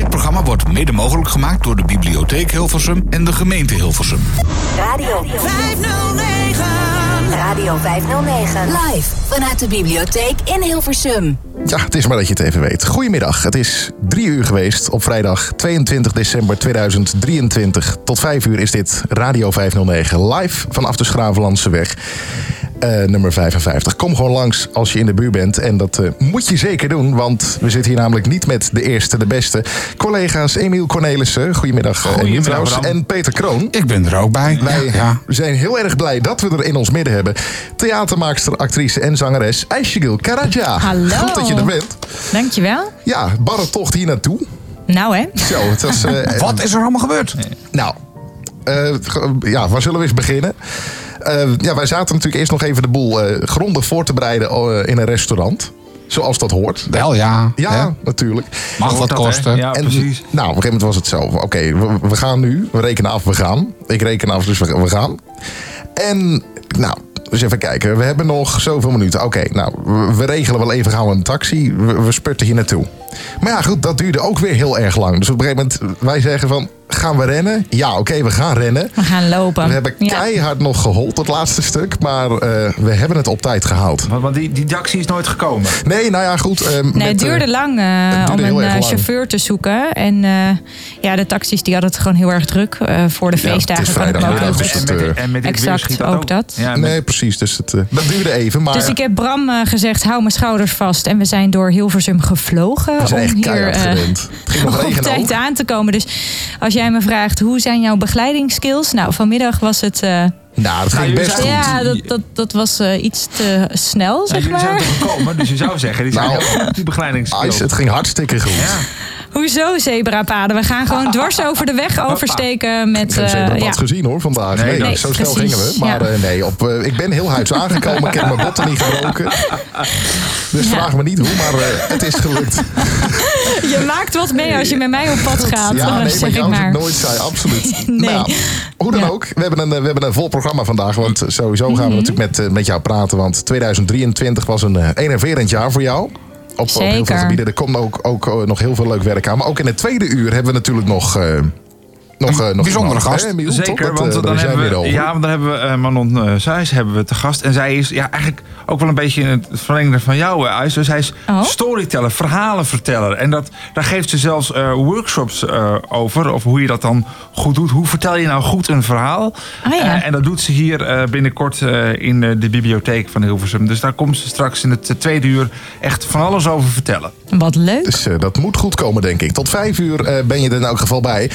Dit programma wordt mede mogelijk gemaakt door de Bibliotheek Hilversum en de gemeente Hilversum. Radio 509. Radio 509. Live vanuit de bibliotheek in Hilversum. Ja, het is maar dat je het even weet. Goedemiddag, het is drie uur geweest op vrijdag 22 december 2023. Tot vijf uur is dit Radio 509 live vanaf de Schravenlandse weg. Uh, nummer 55. Kom gewoon langs als je in de buurt bent. En dat uh, moet je zeker doen, want we zitten hier namelijk niet met de eerste, de beste. Collega's Emiel Cornelissen, goedemiddag, eh, goedemiddag en Peter Kroon. Ik ben er ook bij. Wij ja. zijn heel erg blij dat we er in ons midden hebben. Theatermaakster, actrice en zangeres Aishigil Karaja. Hallo. Goed dat je er bent. Dankjewel. Ja, barre tocht hier naartoe. Nou hè. Zo, het was, Wat is er allemaal gebeurd? Nou, ja, waar zullen we eens beginnen? Uh, ja, wij zaten natuurlijk eerst nog even de boel uh, grondig voor te bereiden uh, in een restaurant. Zoals dat hoort. Wel ja. Ja, hè? natuurlijk. Mag wat kosten. Ja, en, precies. Nou, op een gegeven moment was het zo. Oké, okay, we, we, gaan nu. We rekenen af, we gaan. Ik reken af, dus we, we gaan. En, nou, dus even kijken. We hebben nog zoveel minuten. Oké, okay, nou, we, we, regelen wel even gauw een taxi. We, we spurten hier naartoe. Maar ja, goed, dat duurde ook weer heel erg lang. Dus op een gegeven moment, wij zeggen van, gaan we rennen? Ja, oké, okay, we gaan rennen. We gaan lopen. We hebben keihard ja. nog gehold, het laatste stuk. Maar uh, we hebben het op tijd gehaald. Want, want die, die taxi is nooit gekomen? Nee, nou ja, goed. Uh, nee, het duurde uh, lang duurde om een lang. chauffeur te zoeken. En ja, de taxis die hadden het gewoon heel erg druk voor de feestdagen. Ja, het is vrijdag. Ook dus en, met, en, met exact, dat ook, ook dat. Ja, nee, precies. Dus het, dat duurde even. Maar... Dus ik heb Bram gezegd, hou mijn schouders vast. En we zijn door Hilversum gevlogen. We zijn om echt hier gewend. Het ging nog op tijd ook. aan te komen. Dus als jij me vraagt, hoe zijn jouw begeleidingsskills? Nou, vanmiddag was het... Uh, nou, dat ging best zijn- goed. ja, dat, dat, dat was uh, iets te snel, zeg jullie zijn maar. er gekomen, dus je zou zeggen, die zijn Nou, heel goed, die begeleidingskills. Ice, het ging hartstikke goed. Ja. Hoezo zebrapaden? We gaan gewoon dwars over de weg oversteken met... Ik heb eh, ja. gezien hoor vandaag. Nee, Nee, nee, zo snel precies, gingen we. Maar ja. eh, nee, op, eh, ik ben heel huids aangekomen. ik heb mijn botten niet gebroken. Dus Ja. vraag me niet hoe, maar eh, het is gelukt. Je maakt wat mee als je met mij op pad gaat, ja, nee, zeg maar ik jou maar. nooit saai, absoluut. Nee. Nou, hoe dan Ja. ook, we hebben, een, we hebben een vol programma vandaag. Want sowieso gaan Mhm. we natuurlijk met, met jou praten. Want 2023 was een enerverend jaar voor jou. Op, op heel veel gebieden. Er komt ook, ook eh, nog heel veel leuk werk aan. Maar ook in het tweede uur hebben we natuurlijk nog... nog, eh, nog bijzondere iemand, gast. hè? Zeker? Dat, want eh, dan daar zijn hebben we we, weer over. ja, want dan hebben we eh, Manon uh, Sais hebben we te gast. En zij is ja, eigenlijk ook wel een beetje in het verlengde van jou, uh, Dus zij is Oh. storyteller, verhalenverteller. En dat, daar geeft ze zelfs eh, workshops eh, over, over hoe je dat dan goed doet. Hoe vertel je nou goed een verhaal? Ah, ja. En dat doet ze hier eh, binnenkort eh, in de bibliotheek van Hilversum. Dus daar komt ze straks in het tweede uur echt van alles over vertellen. Wat leuk. Dus eh, dat moet goed komen, denk ik. Tot vijf uur eh, ben je er in elk geval bij.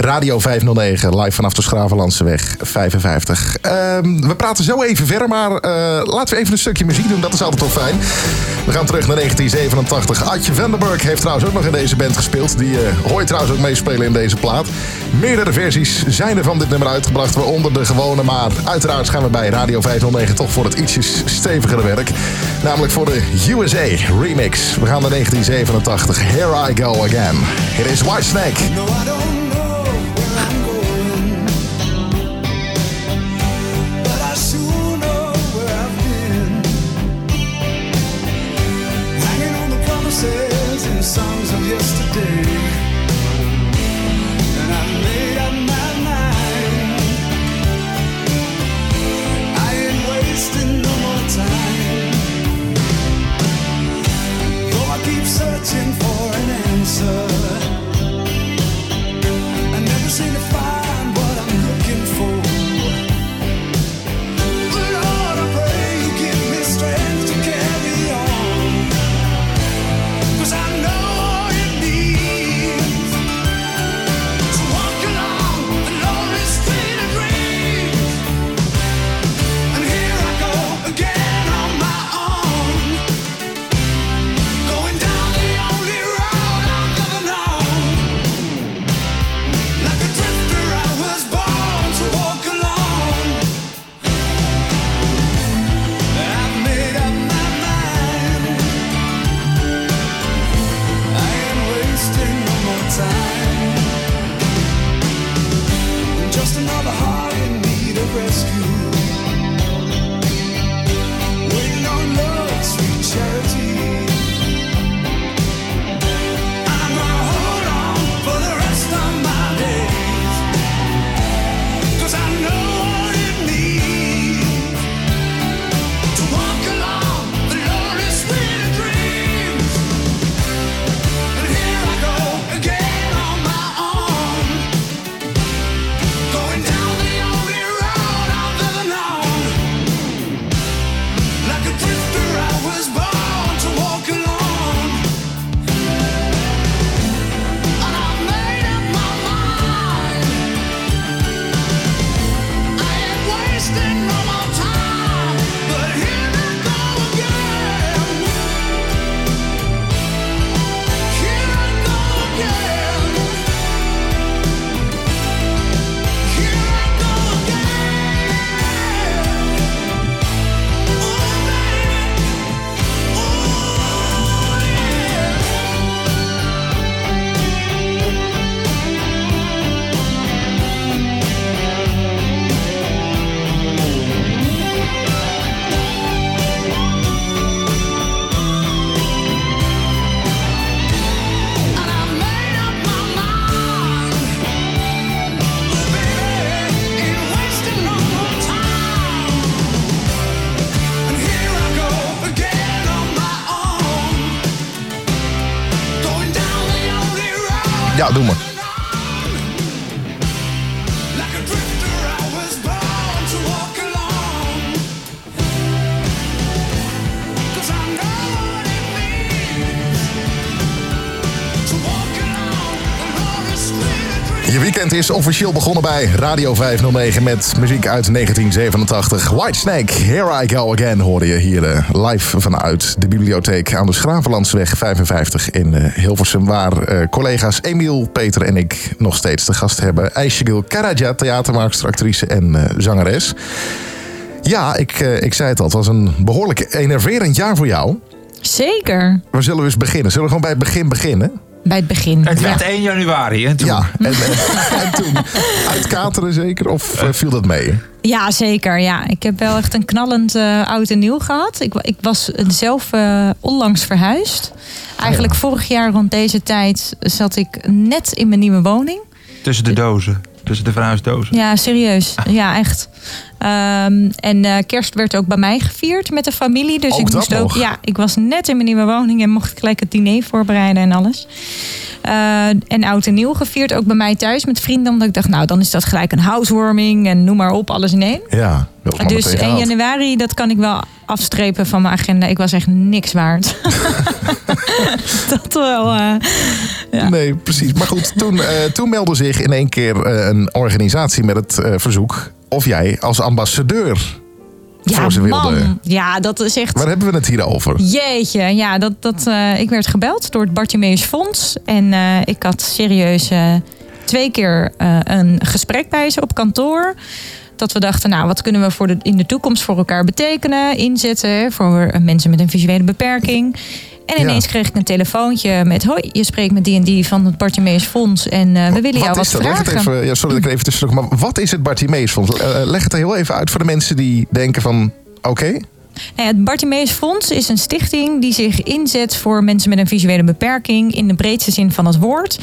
Radio 509, live vanaf de Schravenlandseweg 55. Ehm, we praten zo even verder, maar eh, laten we even een stukje muziek doen. Dat is altijd wel fijn. We gaan terug naar 1987. Adje Vandenberg heeft trouwens ook nog in deze band gespeeld. Die je trouwens ook meespelen in deze plaat. Meerdere versies zijn er van dit nummer uitgebracht, waaronder de gewone. Maar uiteraard gaan we bij Radio 509 toch voor het ietsjes stevigere werk. Namelijk voor de USA remix. We gaan naar 1987. Here I Go Again. It is Whitesnake. No, is officieel begonnen bij Radio 509 met muziek uit 1987. Whitesnake, Here I Go Again hoorde je hier uh, live vanuit de bibliotheek aan de Schravenlandsweg 55 in uh, Hilversum. Waar uh, collega's Emiel, Peter en ik nog steeds de gast hebben. Aishagil Karaja, theatermaakster, actrice en zangeres. Ja, ik, ik zei het al, het was een behoorlijk enerverend jaar voor jou. Zeker. Waar zullen we eens beginnen? Zullen we gewoon bij het begin beginnen? Bij het begin. Het werd 1 januari, hè? Toen. Ja, en, en, toen uitkateren zeker? Of uh, viel dat mee? Ja, zeker. Ja. Ik heb wel echt een knallend uh, oud en nieuw gehad. Ik, ik was zelf uh, onlangs verhuisd. Eigenlijk oh ja. vorig jaar rond deze tijd zat ik net in mijn nieuwe woning. Tussen de dozen? Tussen de verhuisdozen? Ja, serieus. Ah. Ja, echt. Um, en uh, kerst werd ook bij mij gevierd met de familie. Dus ook ik moest ook. Ja, ik was net in mijn nieuwe woning en mocht gelijk het diner voorbereiden en alles. Uh, en oud en nieuw gevierd, ook bij mij thuis met vrienden. Omdat ik dacht, nou, dan is dat gelijk een housewarming en noem maar op, alles in één. Ja, dus 1 januari, dat kan ik wel afstrepen van mijn agenda. Ik was echt niks waard. dat wel. Uh, ja. Nee, precies. Maar goed, toen, uh, toen meldde zich in één keer een organisatie met het verzoek of jij als ambassadeur ja, voor ze wilde. Man. Ja, dat is echt. Waar hebben we het hier over? Jeetje, ja, dat, dat, uh, ik werd gebeld door het Bartimeus Fonds. En uh, ik had serieus uh, twee keer een gesprek bij ze op kantoor. Dat we dachten, nou, wat kunnen we voor de, in de toekomst voor elkaar betekenen, inzetten voor mensen met een visuele beperking. En ineens ja. kreeg ik een telefoontje met... hoi, je spreekt met die en die van het Bartimeus Fonds... en uh, we willen jou wat dat? vragen. Leg het even, ja, sorry dat ik even tussen maar wat is het Bartimeus Fonds? Uh, leg het er heel even uit voor de mensen die denken van... oké, okay. Nou het Bartimeus Fonds is een stichting die zich inzet voor mensen met een visuele beperking in de breedste zin van het woord.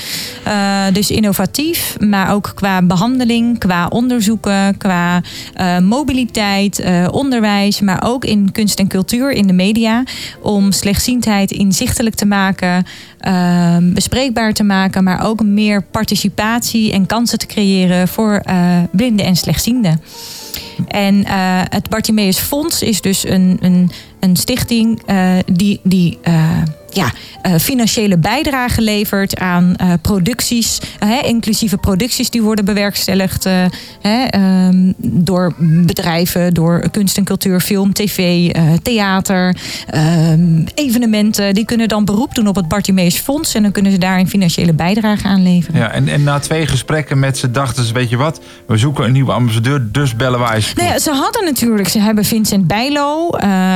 Uh, dus innovatief, maar ook qua behandeling, qua onderzoeken, qua uh, mobiliteit, uh, onderwijs, maar ook in kunst en cultuur, in de media. Om slechtziendheid inzichtelijk te maken, bespreekbaar te maken, maar ook meer participatie en kansen te creëren voor blinden en slechtzienden. En uh, het Bartimeus Fonds is dus een, een, een stichting uh, die, die uh, ja, uh, financiële bijdrage levert aan uh, producties, uh, inclusieve producties die worden bewerkstelligd um, door bedrijven, door kunst en cultuur, film, tv, theater, um, evenementen. Die kunnen dan beroep doen op het Bartimeus Fonds en dan kunnen ze daar een financiële bijdrage aan leveren. Ja, en, en na twee gesprekken met ze dachten ze, weet je wat, we zoeken een nieuwe ambassadeur, dus bellen wij eens. Nou ja, ze hadden natuurlijk, ze hebben Vincent Bijlo,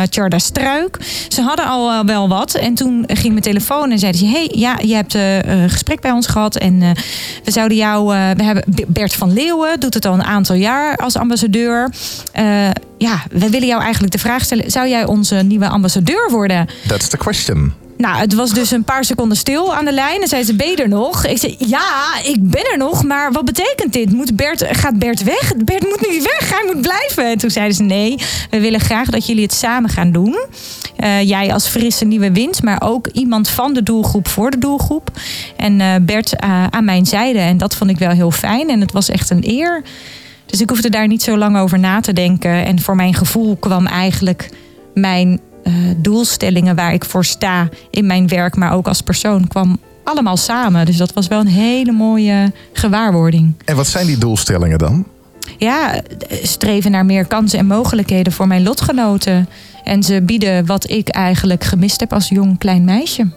Charda Struik, ze hadden al wel wat en toen ging mijn telefoon en zeiden ze: hey, ja, je hebt uh, een gesprek bij ons gehad. En uh, we zouden jou. Uh, we hebben Bert van Leeuwen, doet het al een aantal jaar als ambassadeur. ja, we willen jou eigenlijk de vraag stellen: zou jij onze nieuwe ambassadeur worden? That's the question. Nou, het was dus een paar seconden stil aan de lijn. En zei ze, ben je er nog? Ik zei, ja, ik ben er nog. Maar wat betekent dit? Moet Bert, gaat Bert weg? Bert moet niet weg, hij moet blijven. En toen zeiden ze, nee, we willen graag dat jullie het samen gaan doen. Uh, jij als frisse nieuwe wind, maar ook iemand van de doelgroep voor de doelgroep. En uh, Bert uh, aan mijn zijde. En dat vond ik wel heel fijn. En het was echt een eer. Dus ik hoefde daar niet zo lang over na te denken. En voor mijn gevoel kwam eigenlijk mijn uh, doelstellingen waar ik voor sta in mijn werk, maar ook als persoon, kwam allemaal samen. Dus dat was wel een hele mooie gewaarwording. En wat zijn die doelstellingen dan? Ja, streven naar meer kansen en mogelijkheden voor mijn lotgenoten. En ze bieden wat ik eigenlijk gemist heb als jong klein meisje.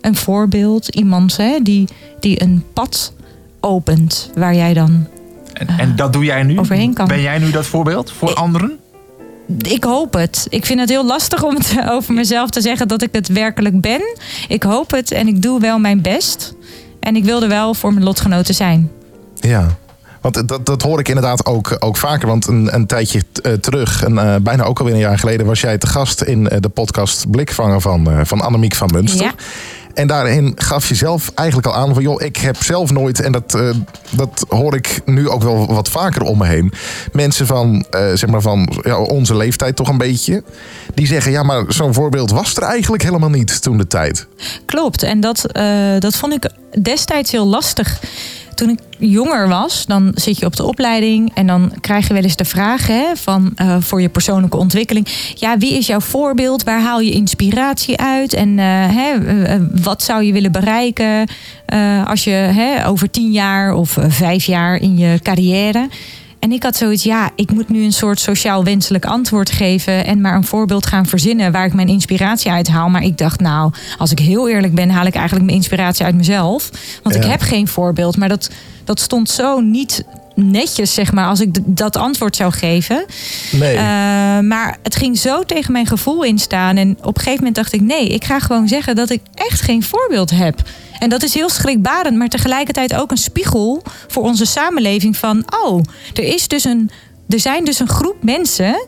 Een voorbeeld, iemand hè, die, die een pad opent waar jij dan. En, en dat doe jij nu? Overheen kan. Ben jij nu dat voorbeeld voor ik, anderen? Ik hoop het. Ik vind het heel lastig om het over mezelf te zeggen dat ik het werkelijk ben. Ik hoop het en ik doe wel mijn best. En ik wilde wel voor mijn lotgenoten zijn. Ja. Want dat, dat hoor ik inderdaad ook, ook vaker. Want een, een tijdje uh, terug, en, uh, bijna ook alweer een jaar geleden, was jij te gast in uh, de podcast Blikvanger van, van Annemiek van Munster. Ja. En daarin gaf je zelf eigenlijk al aan van... joh, ik heb zelf nooit, en dat, eh, dat hoor ik nu ook wel wat vaker om me heen... mensen van, eh, zeg maar van ja, onze leeftijd toch een beetje... die zeggen, ja, maar zo'n voorbeeld was er eigenlijk helemaal niet toen de tijd. Klopt. En dat, eh, dat vond ik destijds heel lastig. Toen ik jonger was, dan zit je op de opleiding en dan krijg je wel eens de vraag hè, van eh, voor je persoonlijke ontwikkeling. Ja, wie is jouw voorbeeld? Waar haal je inspiratie uit? En eh, hè, eh, wat zou je willen bereiken als je hè, over tien jaar of vijf jaar in je carrière? En ik had zoiets, ja, ik moet nu een soort sociaal wenselijk antwoord geven en maar een voorbeeld gaan verzinnen waar ik mijn inspiratie uit haal. Maar ik dacht, nou, als ik heel eerlijk ben, haal ik eigenlijk mijn inspiratie uit mezelf. Want ik heb geen voorbeeld, maar dat, dat stond zo niet netjes, zeg maar, als ik dat antwoord zou geven. Nee. Eh, maar het ging zo tegen mijn gevoel instaan. En op een gegeven moment dacht ik: nee, ik ga gewoon zeggen dat ik echt geen voorbeeld heb. En dat is heel schrikbarend, maar tegelijkertijd ook een spiegel voor onze samenleving van: oh, er, is dus een, er zijn dus een groep mensen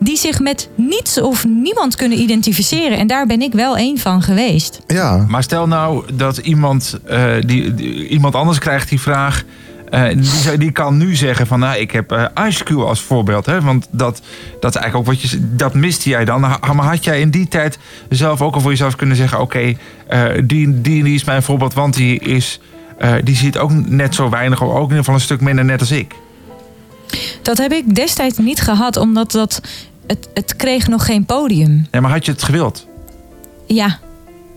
die zich met niets of niemand kunnen identificeren. En daar ben ik wel één van geweest. ja, Maar stel nou dat iemand, eh, die, die- iemand anders krijgt die vraag. Eh, die, die kan nu zeggen van, nou, ik heb eh Ice Cube als voorbeeld. Hè, want dat, dat is eigenlijk ook wat je... Dat miste jij dan. Ha- Maar had jij in die tijd zelf ook al voor jezelf kunnen zeggen... Oké, eh, die, die, die is mijn voorbeeld, want die, is, die ziet ook net zo weinig... of ook in ieder geval een stuk minder net als ik. Dat heb ik destijds niet gehad, omdat dat, het, het kreeg nog geen podium. Ja, maar had je het gewild? Ja.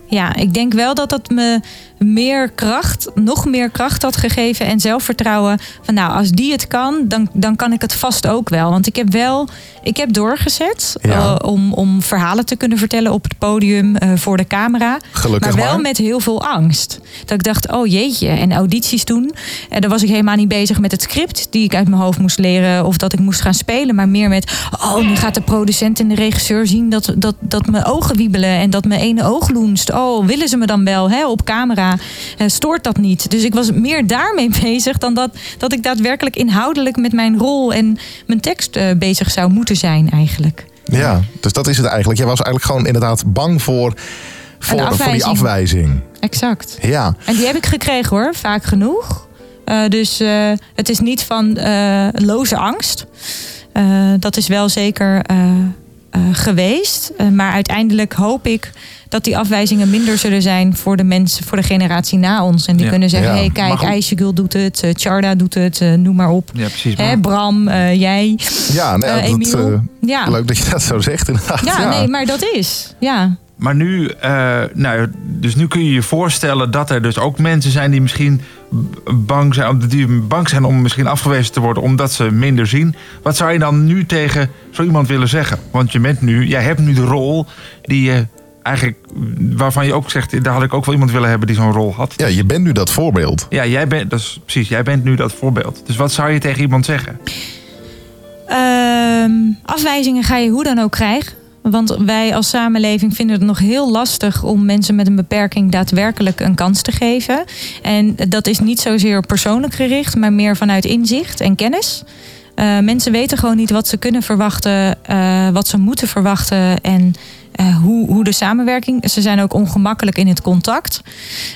Ja, ik denk wel dat het me meer kracht, nog meer kracht had gegeven en zelfvertrouwen. Van nou, als die het kan, dan, dan kan ik het vast ook wel. Want ik heb wel, ik heb doorgezet Ja. eh, om, om verhalen te kunnen vertellen op het podium eh, voor de camera. Gelukkig maar wel maar. met heel veel angst. Dat ik dacht, oh jeetje, en audities doen. En dan was ik helemaal niet bezig met het script die ik uit mijn hoofd moest leren. Of dat ik moest gaan spelen. Maar meer met, oh, nu gaat de producent en de regisseur zien dat, dat, dat mijn ogen wiebelen. En dat mijn ene oog loenst. Oh, willen ze me dan wel hè, op camera? Eh, stoort dat niet? Dus ik was meer daarmee bezig dan dat, dat ik daadwerkelijk inhoudelijk met mijn rol en mijn tekst eh, bezig zou moeten zijn eigenlijk. ja, dus dat is het eigenlijk. Jij was eigenlijk gewoon inderdaad bang voor, voor, voor die afwijzing. Exact. Ja, En die heb ik gekregen hoor, vaak genoeg. Eh, dus het is niet van eh, loze angst. Dat is wel zeker eh, eh, geweest. Eh, maar uiteindelijk hoop ik dat die afwijzingen minder zullen zijn voor de mensen, voor de generatie na ons. En die Ja. kunnen zeggen: Ja. hé, hey, kijk. IJsjegul doet het, eh, Charda doet het, eh, noem maar op. Ja, precies. Hè, Bram, eh, jij, ja, nee, eh, dat, Emiel. eh, ja. leuk dat je dat zo zegt inderdaad. Ja, nee, maar dat is. Ja. Maar nu, eh, nou, dus nu kun je je voorstellen dat er dus ook mensen zijn die misschien bang zijn, die bang zijn om misschien afgewezen te worden omdat ze minder zien. Wat zou je dan nu tegen zo iemand willen zeggen? Want je bent nu, jij hebt nu de rol die je eigenlijk, waarvan je ook zegt, daar had ik ook wel iemand willen hebben die zo'n rol had. Ja, je bent nu dat voorbeeld. Ja, jij bent, dat is precies, jij bent nu dat voorbeeld. Dus wat zou je tegen iemand zeggen? Ehm, afwijzingen ga je hoe dan ook krijgen. Want wij als samenleving vinden het nog heel lastig om mensen met een beperking daadwerkelijk een kans te geven. En dat is niet zozeer persoonlijk gericht, maar meer vanuit inzicht en kennis. Eh, mensen weten gewoon niet wat ze kunnen verwachten, eh, wat ze moeten verwachten en eh, hoe, hoe de samenwerking. Ze zijn ook ongemakkelijk in het contact.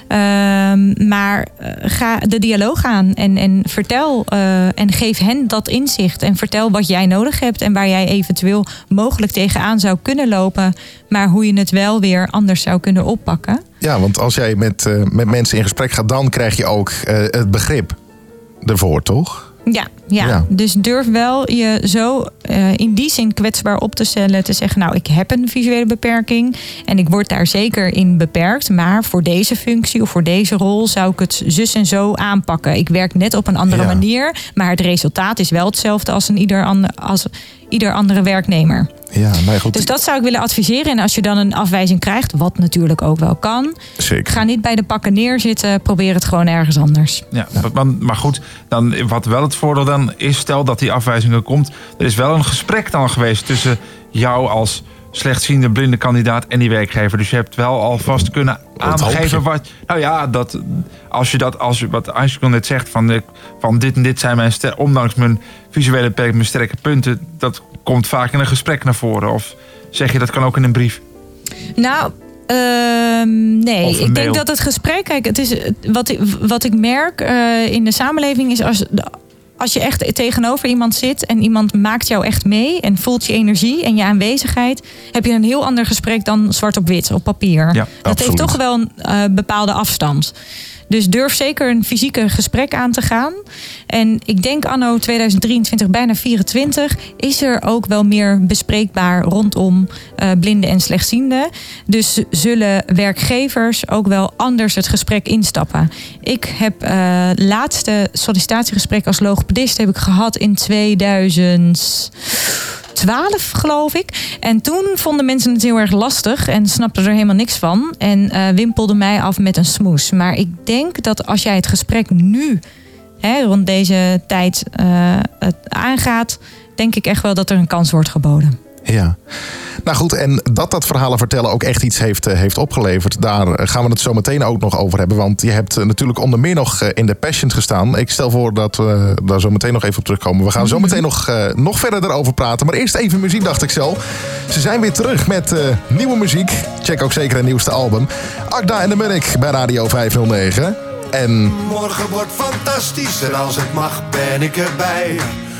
Ehm, maar eh, ga de dialoog aan en, en vertel eh, en geef hen dat inzicht. En vertel wat jij nodig hebt en waar jij eventueel mogelijk tegenaan zou kunnen lopen. Maar hoe je het wel weer anders zou kunnen oppakken. Ja, want als jij met, met mensen in gesprek gaat, dan krijg je ook het begrip ervoor, toch? Ja, ja. Ja. dus durf wel je zo eh, in die zin kwetsbaar op te stellen. Te zeggen, nou, ik heb een visuele beperking. En ik word daar zeker in beperkt. Maar voor deze functie of voor deze rol zou ik het zus en zo aanpakken. Ik werk net op een andere Ja. manier. Maar het resultaat is wel hetzelfde als, een ieder, ander, als ieder andere werknemer. Ja, nou goed. Dus dat zou ik willen adviseren. En als je dan een afwijzing krijgt, wat natuurlijk ook wel kan. Zeker. Ga niet bij de pakken neerzitten. Probeer het gewoon ergens anders. Ja, maar, maar goed, dan, wat wel het voordeel dan is, stel dat die afwijzing er komt. Er is wel een gesprek dan geweest tussen jou als slechtziende blinde kandidaat en die werkgever. Dus je hebt wel alvast kunnen aangeven wat. Nou ja, dat als je dat, als je wat Icicle net zegt, van, de, van dit en dit zijn mijn ster, ondanks mijn visuele beperking, mijn sterke punten, dat komt vaak in een gesprek naar voren. Of zeg je dat kan ook in een brief. Nou, Ehm, nee, ik denk dat het gesprek, kijk, het is wat ik, wat ik merk eh, in de samenleving is als, als je echt tegenover iemand zit en iemand maakt jou echt mee en voelt je energie en je aanwezigheid, heb je een heel ander gesprek dan zwart op wit op papier. Ja, dat absoluut. heeft toch wel een eh, bepaalde afstand. Dus durf zeker een fysieke gesprek aan te gaan. En ik denk anno 2023, bijna 24, is er ook wel meer bespreekbaar rondom eh, blinden en slechtzienden. Dus zullen werkgevers ook wel anders het gesprek instappen. Ik heb eh laatste sollicitatiegesprek als logopedist heb ik gehad in 2000. 12, geloof ik. En toen vonden mensen het heel erg lastig en snapten er helemaal niks van. En eh wimpelden mij af met een smoes. Maar ik denk dat als jij het gesprek nu, hè, rond deze tijd, eh, het aangaat, denk ik echt wel dat er een kans wordt geboden. Ja. Nou goed, en dat dat verhalen vertellen ook echt iets heeft, eh, heeft opgeleverd. Daar gaan we het zo meteen ook nog over hebben. Want je hebt eh, natuurlijk onder meer nog eh, in de Passion gestaan. Ik stel voor dat we daar zo meteen nog even op terugkomen. We gaan zo meteen nog, nog verder erover praten. Maar eerst even muziek, dacht ik zo. Ze zijn weer terug met nieuwe muziek. Check ook zeker het nieuwste album. Agda en de Munnik bij Radio 509. En Morgen wordt fantastisch en als het mag ben ik erbij.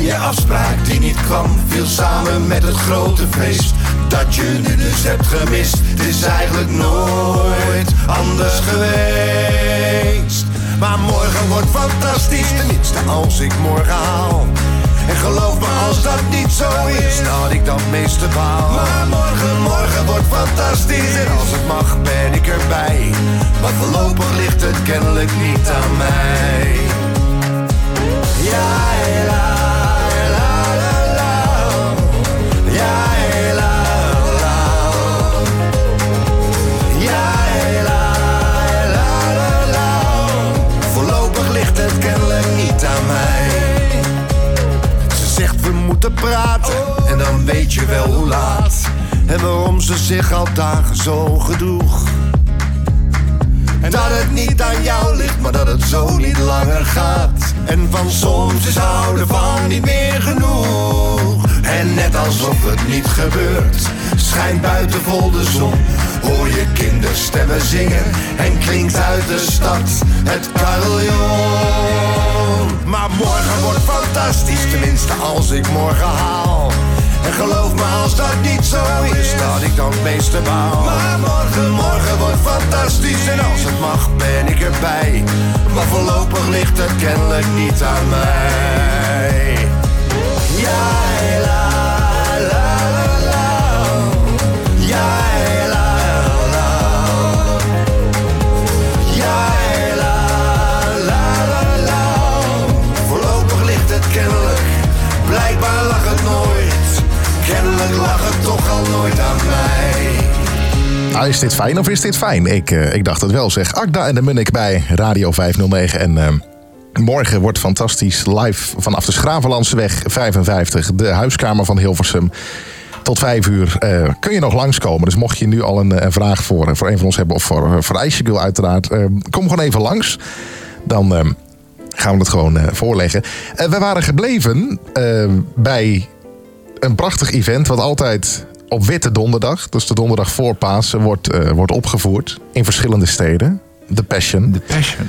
Je afspraak die niet kwam, viel samen met het grote feest. Dat je nu dus hebt gemist, het is eigenlijk nooit anders geweest. Maar morgen wordt fantastisch, tenminste als ik morgen haal. En geloof me als dat niet zo is, dat ik dat meeste baal. Maar morgen, morgen wordt fantastisch en als het mag ben ik erbij. Maar voorlopig ligt het kennelijk niet aan mij. Ja, la, en dan weet je wel hoe laat. En waarom ze zich al dagen zo gedroeg. En dat het niet aan jou ligt, maar dat het zo niet langer gaat. En van soms is houden van niet meer genoeg. En net alsof het niet gebeurt, schijnt buiten vol de zon. Hoor je kinderstemmen zingen en klinkt uit de stad het carillon. Maar morgen wordt fantastisch, tenminste als ik morgen haal. En geloof me als dat niet zo is, dat ik dan het meeste baal. Maar morgen, morgen wordt fantastisch en als het mag ben ik erbij. Maar voorlopig ligt het kennelijk niet aan mij. Is dit fijn of is dit fijn? Ik, eh, ik dacht het wel zeg. Agda en de Munnik bij Radio 509. En eh, morgen wordt fantastisch live vanaf de Schravenlandseweg 55. De huiskamer van Hilversum. Tot vijf uur eh, kun je nog langskomen. Dus mocht je nu al een, eh, een vraag voor, eh, voor een van ons hebben... of voor, eh, voor IJsjegul uiteraard... eh, kom gewoon even langs. Dan eh, gaan we het gewoon eh, voorleggen. Eh, we waren gebleven eh, bij een prachtig event... wat altijd op Witte Donderdag, dus de donderdag voor Pasen... wordt, eh, wordt opgevoerd in verschillende steden. The Passion. De passion.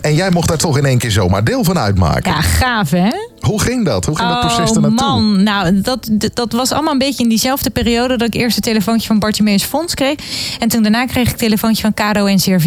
En jij mocht daar toch in één keer zomaar deel van uitmaken. Ja, gaaf hè? Hoe ging dat? Hoe ging dat proces Oh er naartoe? man, nou dat, dat- dat was allemaal een beetje in diezelfde periode dat ik eerst een telefoontje van Bartimeus Fonds kreeg. En toen daarna kreeg ik een telefoontje van Caro en CRV.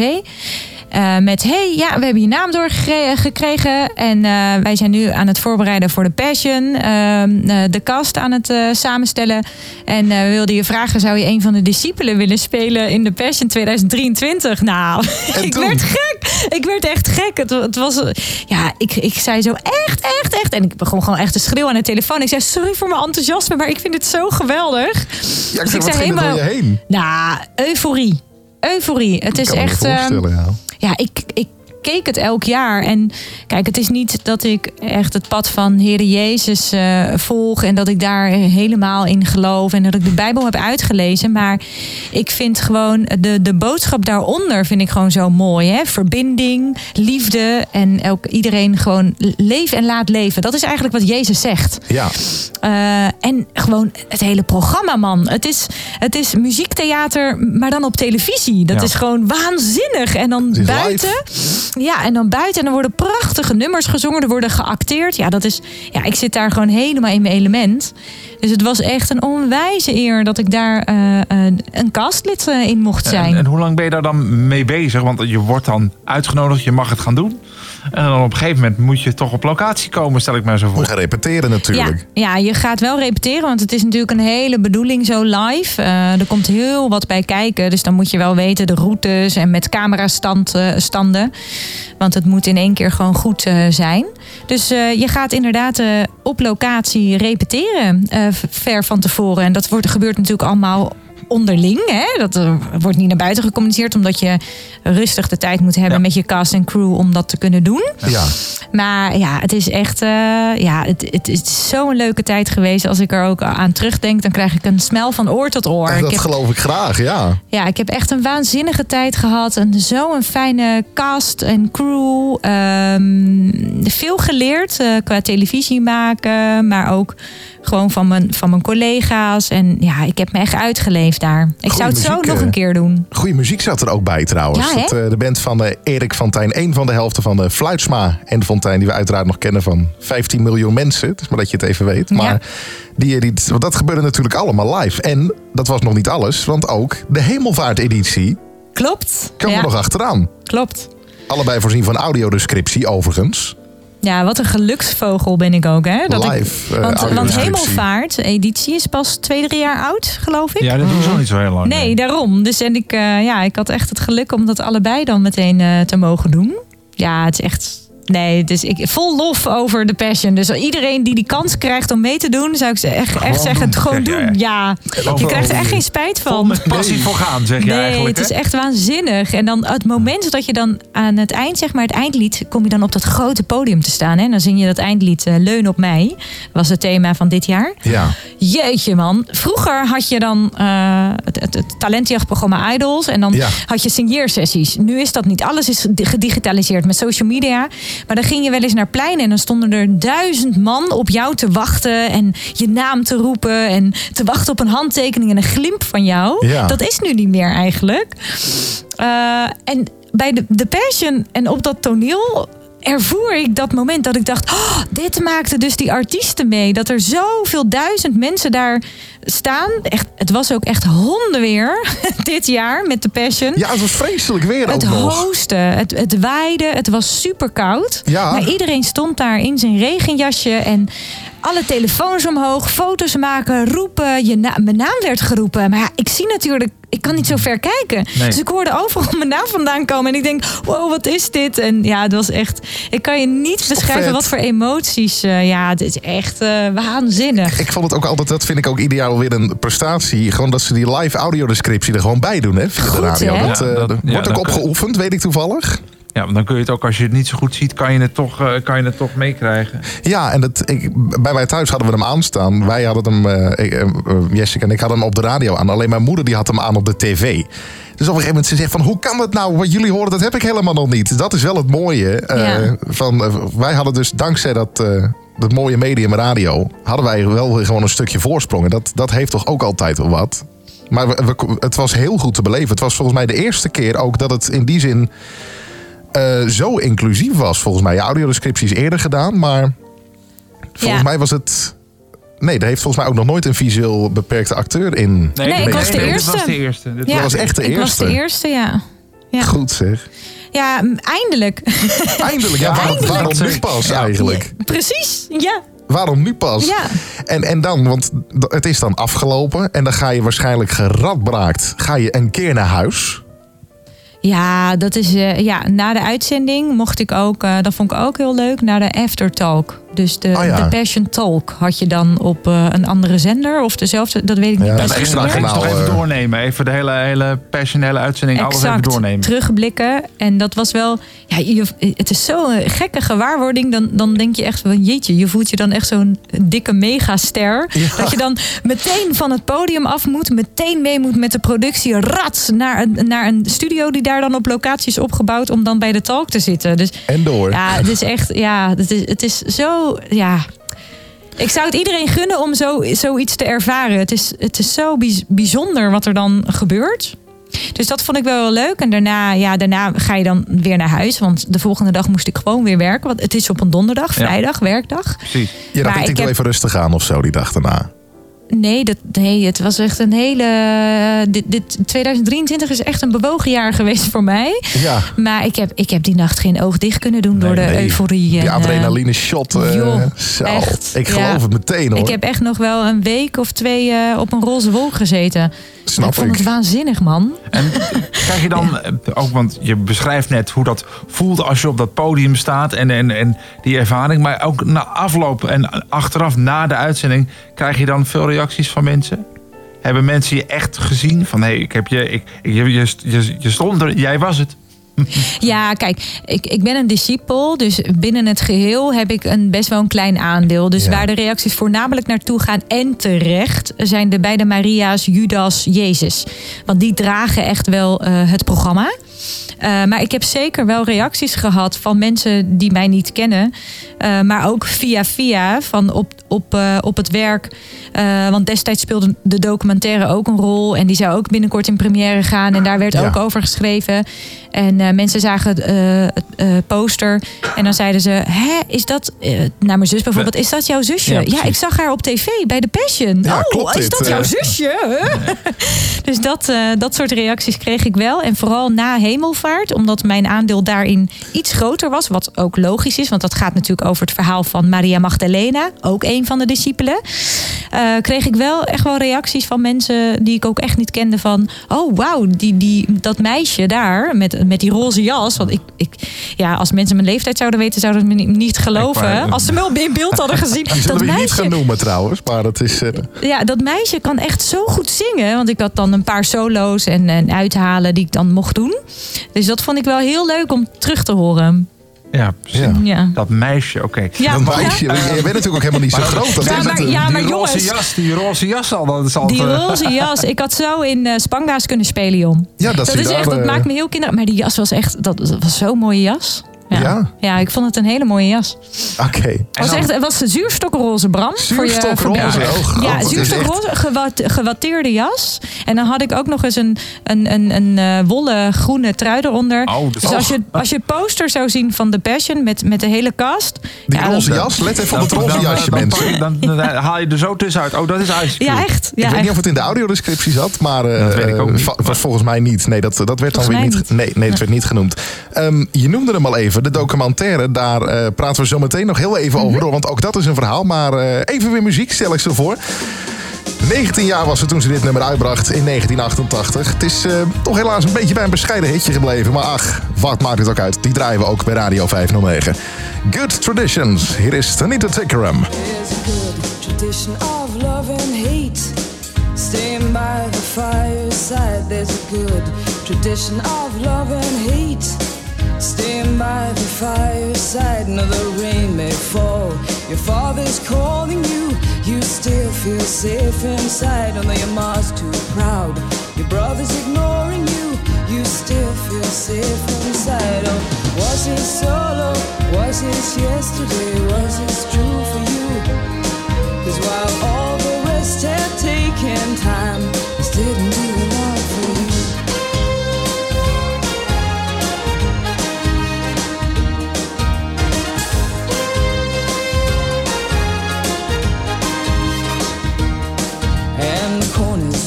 Eh, met, hey, ja, we hebben je naam doorgekregen. En eh, wij zijn nu aan het voorbereiden voor de Passion. ehm, eh, de cast aan het samenstellen. En we wilden je vragen, zou je een van de discipelen willen spelen in de Passion 2023? Nou, ik werd gek. Ik werd echt gek. Het, het was, ja, ik, ik zei zo echt, echt, echt. En ik begon gewoon echt te schreeuwen aan de telefoon. Ik zei, sorry voor mijn enthousiasme, maar ik vind het zo geweldig. Ja, ik Dus door je heen? Nou, euforie. euforie. Het is echt. ehm, ja. Ja, ik, ik keek het elk jaar. En kijk, het is niet dat ik echt het pad van Heere Jezus eh, volg en dat ik daar helemaal in geloof en dat ik de Bijbel heb uitgelezen. Maar ik vind gewoon de, de boodschap daaronder vind ik gewoon zo mooi. Hè? Verbinding, liefde en elk, iedereen gewoon leef en laat leven. Dat is eigenlijk wat Jezus zegt. Ja, Eh, en gewoon het hele programma, man. Het is, het is muziektheater, maar dan op televisie. Dat Ja. is gewoon waanzinnig. En dan buiten. Ja, en dan buiten. En er worden prachtige nummers gezongen. Er worden geacteerd. Ja, dat is. Ja, ik zit daar gewoon helemaal in mijn element. Dus het was echt een onwijze eer dat ik daar eh, eh, een castlid eh, in mocht zijn. En, en hoe lang ben je daar dan mee bezig? Want je wordt dan uitgenodigd, je mag het gaan doen. En dan op een gegeven moment moet je toch op locatie komen, stel ik mij zo we voor. gaan repeteren natuurlijk. Ja, ja, je gaat wel repeteren, want het is natuurlijk een hele bedoeling zo live. Eh, er komt heel wat bij kijken, dus dan moet je wel weten de routes en met camerastanden. standen. want het moet in één keer gewoon goed eh, zijn. Dus eh, je gaat inderdaad eh, op locatie repeteren, eh, ver van tevoren. En dat wordt, gebeurt natuurlijk allemaal onderling. Hè? Dat eh, wordt niet naar buiten gecommuniceerd, omdat je rustig de tijd moet hebben Ja. met je cast en crew om dat te kunnen doen. Ja. Maar ja, het is echt. eh, ja, het, het is zo'n leuke tijd geweest. Als ik er ook aan terugdenk, dan krijg ik een smel van oor tot oor. dat ik heb, geloof ik graag, ja. ja, ik heb echt een waanzinnige tijd gehad. En zo'n fijne cast en crew. Ehm, veel geleerd eh, qua televisie maken, maar ook gewoon van mijn, van mijn collega's. En ja, ik heb me echt uitgeleefd daar. Ik Goeie zou het zo nog eh. een keer doen. Goede muziek zat er ook bij trouwens. Ja? Dat, eh, de band van eh, Erik Fontijn, een van de helften van de Fluitsma en de Fontijn, die we uiteraard nog kennen van 15 miljoen mensen. Dus maar dat je het even weet. Ja. Maar die, die, want dat gebeurde natuurlijk allemaal live. En dat was nog niet alles, want ook de Hemelvaart-editie Klopt. ja, er nog achteraan. klopt. Allebei voorzien van audiodescriptie overigens. Ja, wat een geluksvogel ben ik ook, hè? Dat Live, ik, eh, want, want audiodescriptie. Hemelvaart, de editie, is pas twee, drie jaar oud, geloof ik. Ja, dat doen ze nog niet zo heel lang. Nee, daarom. Dus en ik, eh, ja, ik had echt het geluk om dat allebei dan meteen eh, te mogen doen. Ja, het is echt. Nee, dus ik vol lof over de passion. Dus iedereen die die kans krijgt om mee te doen, zou ik ze echt, echt zeggen: het doen, gewoon doen. Ja, je krijgt er echt geen spijt Vol van. met passie voor gaan, zeg je Nee, eigenlijk. het is hè? echt waanzinnig. En dan het moment dat je dan aan het eind, zeg maar het eindlied, kom je dan op dat grote podium te staan. Hè? En dan zing je dat eindlied eh, Leun op mij. Was het thema van dit jaar. Ja. Jeetje man. Vroeger had je dan eh, het, het, het talentjachtprogramma Idols. En dan Ja. had je signeersessies. Nu is dat niet. Alles is gedigitaliseerd met social media. Maar dan ging je wel eens naar pleinen. En dan stonden er duizend man op jou te wachten. En je naam te roepen. En te wachten op een handtekening en een glimp van jou. Ja. Dat is nu niet meer eigenlijk. Eh, en bij de, de Passion en op dat toneel ervoer ik dat moment dat ik dacht... Oh, dit maakte dus die artiesten mee. Dat er zoveel duizend mensen daar staan. Echt, het was ook echt hondenweer dit jaar met de Passion. ja, het was vreselijk weer Het ook nog. hosten, het, het waaide, het was super koud. Ja. Maar iedereen stond daar in zijn regenjasje en alle telefoons omhoog, foto's maken, roepen. Je na- mijn naam werd geroepen. Maar ja, ik zie natuurlijk, ik kan niet zo ver kijken. Nee. Dus ik hoorde overal mijn naam vandaan komen. En ik denk, wow, wat is dit? En ja, het was echt, ik kan je niet beschrijven vet? wat voor emoties. eh, ja, het is echt eh, waanzinnig. Ik vond het ook altijd, dat vind ik ook ideaal weer een prestatie. Gewoon dat ze die live audiodescriptie er gewoon bij doen, hè, via Goed, de radio. hè? Dat, Ja, eh, dat- wordt ook opgeoefend, weet ik toevallig. Ja, want dan kun je het ook, als je het niet zo goed ziet, kan je het toch, eh, kan je het toch meekrijgen. Ja, en dat, ik, bij mij thuis hadden we hem aanstaan. Wij hadden hem, ik, eh, Jessica en ik hadden hem op de radio aan. Alleen mijn moeder die had hem aan op de tv. Dus op een gegeven moment ze zegt van hoe kan dat nou? Wat jullie horen, dat heb ik helemaal nog niet. Dat is wel het mooie. eh, Ja. van, wij hadden dus dankzij dat, eh, dat mooie medium radio... hadden wij wel weer gewoon een stukje voorsprong. En dat, dat heeft toch ook altijd wel wat. Maar we, we- het was heel goed te beleven. Het was volgens mij de eerste keer ook dat het in die zin... eh, zo inclusief was, volgens mij. Ja, audiodescriptie is eerder gedaan, maar volgens Ja. mij was het... Nee, er heeft volgens mij ook nog nooit een visueel beperkte acteur in. Nee, ik was de eerste. Dit was de eerste. Dit Ja, was echt de ik was eerste. de eerste, ja. Ja, Goed zeg. Ja eindelijk. Eindelijk. Ja, waarom, eindelijk. waarom nu pas Ja. eigenlijk? Precies, ja. Waarom nu pas? Ja. En, en dan, want het is dan afgelopen en dan ga je waarschijnlijk geradbraakt. Ga je een keer naar huis. Ja, dat is eh, ja, na de uitzending mocht ik ook, eh, dat vond ik ook heel leuk, naar de aftertalk. Dus de, Oh ja. de Passion Talk had je dan op eh, een andere zender of dezelfde, dat weet ik niet Ja, precies extra meer. Ga ik kanaal, nog even eh. doornemen. Even de hele, hele passionele uitzending. Alles even Exact, doornemen. terugblikken. En dat was wel, ja, je, het is zo'n gekke gewaarwording. Dan, dan denk je echt van, jeetje, je voelt je dan echt zo'n dikke megaster. Dat je dan meteen van het podium af moet, meteen mee moet met de productie. Rats naar een, naar een studio die daar dan op locatie is opgebouwd om dan bij de talk te zitten. Dus En door. ja, het is echt, ja, het is, het is zo, ja. Ik zou het iedereen gunnen om zo, zoiets te ervaren. Het is, het is zo bijz- bijzonder wat er dan gebeurt. Dus dat vond ik wel heel leuk. En daarna, ja, daarna ga je dan weer naar huis. Want de volgende dag moest ik gewoon weer werken. Want het is op een donderdag, Ja. vrijdag, werkdag. Precies. Maar ik ik wil heb- even rustig aan of zo die dag daarna. Nee, dat, nee, het was echt een hele. Dit, dit 2023 is echt een bewogen jaar geweest voor mij. Ja. Maar ik heb, ik heb die nacht geen oog dicht kunnen doen door de Nee, euforie. Die en, eh, adrenaline shot. eh, joh, zo. echt, ik ja. geloof het meteen hoor. Ik heb echt nog wel een week of twee eh, op een roze wolk gezeten. Snap ik vond ik. het waanzinnig, man. En krijg je dan eh, ook, want je beschrijft net hoe dat voelt als je op dat podium staat en, en, en die ervaring. Maar ook na afloop en achteraf na de uitzending krijg je dan veel reacties van mensen? Hebben mensen je echt gezien? Van hé, hey, ik heb je, ik, je, je, je stond er, jij was het. Ja, kijk, ik, ik ben een discipel. Dus binnen het geheel heb ik een, best wel een klein aandeel. Dus Ja. waar de reacties voornamelijk naartoe gaan en terecht... zijn de beide Maria's, Judas, Jezus. Want die dragen echt wel eh, het programma. Eh, maar ik heb zeker wel reacties gehad van mensen die mij niet kennen. Eh, maar ook via via van op, op, op het werk. Want destijds speelde de documentaire ook een rol. En die zou ook binnenkort in première gaan. En daar werd Ja. ook over geschreven. En eh, mensen zagen eh, het eh, poster. En dan zeiden ze: Hè, is dat. naar mijn zus bijvoorbeeld: Is dat jouw zusje? Ja, ik zag haar op tv bij de Passion. Ja, oh, klopt is dit, dat jouw zusje? Dus dat, dat soort reacties kreeg ik wel. En vooral na hemelvaart, omdat mijn aandeel daarin iets groter was. Wat ook logisch is, want dat gaat natuurlijk over het verhaal van Maria Magdalena. Ook een van de discipelen. Kreeg ik wel echt wel reacties van mensen die ik ook echt niet kende. Van, oh wauw, die, die, dat meisje daar met, met die roze jas. Want ik, ik, ja, als mensen mijn leeftijd zouden weten, zouden ze me niet- geloven. Als ze me in beeld hadden gezien. Die zullen dat we je niet gaan noemen trouwens. Maar dat is... eh, ja, dat meisje kan echt zo goed zingen. Want ik had dan een paar solo's en, en uithalen die ik dan mocht doen. Dus dat vond ik wel heel leuk om terug te horen. Ja, precies. Ja. Ja, Dat meisje, oké. ja, dat meisje, je bent natuurlijk ook helemaal niet zo groot. Dat Ja, is maar- het. ja, maar die roze jas, die roze jas al. Dat is al die eh, roze jas. Ik had zo in eh Spanga's kunnen spelen, Jon. Ja, dat, is daar, echt, dat eh, maakt me heel kinderlijk. Maar die jas was echt, dat, dat was zo'n mooie jas. Ja. Ja? ik vond het een hele mooie jas. Oké. Het was, echt, het was zuurstokroze, Bram. voor je Zuurstokroze, oh. Ja, Het echt- zuurstokroze, gewat, gewatteerde jas. En dan had ik ook nog eens een, een, een, een eh, wollen groene trui eronder. Oh, dat is- dus als je, als je poster zou zien van The Passion met, met de hele cast. Die ja, roze dan- jas, let even op het roze dan- jasje, dan, mensen. Dan, dan, dan haal je er zo tussenuit. Oh, dat is Ice Cube. Ja, echt. Ja, ik weet niet of het in de audiodescriptie zat, maar eh, Dat weet ik ook eh, niet. va- was volgens mij niet. Nee, dat, dat werd dan weer niet. Nee, nee, dat werd niet genoemd. Ehm, je noemde hem al even, de documentaire. Daar eh, praten we zo meteen nog heel even Mhm. over door. Want ook dat is een verhaal. Maar eh, even weer muziek, stel ik ze voor. 19 jaar was het toen ze dit nummer uitbracht in 1988. Het is eh, toch helaas een beetje bij een bescheiden hitje gebleven. Maar ach, wat maakt het ook uit? Die draaien we ook bij Radio 509. Good Traditions. Hier is Tanita Tikaram. There's a good tradition of love and hate. Staying by the fireside, there's a good tradition of love and hate. Staying by the fireside, no, the rain may fall. Your father's calling you, you still feel safe inside. Although your mom's too proud, your brother's ignoring you, you still feel safe inside. Oh, was it solo? Was it yesterday? Was it true for you? Cause while all the rest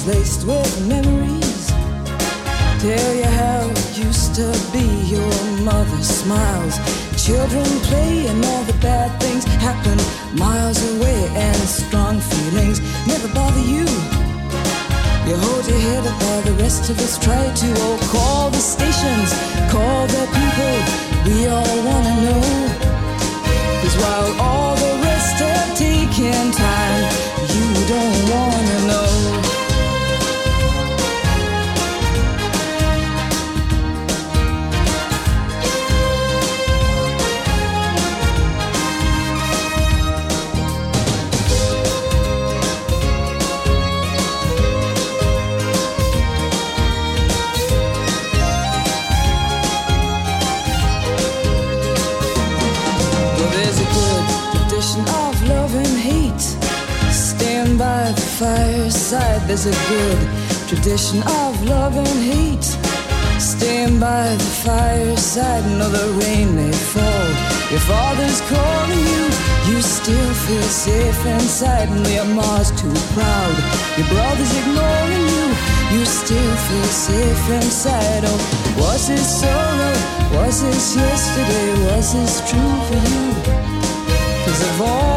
the laced with memories Tell you how it used to be Your mother smiles Children play and all the bad things happen miles away And strong feelings never bother you You hold your head up while the rest of us try to. Oh, call the stations, call the people. We all wanna know. Cause while A good tradition of love and hate. Stand by the fireside. No, the rain may fall. Your father's calling you. You still feel safe inside. And your mom's too proud. Your brother's ignoring you. You still feel safe inside. Oh, was this sorrow? Was this yesterday? Was this true for you? Cause of all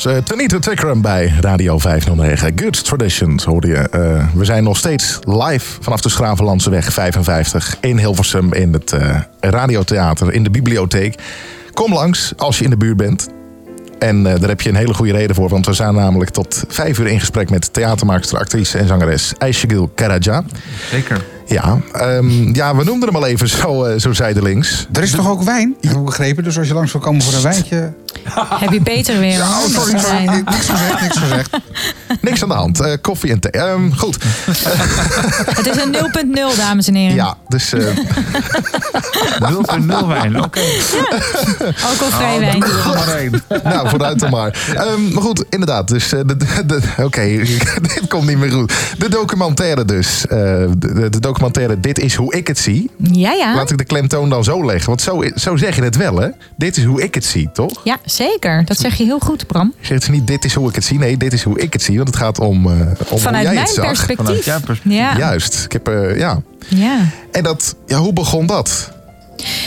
trouwens. Uh, Tanita Tikram bij Radio 509. Good Traditions hoorde je. Eh, we zijn nog steeds live vanaf de Schravenlandseweg 55 in Hilversum in het eh, radiotheater in de bibliotheek. Kom langs als je in de buurt bent. En eh, daar heb je een hele goede reden voor, want we zijn namelijk tot vijf uur in gesprek met theatermaakster, actrice en zangeres Aishagil Karaja. Zeker. Ja, ehm, ja, we noemden hem al even zo, eh, zo zijdelings. Er is toch ook wijn, heb ik begrepen. Dus als je langs wil komen voor een wijntje... Heb je beter weer. Ja, oh, sorry, sorry. Niks gezegd, niks gezegd. Niks aan de hand. Eh, koffie en thee. Ehm, goed. Het is een 0.0, dames en heren. Ja, dus... eh, 0,0 wijn. Oké. Alcoholvrij Oh, wijn. nou, vooruit dan maar. Ehm, maar goed, inderdaad. Dus, eh, de, de- de- Oké, dit komt niet meer goed. De documentaire dus. Eh, de, de documentaire Dit is hoe ik het zie. Ja, ja. Laat ik de klemtoon dan zo leggen. Want zo, zo zeg je het wel, hè? Dit is hoe ik het zie, toch? Ja, zeker. Dat zeg je heel goed, Bram. Je zegt niet dit is hoe ik het zie. Nee, dit is hoe ik het zie. Want het gaat om, eh, om Vanuit hoe jij mijn het zag. Vanuit perspectief. jouw perspectief. Ja. Juist. Ik heb, eh, ja. ja. En dat, ja, hoe begon dat?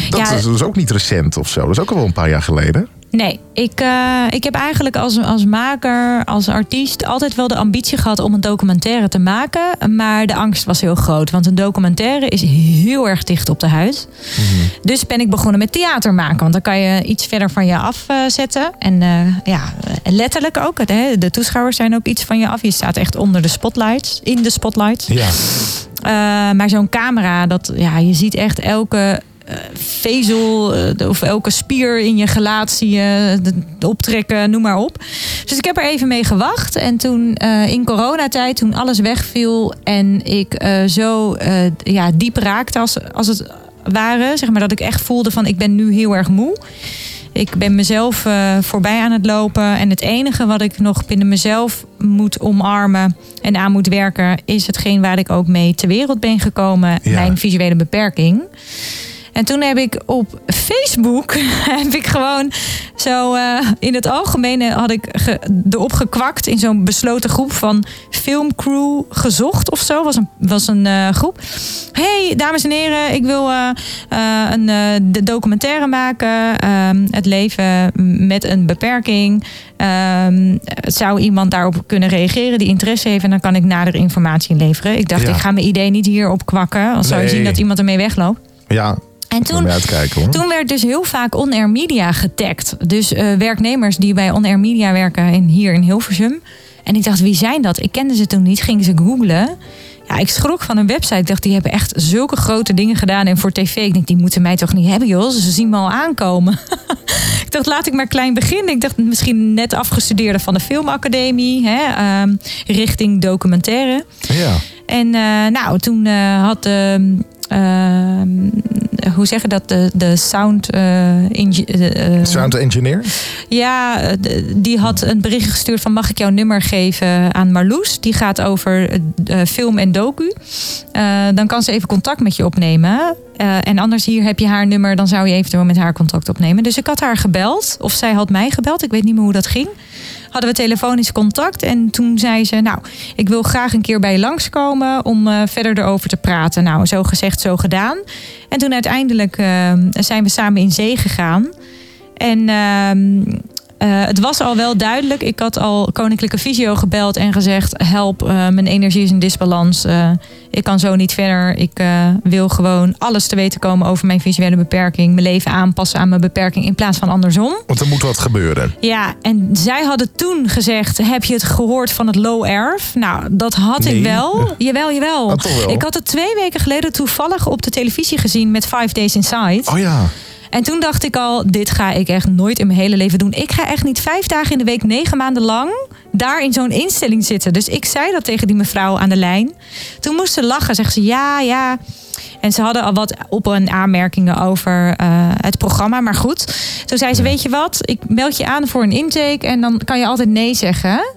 Dat Ja. is dus ook niet recent of zo. Dat is ook al wel een paar jaar geleden. Nee, ik, eh, ik heb eigenlijk als, als maker, als artiest altijd wel de ambitie gehad om een documentaire te maken. Maar de angst was heel groot. Want een documentaire is heel erg dicht op de huid. Dus ben ik begonnen met theater maken. Want dan kan je iets verder van je afzetten. en eh, ja, letterlijk ook. Hè, de toeschouwers zijn ook iets van je af. Je staat echt onder de spotlights, in de spotlights. Ja. Uh, maar zo'n camera, dat, ja, je ziet echt elke uh, vezel uh, of elke spier in je gelaat zie je de, optrekken, noem maar op. Dus ik heb er even mee gewacht. En toen uh, in coronatijd, toen alles wegviel en ik zo ja, diep raakte als, als het ware. Zeg maar dat ik echt voelde van ik ben nu heel erg moe. Ik ben mezelf voorbij aan het lopen. En het enige wat ik nog binnen mezelf moet omarmen en aan moet werken, is hetgeen waar ik ook mee ter wereld ben gekomen. Ja. Mijn visuele beperking. En toen heb ik op Facebook heb ik gewoon zo uh, in het algemeen had ik ge, erop gekwakt in zo'n besloten groep van filmcrew gezocht of zo was een was een uh, groep. Hey dames en heren, ik wil uh, een de documentaire maken. het leven met een beperking. Um, zou iemand daarop kunnen reageren die interesse heeft en dan kan ik nader informatie leveren. Ik dacht ja. ik ga mijn idee niet hierop kwakken. Als nee. zou je zien dat iemand ermee wegloopt. Ja, en toen, toen werd dus heel vaak On-Air Media getagd. Dus uh, werknemers die bij On-Air Media werken in, hier in Hilversum. En ik dacht, wie zijn dat? Ik kende ze toen niet, ging ze googlen. Ja, ik schrok van een website. Ik dacht, die hebben echt zulke grote dingen gedaan. En voor tv, ik denk, die moeten mij toch niet hebben, joh. Ze zien me al aankomen. ik dacht, laat ik maar klein beginnen. Ik dacht, misschien net afgestudeerde van de Filmacademie. Hè, um, richting documentaire. Ja. En uh, nou, toen uh, had... Uh, hoe zeg je dat? De, de sound, uh, sound engineer? Ja, die had een bericht gestuurd van mag ik jouw nummer geven aan Marloes? Die gaat over film en docu. Dan kan ze even contact met je opnemen. eh, en anders hier heb je haar nummer, dan zou je eventueel met haar contact opnemen. Dus ik had haar gebeld, of zij had mij gebeld, ik weet niet meer hoe dat ging. Hadden we telefonisch contact en toen zei ze, nou, ik wil graag een keer bij je langskomen om eh, verder erover te praten. Nou, zo gezegd, zo gedaan. En toen uiteindelijk eh, zijn we samen in zee gegaan. En eh, het was al wel duidelijk. Ik had al Koninklijke Visio gebeld en gezegd: help, eh, mijn energie is in disbalans. Eh, ik kan zo niet verder. Ik wil gewoon alles te weten komen over mijn visuele beperking. Mijn leven aanpassen aan mijn beperking in plaats van andersom. Want er moet wat gebeuren. Ja, en zij hadden toen gezegd: Heb je het gehoord van het low erf? Nou, dat had Nee. ik wel. Jawel, jawel. Ah, wel? Ik had het twee weken geleden toevallig op de televisie gezien met Five Days Inside. Oh ja. En toen dacht ik al, dit ga ik echt nooit in mijn hele leven doen. Ik ga echt niet vijf dagen in de week, negen maanden lang daar in zo'n instelling zitten. Dus ik zei dat tegen die mevrouw aan de lijn. Toen moest ze lachen, zegt ze ja, ja. En ze hadden al wat op- en aanmerkingen over eh, het programma. Maar goed, toen zei ze, weet je wat? Ik meld je aan voor een intake en dan kan je altijd nee zeggen.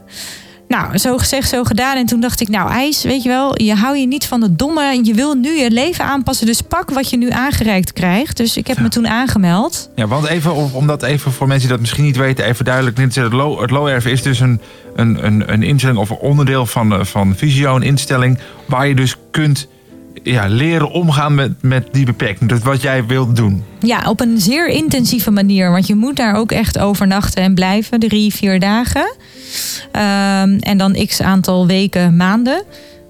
Nou, zo gezegd, zo gedaan. En toen dacht ik, nou IJs, weet je wel, je hou je niet van het domme. Je wil nu je leven aanpassen, dus pak wat je nu aangereikt krijgt. Dus ik heb me toen aangemeld. Ja, want even, om dat even voor mensen die dat misschien niet weten, even duidelijk neer te zetten. Het erf is dus een, een, een, een instelling of een onderdeel van, eh, van Visio, een instelling waar je dus kunt ja, leren omgaan met, met die beperking. Dat wat jij wilt doen. Ja, op een zeer intensieve manier. Want je moet daar ook echt overnachten en blijven, drie, vier dagen. Ehm, en dan x aantal weken, maanden.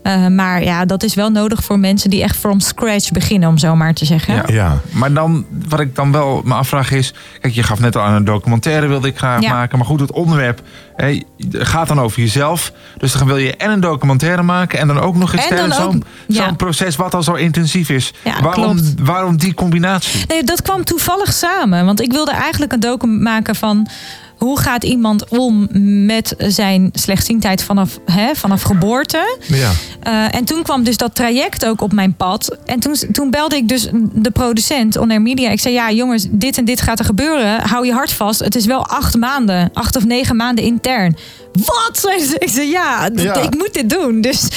Eh, maar ja, dat is wel nodig voor mensen die echt from scratch beginnen, om zo maar te zeggen. Ja. Ja. Maar dan, wat ik dan wel me afvraag is... Kijk, je gaf net al aan een documentaire wilde ik graag Ja. maken. Maar goed, het onderwerp hè, gaat dan over jezelf. Dus dan wil je en een documentaire maken... en dan ook nog eens zo'n ja. proces wat al zo intensief is. Ja, waarom, klopt. waarom die combinatie? Nee, dat kwam toevallig samen. Want ik wilde eigenlijk een docu maken van hoe gaat iemand om met zijn slechtziendheid vanaf, hè, vanaf geboorte. Ja. Eh, en toen kwam dus dat traject ook op mijn pad. En toen, toen belde ik dus de producent, On Air Media. Ik zei, ja jongens, dit en dit gaat er gebeuren. Hou je hart vast. Het is wel acht maanden. Acht of negen maanden intern. Wat? Ik zei, ja, ik moet dit doen. Dus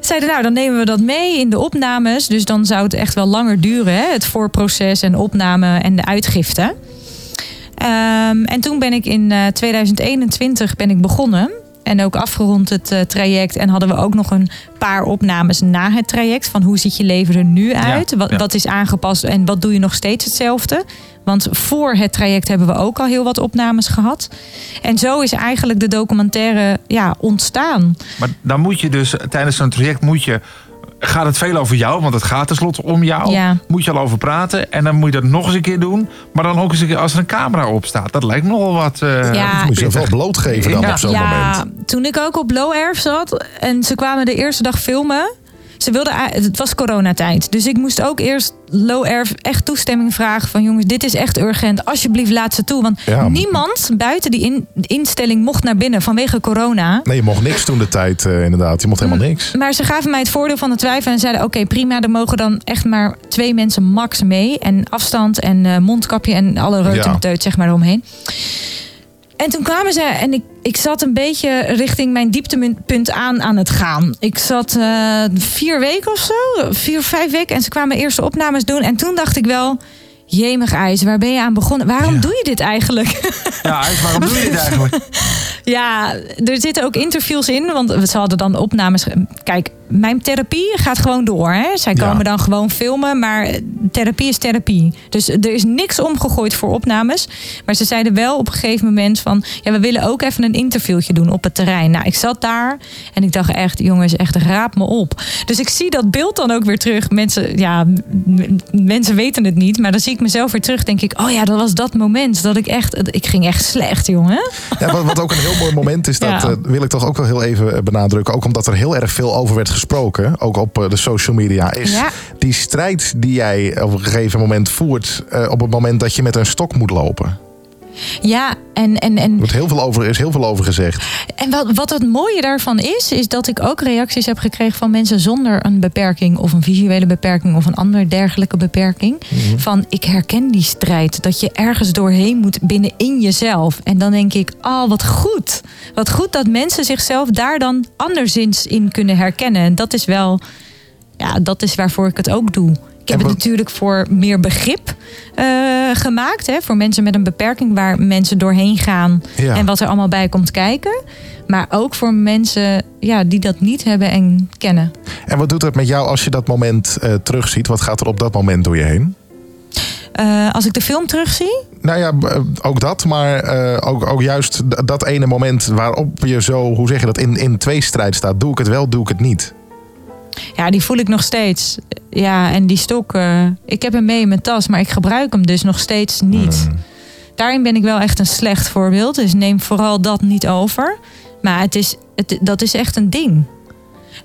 zeiden, nou, dan nemen we dat mee in de opnames. Dus dan zou het echt wel langer duren. Hè? Het voorproces en opname en de uitgifte. Ehm, en toen ben ik in eh, 2021 ben ik begonnen. En ook afgerond het eh, traject. En hadden we ook nog een paar opnames na het traject. Van hoe ziet je leven er nu uit? wat, ja. wat is aangepast en wat doe je nog steeds hetzelfde? Want voor het traject hebben we ook al heel wat opnames gehad. En zo is eigenlijk de documentaire ja, ontstaan. Maar dan moet je dus tijdens zo'n traject moet je. Gaat het veel over jou, want het gaat tenslotte om jou. Ja. Moet je al over praten. En dan moet je dat nog eens een keer doen. Maar dan ook eens een keer als er een camera op staat. Dat lijkt nogal wat. eh, Ja. Moet je wel blootgeven dan Ja. op zo'n ja, moment. toen ik ook op Low Erf zat en ze kwamen de eerste dag filmen. Ze wilden, a- het was coronatijd. Dus ik moest ook eerst Low Erf echt toestemming vragen van jongens, dit is echt urgent. Alsjeblieft laat ze toe. Want Ja. niemand buiten die in- instelling mocht naar binnen vanwege corona. Nee, je mocht niks toen de tijd, eh, inderdaad. Je mocht helemaal niks. Maar ze gaven mij het voordeel van de twijfel en zeiden: Oké, prima, er mogen dan echt maar twee mensen max mee. En afstand en eh, mondkapje en alle reutemeteut, zeg maar, eromheen. En toen kwamen ze en ik, ik zat een beetje richting mijn dieptepunt aan aan het gaan. Ik zat eh, vier weken of zo, vier, vijf weken. En ze kwamen eerste opnames doen. En toen dacht ik wel, jemig ijs, waar ben je aan begonnen? Waarom doe je dit eigenlijk? Ja, Ijs, waarom doe je dit eigenlijk? Ja, er zitten ook interviews in, want ze hadden dan opnames. Kijk, mijn therapie gaat gewoon door. Hè? Zij Ja. komen dan gewoon filmen, maar therapie is therapie. Dus er is niks omgegooid voor opnames. Maar ze zeiden wel op een gegeven moment van... ja, we willen ook even een interviewtje doen op het terrein. Nou, ik zat daar en ik dacht echt, jongens, echt raap me op. Dus ik zie dat beeld dan ook weer terug. Mensen, ja, mensen weten het niet, maar dan zie ik mezelf weer terug. Denk ik, oh ja, dat was dat moment dat ik echt... Ik ging echt slecht, jongen. Ja, wat, wat ook een heel mooi moment is, dat Ja. eh, wil ik toch ook wel heel even eh, benadrukken. Ook omdat er heel erg veel over werd gesproken, ook op eh, de social media. Is Ja. die strijd die jij op een gegeven moment voert, op het moment dat je met een stok moet lopen. Ja, en, en, Er en, wordt heel veel over, is heel veel over gezegd. en wat, wat het mooie daarvan is, is dat ik ook reacties heb gekregen van mensen zonder een beperking of een visuele beperking of een andere dergelijke beperking. Van ik herken die strijd, dat je ergens doorheen moet binnenin jezelf. En dan denk ik, oh wat goed. Wat goed dat mensen zichzelf daar dan anderszins in kunnen herkennen. En dat is wel, ja, dat is waarvoor ik het ook doe. Heb En het natuurlijk voor meer begrip eh, gemaakt. Hè, voor mensen met een beperking waar mensen doorheen gaan. Ja. En wat er allemaal bij komt kijken. Maar ook voor mensen ja, die dat niet hebben en kennen. En wat doet het met jou als je dat moment eh, terugziet? Wat gaat er op dat moment door je heen? Eh, als ik de film terugzie, Nou ja, ook dat, maar ook, ook juist dat ene moment waarop je zo, hoe zeg je dat, in, in tweestrijd staat. Doe ik het wel, doe ik het niet. Ja, die voel ik nog steeds. Ja, en die stok, eh, ik heb hem mee in mijn tas, maar ik gebruik hem dus nog steeds niet. Hmm. Daarin ben ik wel echt een slecht voorbeeld. Dus neem vooral dat niet over. Maar het is, het, dat is echt een ding.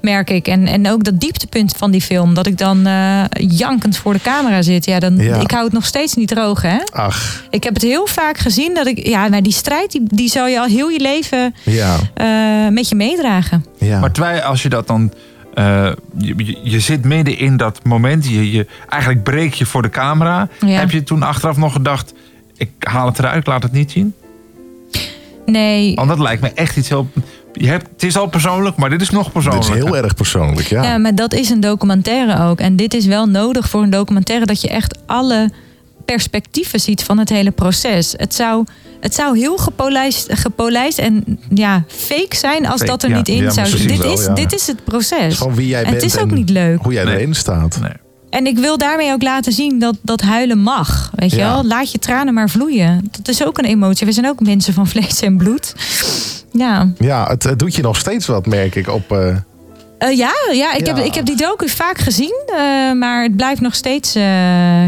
Merk ik. En, en ook dat dieptepunt van die film. Dat ik dan eh, jankend voor de camera zit. Ja, dan, Ja. Ik hou het nog steeds niet droog. Hè? Ach, Ik heb het heel vaak gezien. Dat ik, ja, maar die strijd die, die zou je al heel je leven ja. eh, met je meedragen. ja. Maar als je dat dan. Eh, je, zit midden in dat moment. Je, je, eigenlijk breek je voor de camera. Ja. Heb je toen achteraf nog gedacht. Ik haal het eruit, laat het niet zien? Nee, Want dat lijkt me echt iets heel. Je hebt, het is al persoonlijk, maar dit is nog Dit persoonlijker. is heel erg persoonlijk, ja. Ja, maar dat is een documentaire ook. En dit is wel nodig voor een documentaire dat je echt alle perspectieven ziet van het hele proces. Het zou, het zou heel gepolijst, gepolijst en ja, fake zijn als Fake, dat er ja. niet in Ja, zou zitten. Dit, wel, is, ja. dit is het proces. Gewoon wie jij en bent het is ook en niet leuk. Hoe jij Nee. erin staat. Nee. En ik wil daarmee ook laten zien dat, dat huilen mag. Weet je wel? Laat je tranen maar vloeien. Dat is ook een emotie. We zijn ook mensen van vlees en bloed. Ja, Ja, het, het doet je nog steeds wat, merk ik. Op, eh, Eh, ja, ja, ik, Heb, ik heb die docu vaak gezien. eh, maar het blijft nog steeds eh,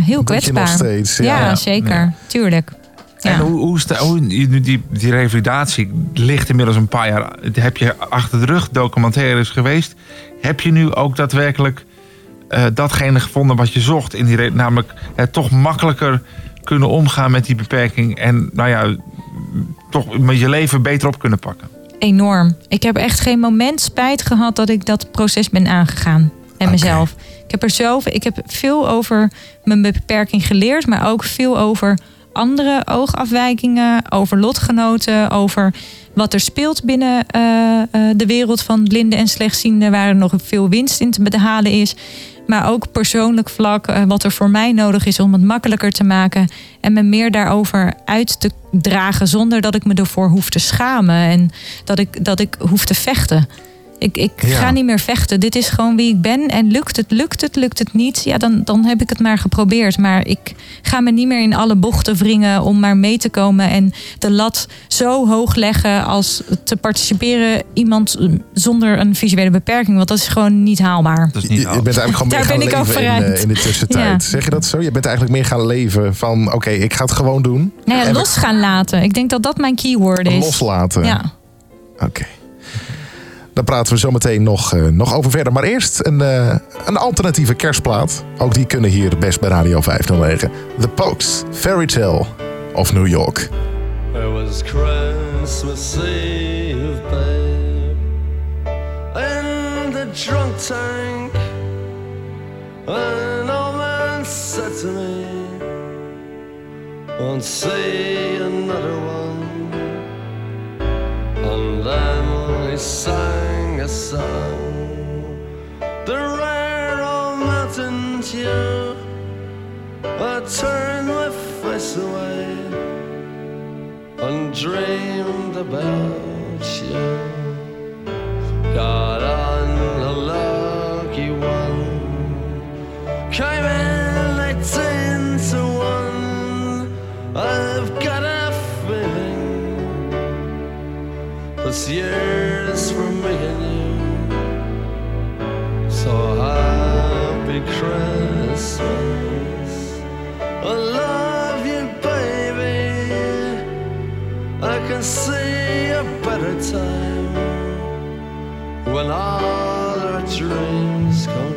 heel kwetsbaar. nog steeds, ja. ja, Ja. zeker. Ja. Tuurlijk. Ja. En hoe, hoe, sta, hoe die, die, die revalidatie ligt inmiddels een paar jaar. Heb je achter de rug documentaires geweest? Heb je nu ook daadwerkelijk eh, datgene gevonden wat je zocht? In die, namelijk het toch makkelijker kunnen omgaan met die beperking. En nou ja, toch met je leven beter op kunnen pakken. Enorm. Ik heb echt geen moment spijt gehad dat ik dat proces ben aangegaan. En mezelf. Ik heb er zelf, ik heb veel over mijn beperking geleerd, maar ook veel over andere oogafwijkingen, over lotgenoten, over wat er speelt binnen eh, eh, de wereld van blinden en slechtzienden, waar er nog veel winst in te behalen is. Maar ook persoonlijk vlak, eh, wat er voor mij nodig is om het makkelijker te maken. En me meer daarover uit te dragen zonder dat ik me ervoor hoef te schamen. En dat ik, dat ik hoef te vechten. Ik, ik Ja. ga niet meer vechten. Dit is gewoon wie ik ben. En lukt het, lukt het, lukt het niet. Ja, dan, dan heb ik het maar geprobeerd. Maar ik ga me niet meer in alle bochten wringen om maar mee te komen. En de lat zo hoog leggen als te participeren iemand zonder een visuele beperking. Want dat is gewoon niet haalbaar. Dat is je, niet je bent eigenlijk gewoon Daar meer gaan ben ik ook in, eh, in de tussentijd. Ja. Zeg je dat zo? Je bent eigenlijk meer gaan leven van... Oké, ik ga het gewoon doen. Nou ja, En we- los gaan laten. Ik denk dat dat mijn keyword is. Loslaten. Ja. Oké. Daar praten we zo meteen nog, eh, nog over verder. Maar eerst een, eh, een alternatieve kerstplaat. Ook die kunnen hier best bij Radio 509. The Pokes, Fairy Tale of New York. It was Christmas Eve, babe, in the drunk tank. An old man said me, Won't see another one. And sang a song, the rare old mountain tune. I turned my face away and dreamed about you. Got on a lucky one, came in eighteen to one. I've got a feeling this year's Christmas. I love you, baby. I can see a better time when all our dreams come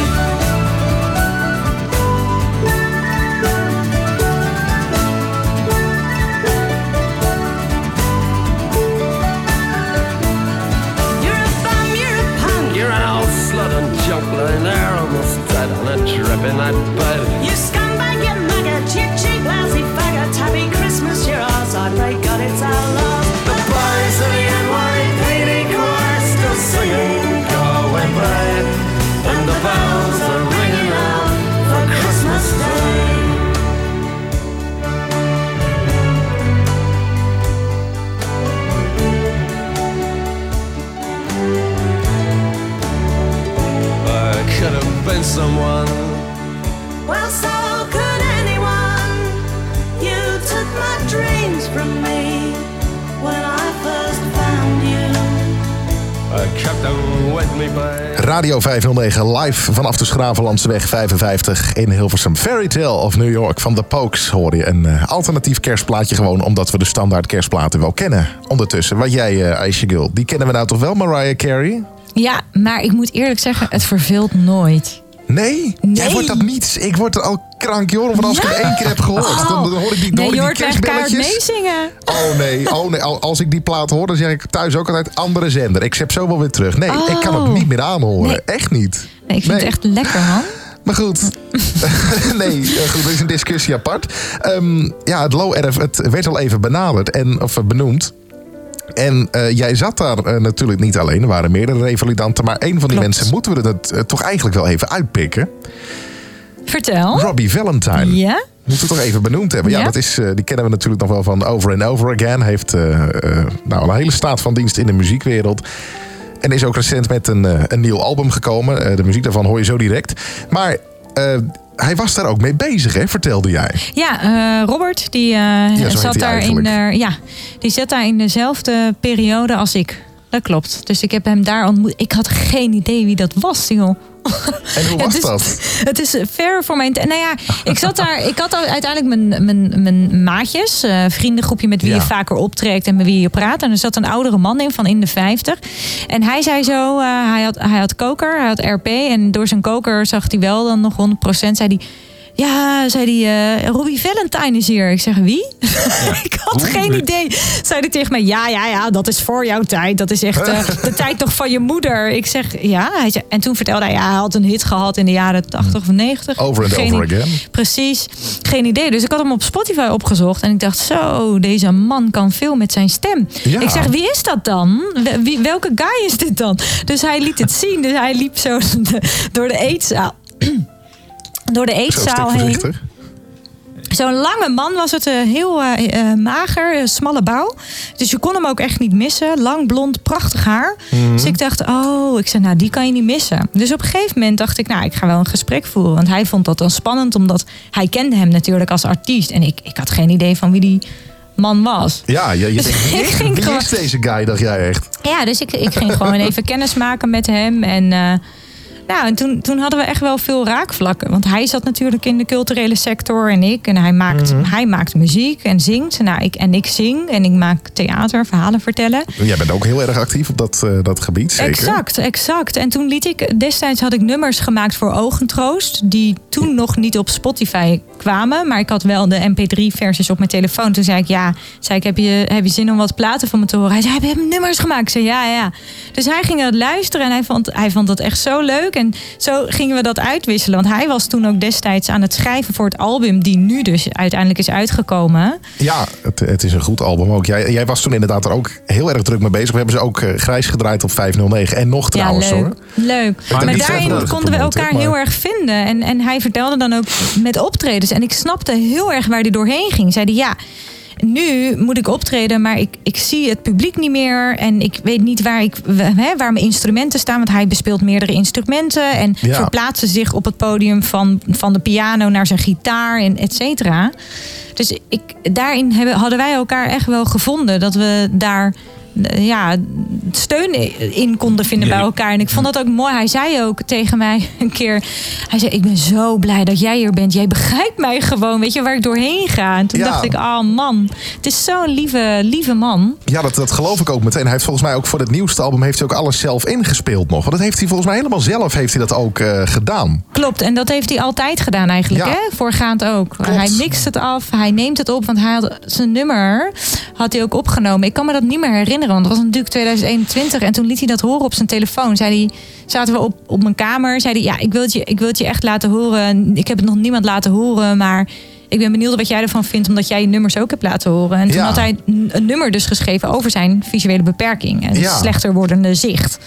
In that bed. You scumbag, you maggot, you cheap, lousy faggot. Happy Christmas, you're ours. I pray God it's our love. The boys of the NYPD choir still singing Go away, babe. And the bells are ringing out for Christmas Day. I could have been someone. Radio 509 live vanaf de Schravenlandseweg 55 in Hilversum. Fairy Tale of New York van The Pokes hoor je. Een eh, alternatief kerstplaatje gewoon omdat we de standaard kerstplaten wel kennen. Ondertussen, wat jij uh, Aisha Girl, die kennen we nou toch wel Mariah Carey? Ja, maar ik moet eerlijk zeggen, het verveelt nooit. Nee? Jij wordt dat niet. Ik word er al krank, joh. Als ik het één keer heb gehoord, dan, dan hoor ik die, dan Oh. Nee, hoor ik die echt meezingen. Oh nee, oh nee. Al- Als ik die plaat hoor, dan zeg ik thuis ook altijd andere zender. Ik zet zo wel weer terug. Nee, ik kan het Oh. niet meer aanhoren. Nee. Echt niet. Nee, ik vind het echt lekker, man. Maar goed. nee, eh, goed, dat is een discussie apart. Ehm, ja, het low erf, het werd al even benaderd en, of eh, benoemd. En eh, jij zat daar natuurlijk niet alleen. Er waren meerdere revalidanten. Maar een van die Klopt. mensen moeten we het eh, toch eigenlijk wel even uitpikken. Vertel. Robbie Valentine. Ja? Moeten we toch even benoemd hebben. Ja, Ja? dat is, eh, die kennen we natuurlijk nog wel van Over and Over Again. Heeft eh, eh, nou, een hele staat van dienst in de muziekwereld. En is ook recent met een, een nieuw album gekomen. De muziek daarvan hoor je zo direct. Maar hij was daar ook mee bezig, hè? vertelde jij. Ja, Robert, die, zat daar in, ja, die zat daar in dezelfde periode als ik. Dat klopt. Dus ik heb hem daar ontmoet. Ik had geen idee wie dat was, joh. En hoe was dat? Het is ver voor mijn... Nou ja, ik zat daar... Ik had uiteindelijk mijn, mijn, mijn maatjes. eh, vriendengroepje met wie Ja. je vaker optrekt en met wie je praat. En er zat een oudere man in van in de 50. En hij zei zo... eh, hij, had, hij had koker, hij had RP. En door zijn koker zag hij wel dan nog 100%. Zei hij... Ja, zei hij, eh Robbie Valentine is hier. Ik zeg, wie? ik had geen idee. Zei hij tegen mij, ja, ja, ja, dat is voor jouw tijd. Dat is echt eh, de tijd nog van je moeder. Ik zeg, ja. En toen vertelde hij, ja, hij had een hit gehad in de jaren 80 of 90. Over Geen over again. Precies, geen idee. Dus ik had hem op Spotify opgezocht. En ik dacht, zo, deze man kan veel met zijn stem. Ja. Ik zeg, wie is dat dan? Wie- welke guy is dit dan? Dus hij liet het zien. Dus hij liep zo door de eetzaal. Door de eetzaal heen. Zo'n lange man was het, eh, heel eh, eh, mager, smalle bouw. Dus je kon hem ook echt niet missen. Lang, blond, prachtig haar. Mhm. Dus ik dacht, oh, ik zei, nou, die kan je niet missen. Dus op een gegeven moment dacht ik, nou, ik ga wel een gesprek voeren. Want hij vond dat dan spannend, omdat hij kende hem natuurlijk als artiest. En ik, ik had geen idee van wie die man was. Ja, je, je Dus denkt, wie, ging wie gewoon- is deze guy, dacht jij echt? Ja, dus ik, ik ging gewoon even kennis maken met hem. En, nou, en toen, toen hadden we echt wel veel raakvlakken. Want hij zat natuurlijk in de culturele sector en ik. En hij maakt, Mhm. hij maakt muziek en zingt. Nou, ik, en ik zing en ik maak theater, verhalen vertellen. Jij bent ook heel erg actief op dat, eh, dat gebied, zeker? Exact, exact. En toen liet ik, destijds had ik nummers gemaakt voor Ogentroost, die toen nog niet op Spotify kwamen, maar ik had wel de MP3-versies op mijn telefoon. Toen zei ik, ja, zei ik, heb je, heb je zin om wat platen van me te horen? Hij zei, heb je nummers gemaakt? Ik zei, ja, ja. Dus hij ging dat luisteren en hij vond, hij vond dat echt zo leuk. En zo gingen we dat uitwisselen. Want hij was toen ook destijds aan het schrijven voor het album, die nu dus uiteindelijk is uitgekomen. Ja, het, het is een goed album ook. Jij, jij was toen inderdaad er ook heel erg druk mee bezig. We hebben ze ook eh, grijs gedraaid op 509. En nog trouwens ja, leuk. hoor. Leuk. Maar, daarin konden we elkaar maar- heel erg vinden. En, en hij vertelde dan ook met optredens. En ik snapte heel erg waar hij doorheen ging. Zeiden ja. Nu moet ik optreden, maar ik, ik zie het publiek niet meer. En ik weet niet waar, ik, hè, waar mijn instrumenten staan. Want hij bespeelt meerdere instrumenten. En Ja. verplaatste zich op het podium van, van de piano naar zijn gitaar en et cetera. Dus ik, daarin hebben, hadden wij elkaar echt wel gevonden. Dat we daar ja, steun in konden vinden bij elkaar. En ik vond dat ook mooi. Hij zei ook tegen mij een keer... Hij zei, ik ben zo blij dat jij hier bent. Jij begrijpt mij gewoon. Weet je waar ik doorheen ga? En toen Ja. dacht ik, oh man. Het is zo'n lieve, lieve man. Ja, dat, dat geloof ik ook meteen. Hij heeft volgens mij ook voor het nieuwste album heeft hij ook alles zelf ingespeeld nog. Want dat heeft hij volgens mij helemaal zelf heeft hij dat ook eh, gedaan. Klopt, en dat heeft hij altijd gedaan eigenlijk, Ja. hè? Voorgaand ook. Hij mixt het af, hij neemt het op, want hij had zijn nummer had hij ook opgenomen. Ik kan me dat niet meer herinneren, want het was natuurlijk 2021 en toen liet hij dat horen op zijn telefoon. Zei hij, zaten we op, op mijn kamer, zei hij, ja, ik wil, het je, ik wil het je echt laten horen. Ik heb het nog niemand laten horen, maar ik ben benieuwd wat jij ervan vindt, omdat jij je nummers ook hebt laten horen. En toen Ja. had hij een nummer dus geschreven over zijn visuele beperking en Ja. slechter wordende zicht.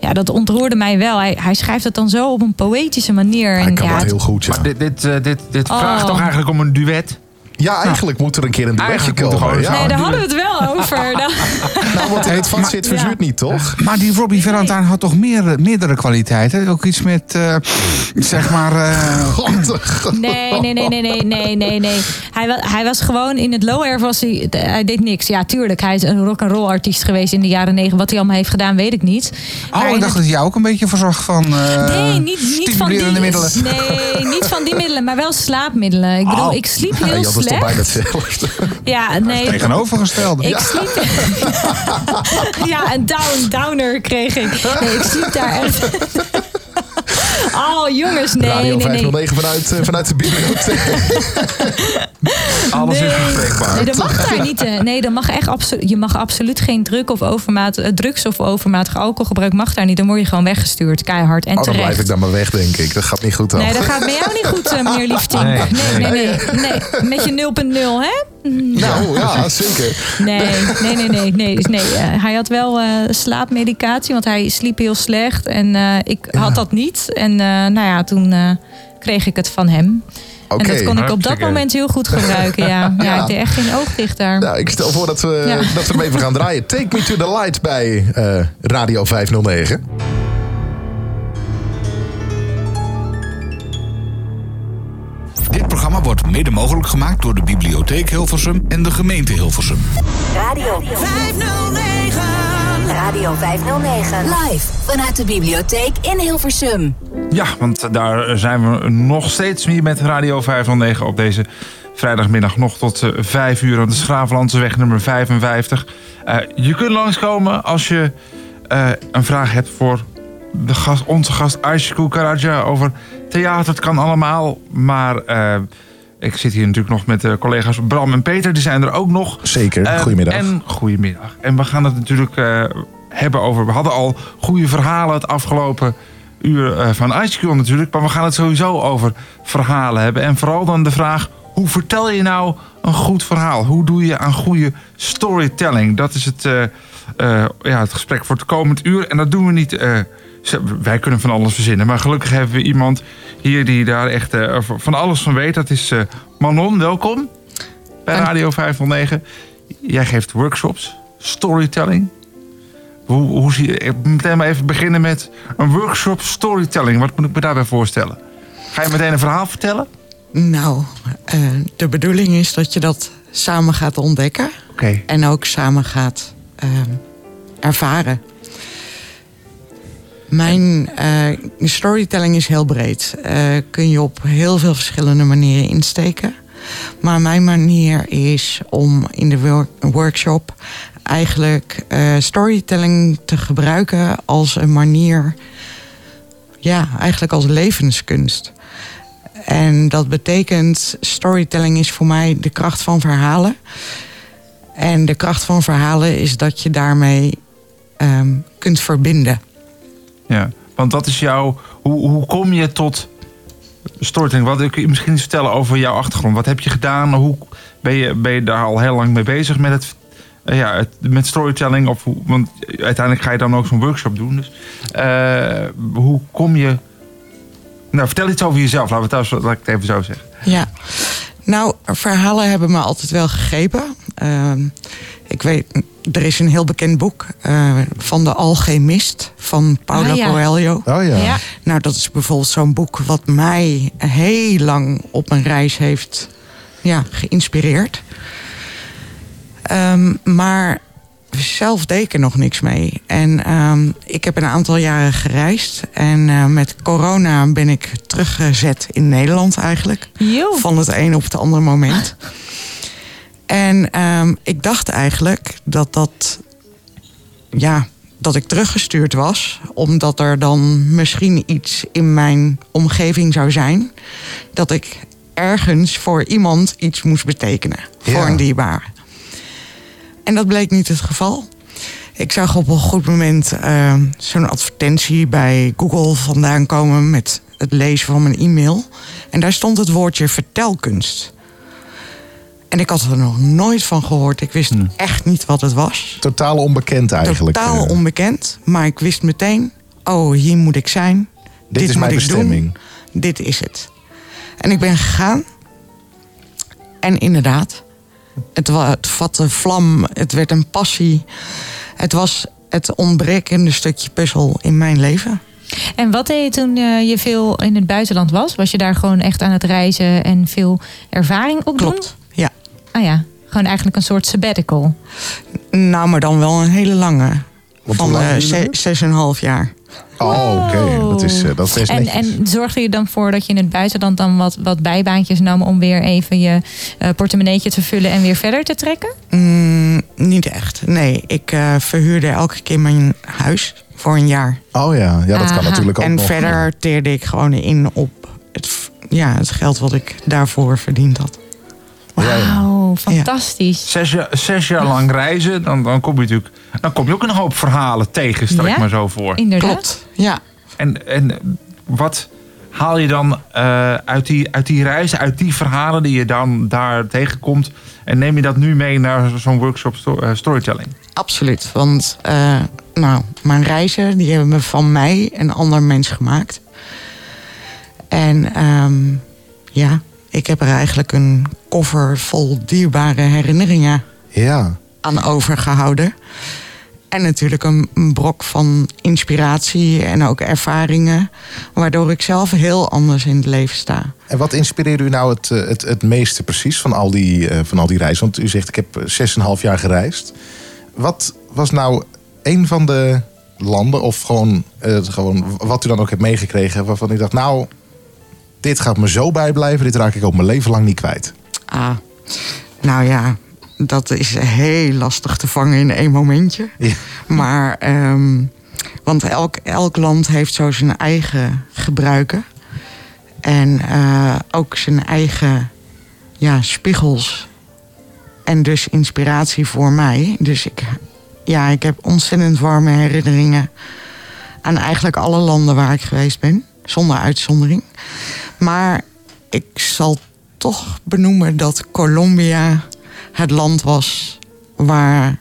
Ja, dat ontroerde mij wel. Hij, hij schrijft het dan zo op een poëtische manier. Hij en kan ja, dat het- heel goed, ja. Maar dit, dit, eh, dit, dit Oh. vraagt toch eigenlijk om een duet? Ja, nou. eigenlijk moet er een keer een de komen. Ja. Nee, daar hadden we het wel over. nou, wat heet het zit verzuurt niet, toch? Maar die Robbie Valentine had toch meer, eh, meerdere kwaliteiten? Ook iets met, uh, zeg maar... Uh... Nee, nee, nee, nee, nee, nee, nee, nee. Hij, was, hij was gewoon in het low air, was hij, hij deed niks. Ja, tuurlijk, hij is een rock and roll artiest geweest in de jaren negen. Wat hij allemaal heeft gedaan, weet ik niet. Oh, ik dacht het... dat hij jou ook een beetje verzag van Nee, niet, niet van die, middelen. Nee, niet van die middelen, maar wel slaapmiddelen. Ik bedoel, oh. ik sliep heel slecht. is toch bijna hetzelfde. Ja, nee. Tegenovergestelde. Ik sliep. ja, een down, downer kreeg ik. Nee, ik sliep daar echt. Oh, jongens, nee, Radio nee, nee. 509 vanuit, eh, vanuit de bibliotheek. Alles is Nee. bespreekbaar. Nee, dat mag daar niet. eh. Nee, dat mag echt absolu- je mag absoluut geen druk of overmaat, eh, drugs of overmatig alcoholgebruik mag daar niet. Dan word je gewoon weggestuurd, keihard en Oh, dan terecht. blijf ik dan maar weg, denk ik. Dat gaat niet goed dan. Nee, dat gaat met jou niet goed, meneer Liefding. Nee, Nee, nee, nee, nee. Met je 0.0, hè? Nou, ja, zeker. Nee, nee, nee, nee. nee, nee hij had wel eh, slaapmedicatie, want hij sliep heel slecht. En eh, ik had dat niet. En eh, nou ja, toen eh, kreeg ik het van hem. En dat kon ik op dat moment heel goed gebruiken, ja. Ja, Ja. ik deed echt geen oog dicht daar. Nou, ik stel voor dat we, Ja. dat we hem even gaan draaien. Take me to the light bij eh, Radio 509. Dit programma wordt mede mogelijk gemaakt door de Bibliotheek Hilversum en de gemeente Hilversum. Radio 509. Radio 509. Live vanuit de bibliotheek in Hilversum. Ja, want daar zijn we nog steeds hier met Radio 509 op deze vrijdagmiddag nog tot eh, 5 uur. aan de Schravenlandseweg nummer 55. Eh, je kunt langskomen als je eh, een vraag hebt voor de gast, onze gast Aishku Karaja over theater. Het kan allemaal, maar eh, ik zit hier natuurlijk nog met de collega's Bram en Peter. Die zijn er ook nog. Zeker, Eh, goedemiddag. En goedemiddag. En we gaan het natuurlijk eh, hebben over... We hadden al goede verhalen het afgelopen uur eh, van Ice Cube natuurlijk. Maar we gaan het sowieso over verhalen hebben. En vooral dan de vraag... Hoe vertel je nou een goed verhaal? Hoe doe je aan goede storytelling? Dat is het, eh, eh, ja, het gesprek voor het komend uur. En dat doen we niet... wij kunnen van alles verzinnen. Maar gelukkig hebben we iemand hier die daar echt eh, van alles van weet. Dat is eh, Manon, welkom bij Radio 509. Jij geeft workshops, storytelling. Hoe, hoe zie je, ik moet meteen maar even beginnen met een workshop storytelling. Wat moet ik me daarbij voorstellen? Ga je meteen een verhaal vertellen? Nou, eh, de bedoeling is dat je dat samen gaat ontdekken. En ook samen gaat ervaren. Mijn eh, storytelling is heel breed. Eh, kun je op heel veel verschillende manieren insteken. Maar mijn manier is om in de wor- workshop eigenlijk eh, storytelling te gebruiken als een manier, ja, eigenlijk als levenskunst. En dat betekent, storytelling is voor mij de kracht van verhalen. En de kracht van verhalen is dat je daarmee ehm, kunt verbinden. Ja, want dat is jouw... Hoe, hoe kom je tot storytelling? Wat kun je misschien eens vertellen over jouw achtergrond? Wat heb je gedaan? Hoe ben je, ben je daar al heel lang mee bezig met het... eh, Ja, met storytelling, of want uiteindelijk ga je dan ook zo'n workshop doen. Dus, eh, hoe kom je Nou, vertel iets over jezelf. Het, thuis- laat ik het even zo zeggen. Ja, nou, verhalen hebben me altijd wel gegrepen. Ehm, ik weet, er is een heel bekend boek eh, van de Alchemist van Paulo Ah, ja. Coelho. Oh ja. Ja. Nou, dat is bijvoorbeeld zo'n boek wat mij heel lang op mijn reis heeft ja, geïnspireerd. Ehm, maar zelf deed ik er nog niks mee. En ehm, ik heb een aantal jaren gereisd. En eh, met corona ben ik teruggezet in Nederland eigenlijk. Van het een op het andere moment. En ehm, ik dacht eigenlijk dat dat... Ja, dat ik teruggestuurd was. Omdat er dan misschien iets in mijn omgeving zou zijn. Dat ik ergens voor iemand iets moest betekenen. Voor een dierbaar. En dat bleek niet het geval. Ik zag op een goed moment eh, zo'n advertentie bij Google vandaan komen met het lezen van mijn e-mail. En daar stond het woordje vertelkunst. En ik had er nog nooit van gehoord. Ik wist echt niet wat het was. Totaal onbekend eigenlijk. Totaal eh. onbekend. Maar ik wist meteen, oh, hier moet ik zijn. Dit is moet mijn ik bestemming. Doen. Dit is het. En ik ben gegaan. En inderdaad, het, het vatte vlam. Het werd een passie. Het was het ontbrekende stukje puzzel in mijn leven. En wat deed je toen eh, je veel in het buitenland was? Was je daar gewoon echt aan het reizen en veel ervaring opdoen? Klopt, ja. Ah ja, gewoon eigenlijk een soort sabbatical. Nou, maar dan wel een hele lange. Want van eh, het? zes en een half jaar. Oh, oké. Dat is, eh, dat is best En, en zorgde je dan voor dat je in het buitenland dan wat, wat bijbaantjes nam om weer even je eh, portemonneetje te vullen en weer verder te trekken? Mm, niet echt. Nee, ik eh, verhuurde elke keer mijn huis voor een jaar. Oh ja, ja dat kan natuurlijk ook En nog. verder teerde ik gewoon in op het, ja, het geld wat ik daarvoor verdiend had. Wauw, fantastisch. Zes jaar, zes jaar lang reizen, dan, dan kom je natuurlijk. Dan kom je ook een hoop verhalen tegen, stel ik maar zo voor. Inderdaad. Klopt, ja. En, en wat haal je dan eh, uit, die, uit die reizen, uit die verhalen die je dan daar tegenkomt? En neem je dat nu mee naar zo'n workshop sto- eh, storytelling? Absoluut. Want eh, nou, mijn reizen die hebben me van mij een ander mens gemaakt. En ehm, ja, ik heb er eigenlijk een koffer vol dierbare herinneringen Ja. aan overgehouden. En natuurlijk een, een brok van inspiratie en ook ervaringen. Waardoor ik zelf heel anders in het leven sta. En wat inspireerde u nou het, eh, het, het meeste precies van al, die, eh, van al die reizen? Want u zegt, ik heb eh, zes en een half jaar gereisd. Wat was nou een van de landen, of gewoon, eh, gewoon wat u dan ook hebt meegekregen... waarvan u dacht, nou, dit gaat me zo bijblijven... dit raak ik ook mijn leven lang niet kwijt. Ah, nou ja, dat is heel lastig te vangen in één momentje. Ja. Maar, ehm, want elk, elk land heeft zo zijn eigen gebruiken. En eh, ook zijn eigen ja, spiegels. En dus inspiratie voor mij. Dus ik, ja, ik heb ontzettend warme herinneringen aan eigenlijk alle landen waar ik geweest ben. Zonder uitzondering. Maar ik zal toch benoemen dat Colombia het land was waar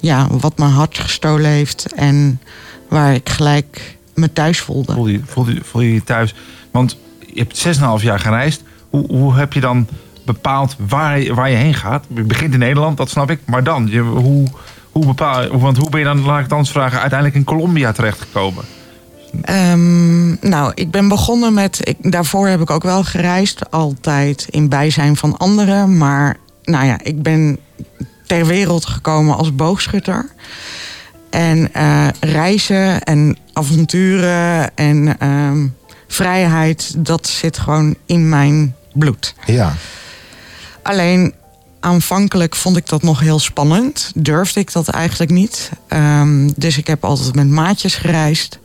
ja, wat mijn hart gestolen heeft en waar ik gelijk me thuis voelde. Voel je voel je, voel je, je thuis? Want je hebt 6,5 jaar gereisd. Hoe, hoe heb je dan bepaald waar, waar je heen gaat? Je begint in Nederland, dat snap ik. Maar dan, je, hoe, hoe bepaal, want hoe ben je dan, laat ik het anders vragen, uiteindelijk in Colombia terechtgekomen? Ehm, nou, ik ben begonnen met. Ik, daarvoor heb ik ook wel gereisd, altijd in bijzijn van anderen. Maar nou ja, ik ben ter wereld gekomen als boogschutter. En eh, reizen en avonturen en ehm, vrijheid, dat zit gewoon in mijn bloed. Ja. Alleen aanvankelijk vond ik dat nog heel spannend. Durfde ik dat eigenlijk niet. Ehm, dus ik heb altijd met maatjes gereisd.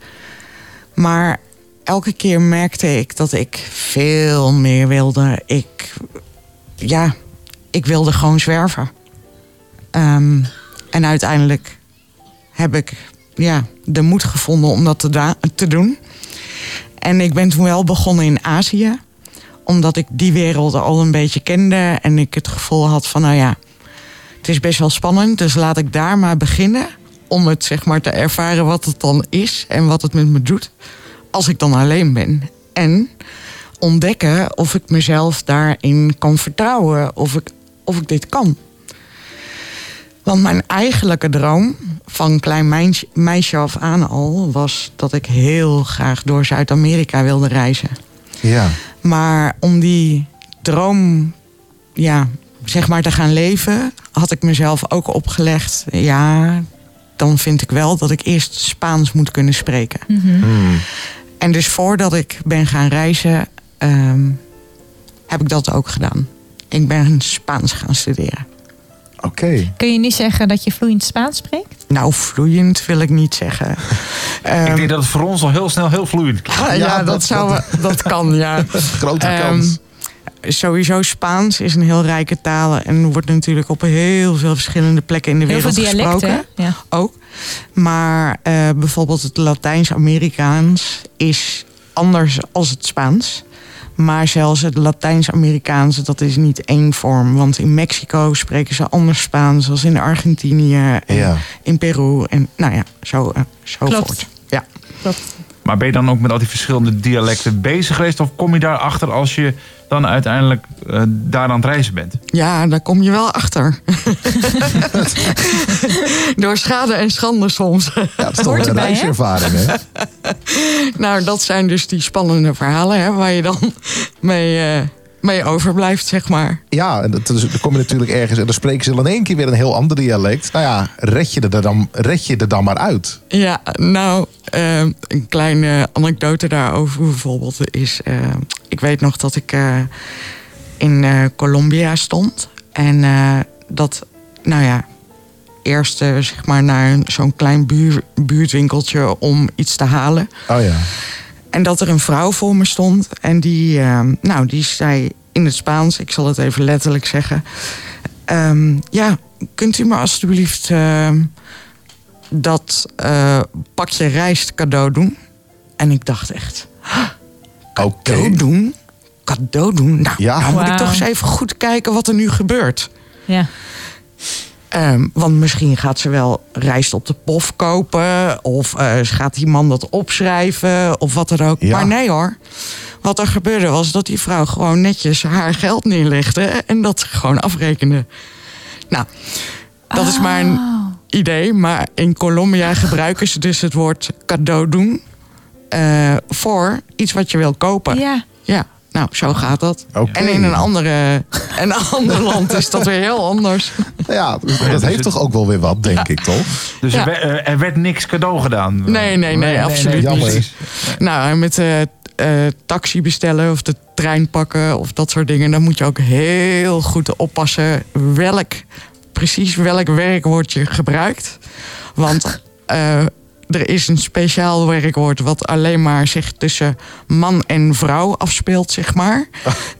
Maar elke keer merkte ik dat ik veel meer wilde. Ik, ja, ik wilde gewoon zwerven. Ehm, en uiteindelijk heb ik ja, de moed gevonden om dat te, te doen. En ik ben toen wel begonnen in Azië omdat ik die wereld al een beetje kende en ik het gevoel had van, nou ja, het is best wel spannend, dus laat ik daar maar beginnen om het zeg maar te ervaren wat het dan is en wat het met me doet als ik dan alleen ben. En ontdekken of ik mezelf daarin kan vertrouwen, of ik, of ik dit kan. Want mijn eigenlijke droom van klein meisje, af aan al was dat ik heel graag door Zuid-Amerika wilde reizen. Ja. Maar om die droom, ja, zeg maar te gaan leven, had ik mezelf ook opgelegd. Ja, dan vind ik wel dat ik eerst Spaans moet kunnen spreken. En dus voordat ik ben gaan reizen, ehm, heb ik dat ook gedaan. Ik ben Spaans gaan studeren. Oké. Kun je niet zeggen dat je vloeiend Spaans spreekt? Nou, vloeiend wil ik niet zeggen. Ehm, ik denk dat het voor ons al heel snel heel vloeiend klinkt. ja, Ja, dat, dat- zou, dat kan, ja. Grote Ehm, kans. Sowieso Spaans is een heel rijke taal en wordt natuurlijk op heel veel verschillende plekken in de Heel veel wereld dialecten. gesproken. Ja. Ook. Maar eh, bijvoorbeeld het Latijns-Amerikaans is anders als het Spaans. Maar zelfs het Latijns-Amerikaanse, dat is niet één vorm. Want in Mexico spreken ze anders Spaans als in Argentinië en Ja. in Peru. En nou ja, zo, eh, zo Klopt. voort. Ja. Maar ben je dan ook met al die verschillende dialecten bezig geweest? Of kom je daarachter als je dan uiteindelijk eh, daar aan het reizen bent? Ja, daar kom je wel achter. Door schade en schande soms. Ja, dat is toch hoort een erbij, reiservaring, hè? nou, dat zijn dus die spannende verhalen hè, waar je dan mee, eh, mee overblijft, zeg maar. Ja, en dat, dus, dan kom je natuurlijk ergens en dan spreken ze in één keer weer een heel ander dialect. Nou ja, red je er dan, red je er dan maar uit. Ja, nou, eh, een kleine anekdote daarover bijvoorbeeld is... weet nog dat ik eh, in eh, Colombia stond. En eh, dat, nou ja, eerst zeg maar naar zo'n klein buur, buurtwinkeltje om iets te halen. Oh ja. En dat er een vrouw voor me stond. En die, eh, nou, die zei in het Spaans, ik zal het even letterlijk zeggen. ehm, ja, kunt u me alstublieft ehm, dat eh, pakje rijst cadeau doen? En ik dacht echt, Oké. cadeau doen? Cadeau doen? Nou, Ja. nou moet ik toch eens even goed kijken wat er nu gebeurt. Ja. Ehm, want misschien gaat ze wel rijst op de pof kopen. Of eh, gaat die man dat opschrijven. Of wat dan ook. Ja. Maar nee hoor. Wat er gebeurde was dat die vrouw gewoon netjes haar geld neerlegde. En dat gewoon afrekende. Nou, dat is maar een idee. Maar in Colombia gebruiken ze dus het woord cadeau doen. Eh, voor iets wat je wil kopen. Ja. Ja, nou, zo gaat dat. Oké. En in een, andere, een ander land is dat weer heel anders. Ja, dus dat dus heeft het- toch ook wel weer wat, denk ik, toch? Dus Ja. er, werd, eh, er werd niks cadeau gedaan? Nee, nee, nee, absoluut jammer. precies. Nou, en met eh eh, taxi bestellen of de trein pakken of dat soort dingen, dan moet je ook heel goed oppassen welk, precies welk werkwoord je gebruikt. Want eh, er is een speciaal werkwoord wat alleen maar zich tussen man en vrouw afspeelt, zeg maar.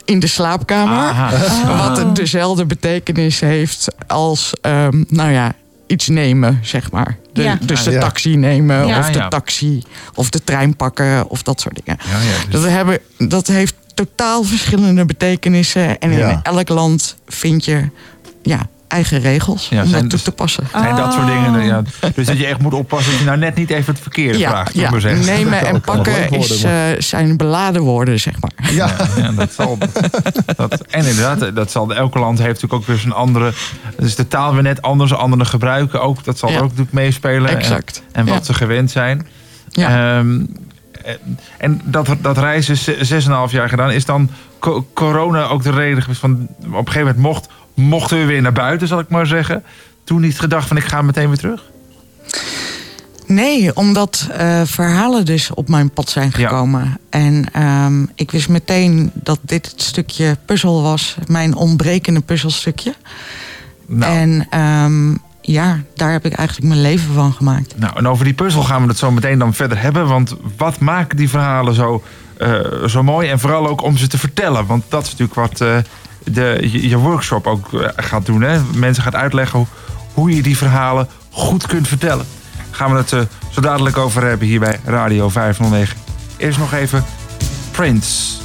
In de slaapkamer. Aha. Wat dezelfde betekenis heeft als, ehm, nou ja, iets nemen, zeg maar. De, Ja. Dus de taxi nemen, Ja. of de taxi, of de trein pakken, of dat soort dingen. Ja, ja, dus- Dat, hebben, dat heeft totaal verschillende betekenissen. En Ja. in elk land vind je ja, eigen regels Ja, om zijn dat toe dus- te passen. En dat soort dingen. Ja. Dus dat je echt moet oppassen dat je nou net niet even het verkeerde Ja, vraagt. moet ik ja. maar zeggen. nemen en pakken is, maar- eh, zijn beladen woorden, zeg maar. Ja, Ja, dat zal. Dat, en inderdaad, dat zal, elke land heeft natuurlijk ook weer zijn andere. Dus de taal weer net anders, andere gebruiken ook. Dat zal Ja. ook natuurlijk meespelen. En- Exact. En, wat Ja. ze gewend zijn. Ja. Ehm, en- en dat, dat reizen is zes en een half jaar gedaan. Is dan co- corona ook de reden geweest van... Op een gegeven moment mocht, mochten we weer naar buiten, zal ik maar zeggen. Toen niet gedacht van ik ga meteen weer terug? Nee, omdat eh, verhalen dus op mijn pad zijn Ja. gekomen. En ehm, ik wist meteen dat dit het stukje puzzel was. Mijn ontbrekende puzzelstukje. Nou, En ehm, ja, daar heb ik eigenlijk mijn leven van gemaakt. Nou, en over die puzzel gaan we het zo meteen dan verder hebben. Want wat maken die verhalen zo, eh, zo mooi? En vooral ook om ze te vertellen. Want dat is natuurlijk wat eh, de, je, workshop ook eh, gaat doen. Hè? Mensen gaat uitleggen hoe, je die verhalen goed kunt vertellen. Gaan we het eh, zo dadelijk over hebben hier bij Radio 509. Eerst nog even Prince.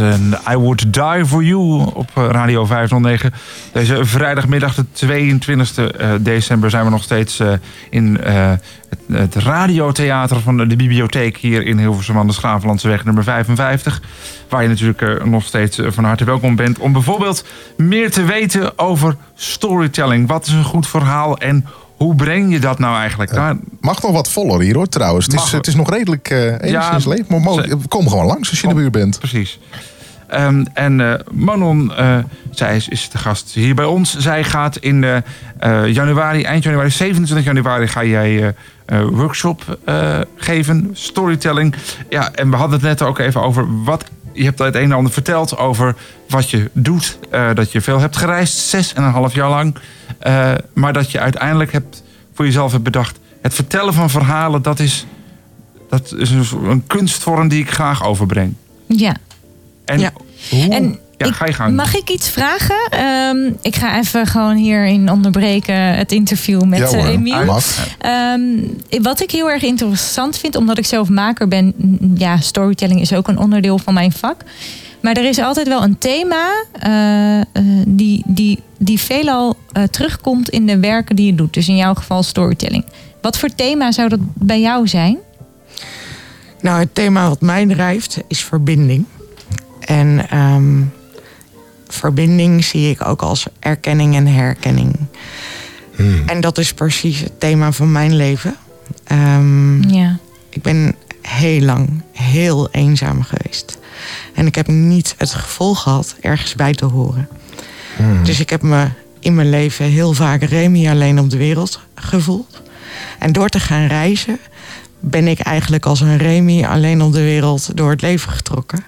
En I Would Die For You op eh, Radio 509. Deze vrijdagmiddag, de 22 eh, december, zijn we nog steeds eh, in het, radiotheater van de bibliotheek hier in Hilversum aan de Schravenlandseweg nummer 55. Waar je natuurlijk nog steeds van harte welkom bent om bijvoorbeeld meer te weten over storytelling. Wat is een goed verhaal en hoe breng je dat nou eigenlijk? Nou, Mag nog wat voller hier hoor trouwens. Het is, het is nog redelijk eh enigszins Ja, leeg. Maar mo- kom gewoon langs als je in de buurt bent. Precies. Ehm, en eh, Manon, eh, zij is, is de gast hier bij ons. Zij gaat in januari, eind januari, 27 januari, ga jij workshop geven, storytelling. Ja, en we hadden het net ook even over wat. Je hebt het een en ander verteld over wat je doet. dat je veel hebt gereisd, zes en een half jaar lang. Maar dat je uiteindelijk hebt, voor jezelf hebt bedacht... het vertellen van verhalen, dat is, dat is een, een kunstvorm die ik graag overbreng. Ja. En Ja. hoe? En ja, ik- ga je gang. Mag ik iets vragen? Ehm, ik ga even gewoon hierin onderbreken het interview met Ja eh, hoor, Emiel. Ehm, wat ik heel erg interessant vind, omdat ik zelf maker ben, ja, storytelling is ook een onderdeel van mijn vak. Maar er is altijd wel een thema eh, eh, die, die, die veelal terugkomt in de werken die je doet. Dus in jouw geval storytelling. Wat voor thema zou dat bij jou zijn? Nou, het thema wat mij drijft is verbinding. En ehm, verbinding zie ik ook als erkenning en herkenning. En dat is precies het thema van mijn leven. Ehm, Ja. ik ben heel lang heel eenzaam geweest. En ik heb niet het gevoel gehad ergens bij te horen. Dus ik heb me in mijn leven heel vaak Remy alleen op de wereld gevoeld. En door te gaan reizen ben ik eigenlijk als een Remy alleen op de wereld door het leven getrokken.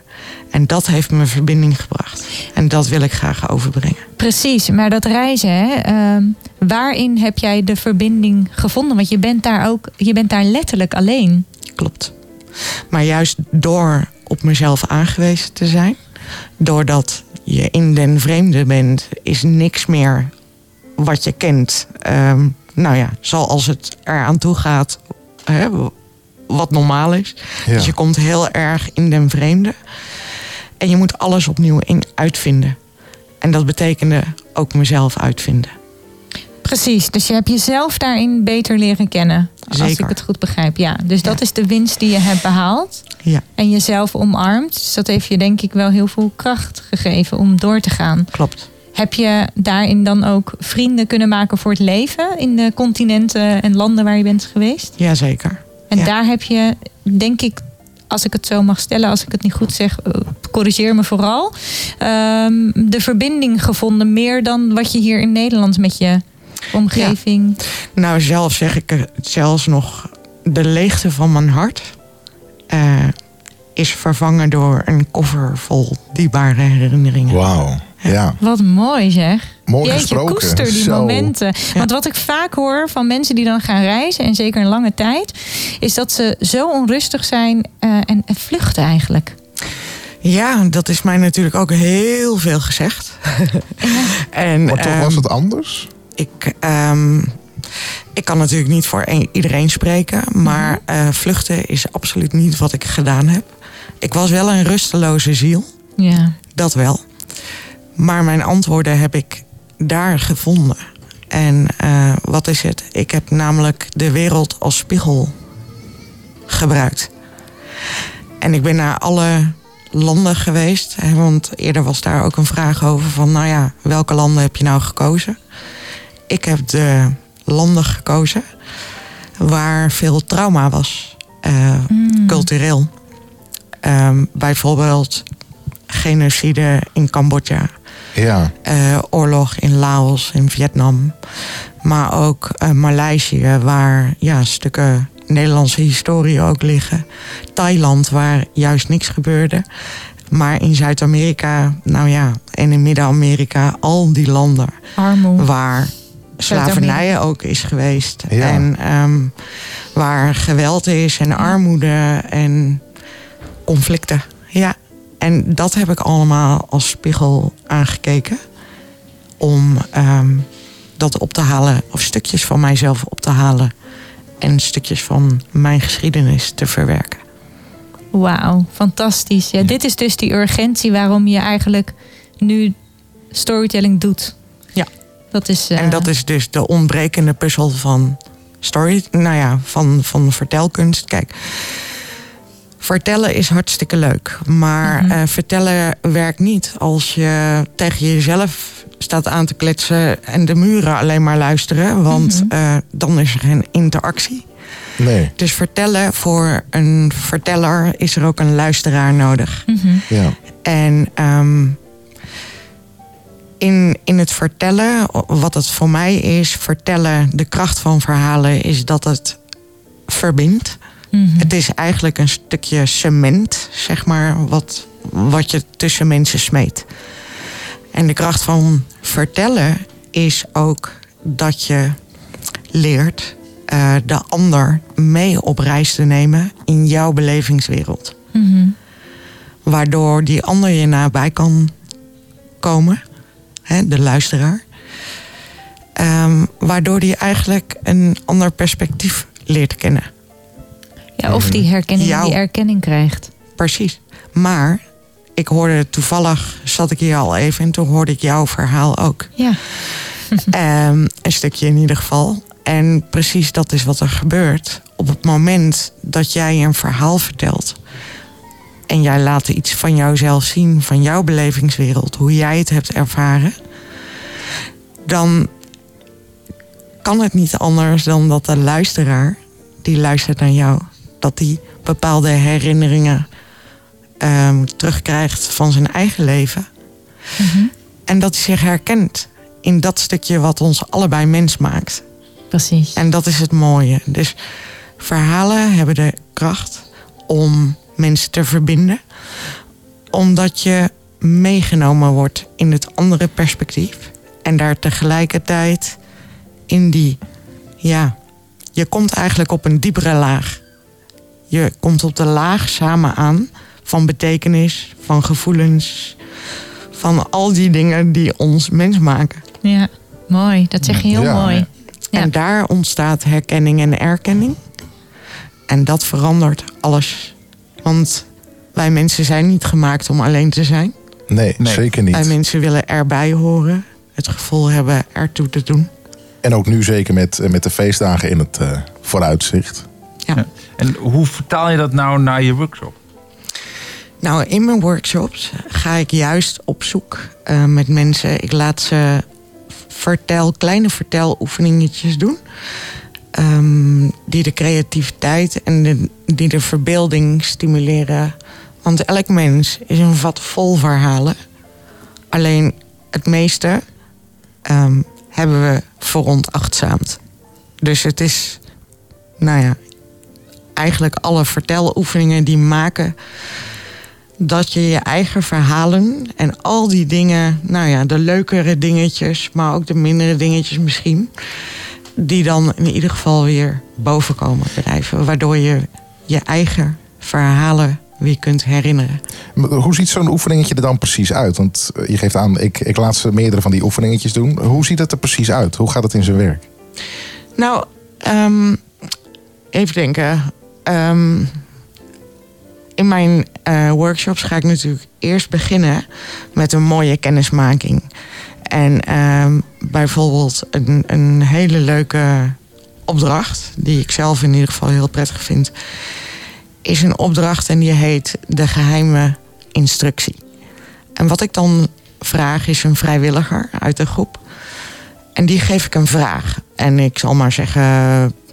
En dat heeft me verbinding gebracht. En dat wil ik graag overbrengen. Precies, maar dat reizen, hè, ehm, waarin heb jij de verbinding gevonden? Want je bent daar ook, je bent daar letterlijk alleen. Klopt. Maar juist door op mezelf aangewezen te zijn, doordat je in den vreemde bent, is niks meer wat je kent. Ehm, nou ja, zoals het eraan toe gaat, hè, wat normaal is. Ja. Dus je komt heel erg in den vreemde. En je moet alles opnieuw in uitvinden. En dat betekende ook mezelf uitvinden. Precies, dus je hebt jezelf daarin beter leren kennen. Als ik het goed begrijp, ja. Dus dat is de winst die je hebt behaald. Ja. En jezelf omarmd. Dus dat heeft je denk ik wel heel veel kracht gegeven om door te gaan. Klopt. Heb je daarin dan ook vrienden kunnen maken voor het leven? In de continenten en landen waar je bent geweest? Jazeker. En Ja. daar heb je, denk ik, als ik het zo mag stellen, als ik het niet goed zeg, eh, corrigeer me vooral. ehm, de verbinding gevonden, meer dan wat je hier in Nederland met je omgeving. Nou, zelf zeg ik het zelfs nog. De leegte van mijn hart eh, is vervangen door een koffer vol dierbare herinneringen. Wauw. Ja. Wat mooi zeg. Mooi Jeetje, gesproken. koester die Zo. momenten. Want wat ik vaak hoor van mensen die dan gaan reizen, en zeker een lange tijd, is dat ze zo onrustig zijn eh, en, en vluchten eigenlijk. Ja, dat is mij natuurlijk ook heel veel gezegd. en, Maar toch was ehm, het anders? Ik, ehm, ik kan natuurlijk niet voor een- iedereen spreken, maar eh, vluchten is absoluut niet wat ik gedaan heb. Ik was wel een rusteloze ziel, Ja. dat wel. Maar mijn antwoorden heb ik daar gevonden. En eh, wat is het? Ik heb namelijk de wereld als spiegel gebruikt. En ik ben naar alle landen geweest. Hè, want eerder was daar ook een vraag over van... nou ja, welke landen heb je nou gekozen? Ik heb de landen gekozen waar veel trauma was. eh, Cultureel. Ehm, bijvoorbeeld genocide in Cambodja. Ja. eh, oorlog in Laos, in Vietnam. Maar ook eh, Maleisië, waar ja, stukken Nederlandse historie ook liggen. Thailand, waar juist niks gebeurde. Maar in Zuid-Amerika, nou ja, en in Midden-Amerika, al die landen Armoede. waar slavernij ook is geweest. Ja. En ehm, waar geweld is en armoede en conflicten. Ja, en dat heb ik allemaal als spiegel aangekeken. Om ehm, dat op te halen, of stukjes van mijzelf op te halen. En stukjes van mijn geschiedenis te verwerken. Wauw, fantastisch. Ja, Dit is dus die urgentie waarom je eigenlijk nu storytelling doet. Ja. Dat is, eh, En dat is dus de ontbrekende puzzel van story, nou ja, van, van vertelkunst. Kijk, vertellen is hartstikke leuk. Maar Mhm. eh, vertellen werkt niet als je tegen jezelf staat aan te kletsen en de muren alleen maar luisteren. Want Mhm. eh, dan is er geen interactie. Nee. Dus vertellen voor een verteller is er ook een luisteraar nodig. mhm. Ja. En ehm, in, in het vertellen, wat het voor mij is, vertellen, de kracht van verhalen is dat het verbindt. Mhm. Het is eigenlijk een stukje cement, zeg maar, wat, wat je tussen mensen smeet. En de kracht van vertellen is ook dat je leert eh, de ander mee op reis te nemen in jouw belevingswereld Mhm. waardoor die ander je nabij kan komen, hè, de luisteraar. Ehm, waardoor die eigenlijk een ander perspectief leert kennen. Ja, of die herkenning, Jou. die erkenning krijgt. Precies. Maar ik hoorde toevallig, zat ik hier al even en toen hoorde ik jouw verhaal ook. Ja. Ehm, een stukje in ieder geval. En precies dat is wat er gebeurt. Op het moment dat jij een verhaal vertelt. En jij laat iets van jouzelf zien, van jouw belevingswereld, hoe jij het hebt ervaren. Dan kan het niet anders dan dat de luisteraar, die luistert naar jou, dat die bepaalde herinneringen ehm, terugkrijgt van zijn eigen leven. Mhm. En dat hij zich herkent in dat stukje wat ons allebei mens maakt. Precies. En dat is het mooie. Dus verhalen hebben de kracht om mensen te verbinden. Omdat je meegenomen wordt in het andere perspectief. En daar tegelijkertijd in die, ja, je komt eigenlijk op een diepere laag. Je komt op de laag samen aan van betekenis, van gevoelens, van al die dingen die ons mens maken. Ja, mooi. Dat zeg je heel Ja. mooi. Ja. En daar ontstaat herkenning en erkenning. En dat verandert alles. Want wij mensen zijn niet gemaakt om alleen te zijn. Nee, zeker Wij niet. mensen willen erbij horen. Het gevoel hebben ertoe te doen. En ook nu zeker met, met de feestdagen in het eh, vooruitzicht. Ja. En hoe vertaal je dat nou naar je workshop? Nou, in mijn workshops ga ik juist op zoek eh, met mensen. Ik laat ze vertel, kleine verteloefeningetjes doen. ehm, die de creativiteit en de, die de verbeelding stimuleren. Want elk mens is een vat vol verhalen. Alleen het meeste ehm, hebben we veronachtzaamd. Dus het is, nou ja, eigenlijk alle verteloefeningen die maken dat je je eigen verhalen en al die dingen, nou ja, de leukere dingetjes, maar ook de mindere dingetjes misschien, die dan in ieder geval weer boven komen drijven. Waardoor je je eigen verhalen weer kunt herinneren. Hoe ziet zo'n oefeningetje er dan precies uit? Want eh, je geeft aan, ik, ik laat ze meerdere van die oefeningetjes doen. Hoe ziet het er precies uit? Hoe gaat het in zijn werk? Nou, ehm, even denken. Ehm, in mijn eh, workshops ga ik natuurlijk eerst beginnen met een mooie kennismaking. En ehm, bijvoorbeeld een, een hele leuke opdracht, die ik zelf in ieder geval heel prettig vind, is een opdracht en die heet De Geheime Instructie. En wat ik dan vraag is een vrijwilliger uit de groep. En die geef ik een vraag. En ik zal maar zeggen,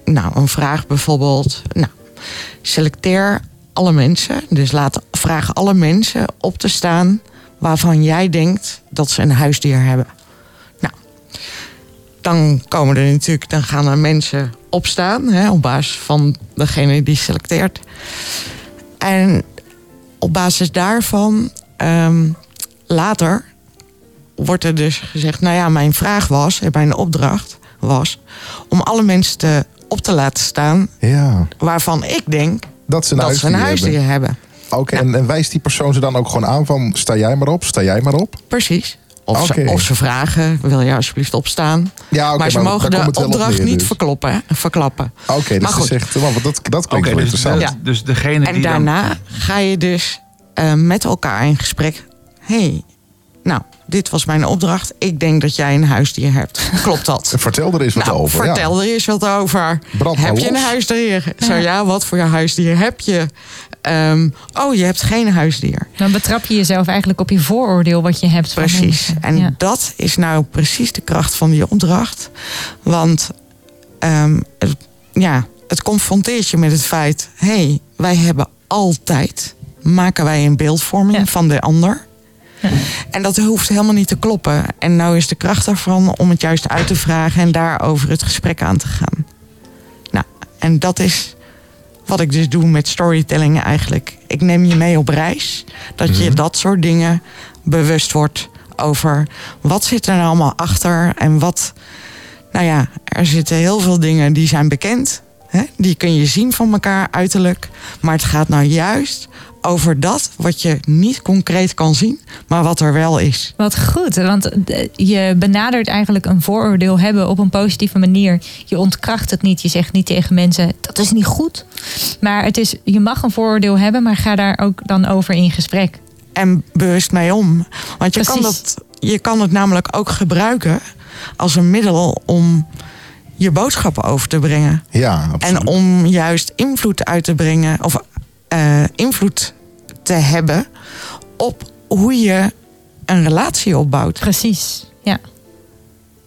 nou, een vraag bijvoorbeeld. Nou, selecteer alle mensen. Dus laat vraag alle mensen op te staan waarvan jij denkt dat ze een huisdier hebben. Nou, dan komen er natuurlijk, dan gaan er mensen opstaan hè, op basis van degene die selecteert. En op basis daarvan ehm, later wordt er dus gezegd, nou ja, mijn vraag was, en mijn opdracht was, om alle mensen te, op te laten staan Ja. waarvan ik denk Dat ze een dat ze een huisdier huisdier hebben. hebben. Oké, en, en wijst die persoon ze dan ook gewoon aan van sta jij maar op, sta jij maar op? Precies. Of, Oké. ze, of ze vragen, wil je alsjeblieft opstaan? Ja, oké, maar ze maar mogen de opdracht neer, niet dus. verkloppen, verklappen. Oké, dus Maar ze goed. zegt, wel, dat, dat klinkt wel dus, interessant. Ja. dus degene En die dan... daarna ga je dus eh, met elkaar in gesprek. hey, nou, dit was mijn opdracht. Ik denk dat jij een huisdier hebt. Klopt dat? Vertel er eens wat nou, over. vertel er eens wat over. Brand heb je een huisdier? Zo ja, wat voor huisdier heb je? Ehm, oh, je hebt geen huisdier. Dan betrap je jezelf eigenlijk op je vooroordeel wat je hebt. van Precies. En Ja. dat is nou precies de kracht van die opdracht. Want ehm, het, ja, het confronteert je met het feit... hé, hey, wij hebben altijd... maken wij een beeldvorming Ja. van de ander... En dat hoeft helemaal niet te kloppen. En nou is de kracht daarvan om het juist uit te vragen en daarover het gesprek aan te gaan. Nou, en dat is wat ik dus doe met storytelling eigenlijk. Ik neem je mee op reis. Dat je dat soort dingen bewust wordt over wat zit er nou allemaal achter en wat. Nou ja, er zitten heel veel dingen die zijn bekend. Hè? Die kun je zien van elkaar uiterlijk. Maar het gaat nou juist over dat wat je niet concreet kan zien, maar wat er wel is. Wat goed, want eh, je benadert eigenlijk een vooroordeel hebben op een positieve manier. Je ontkracht het niet. Je zegt niet tegen mensen dat is niet goed. Maar het is, je mag een vooroordeel hebben, maar ga daar ook dan over in gesprek. en bewust mee om. Want je kan, dat, je kan het namelijk ook gebruiken als een middel om je boodschappen over te brengen. Ja, absoluut. En om juist invloed uit te brengen, of eh, invloed te hebben op hoe je een relatie opbouwt. Precies, ja.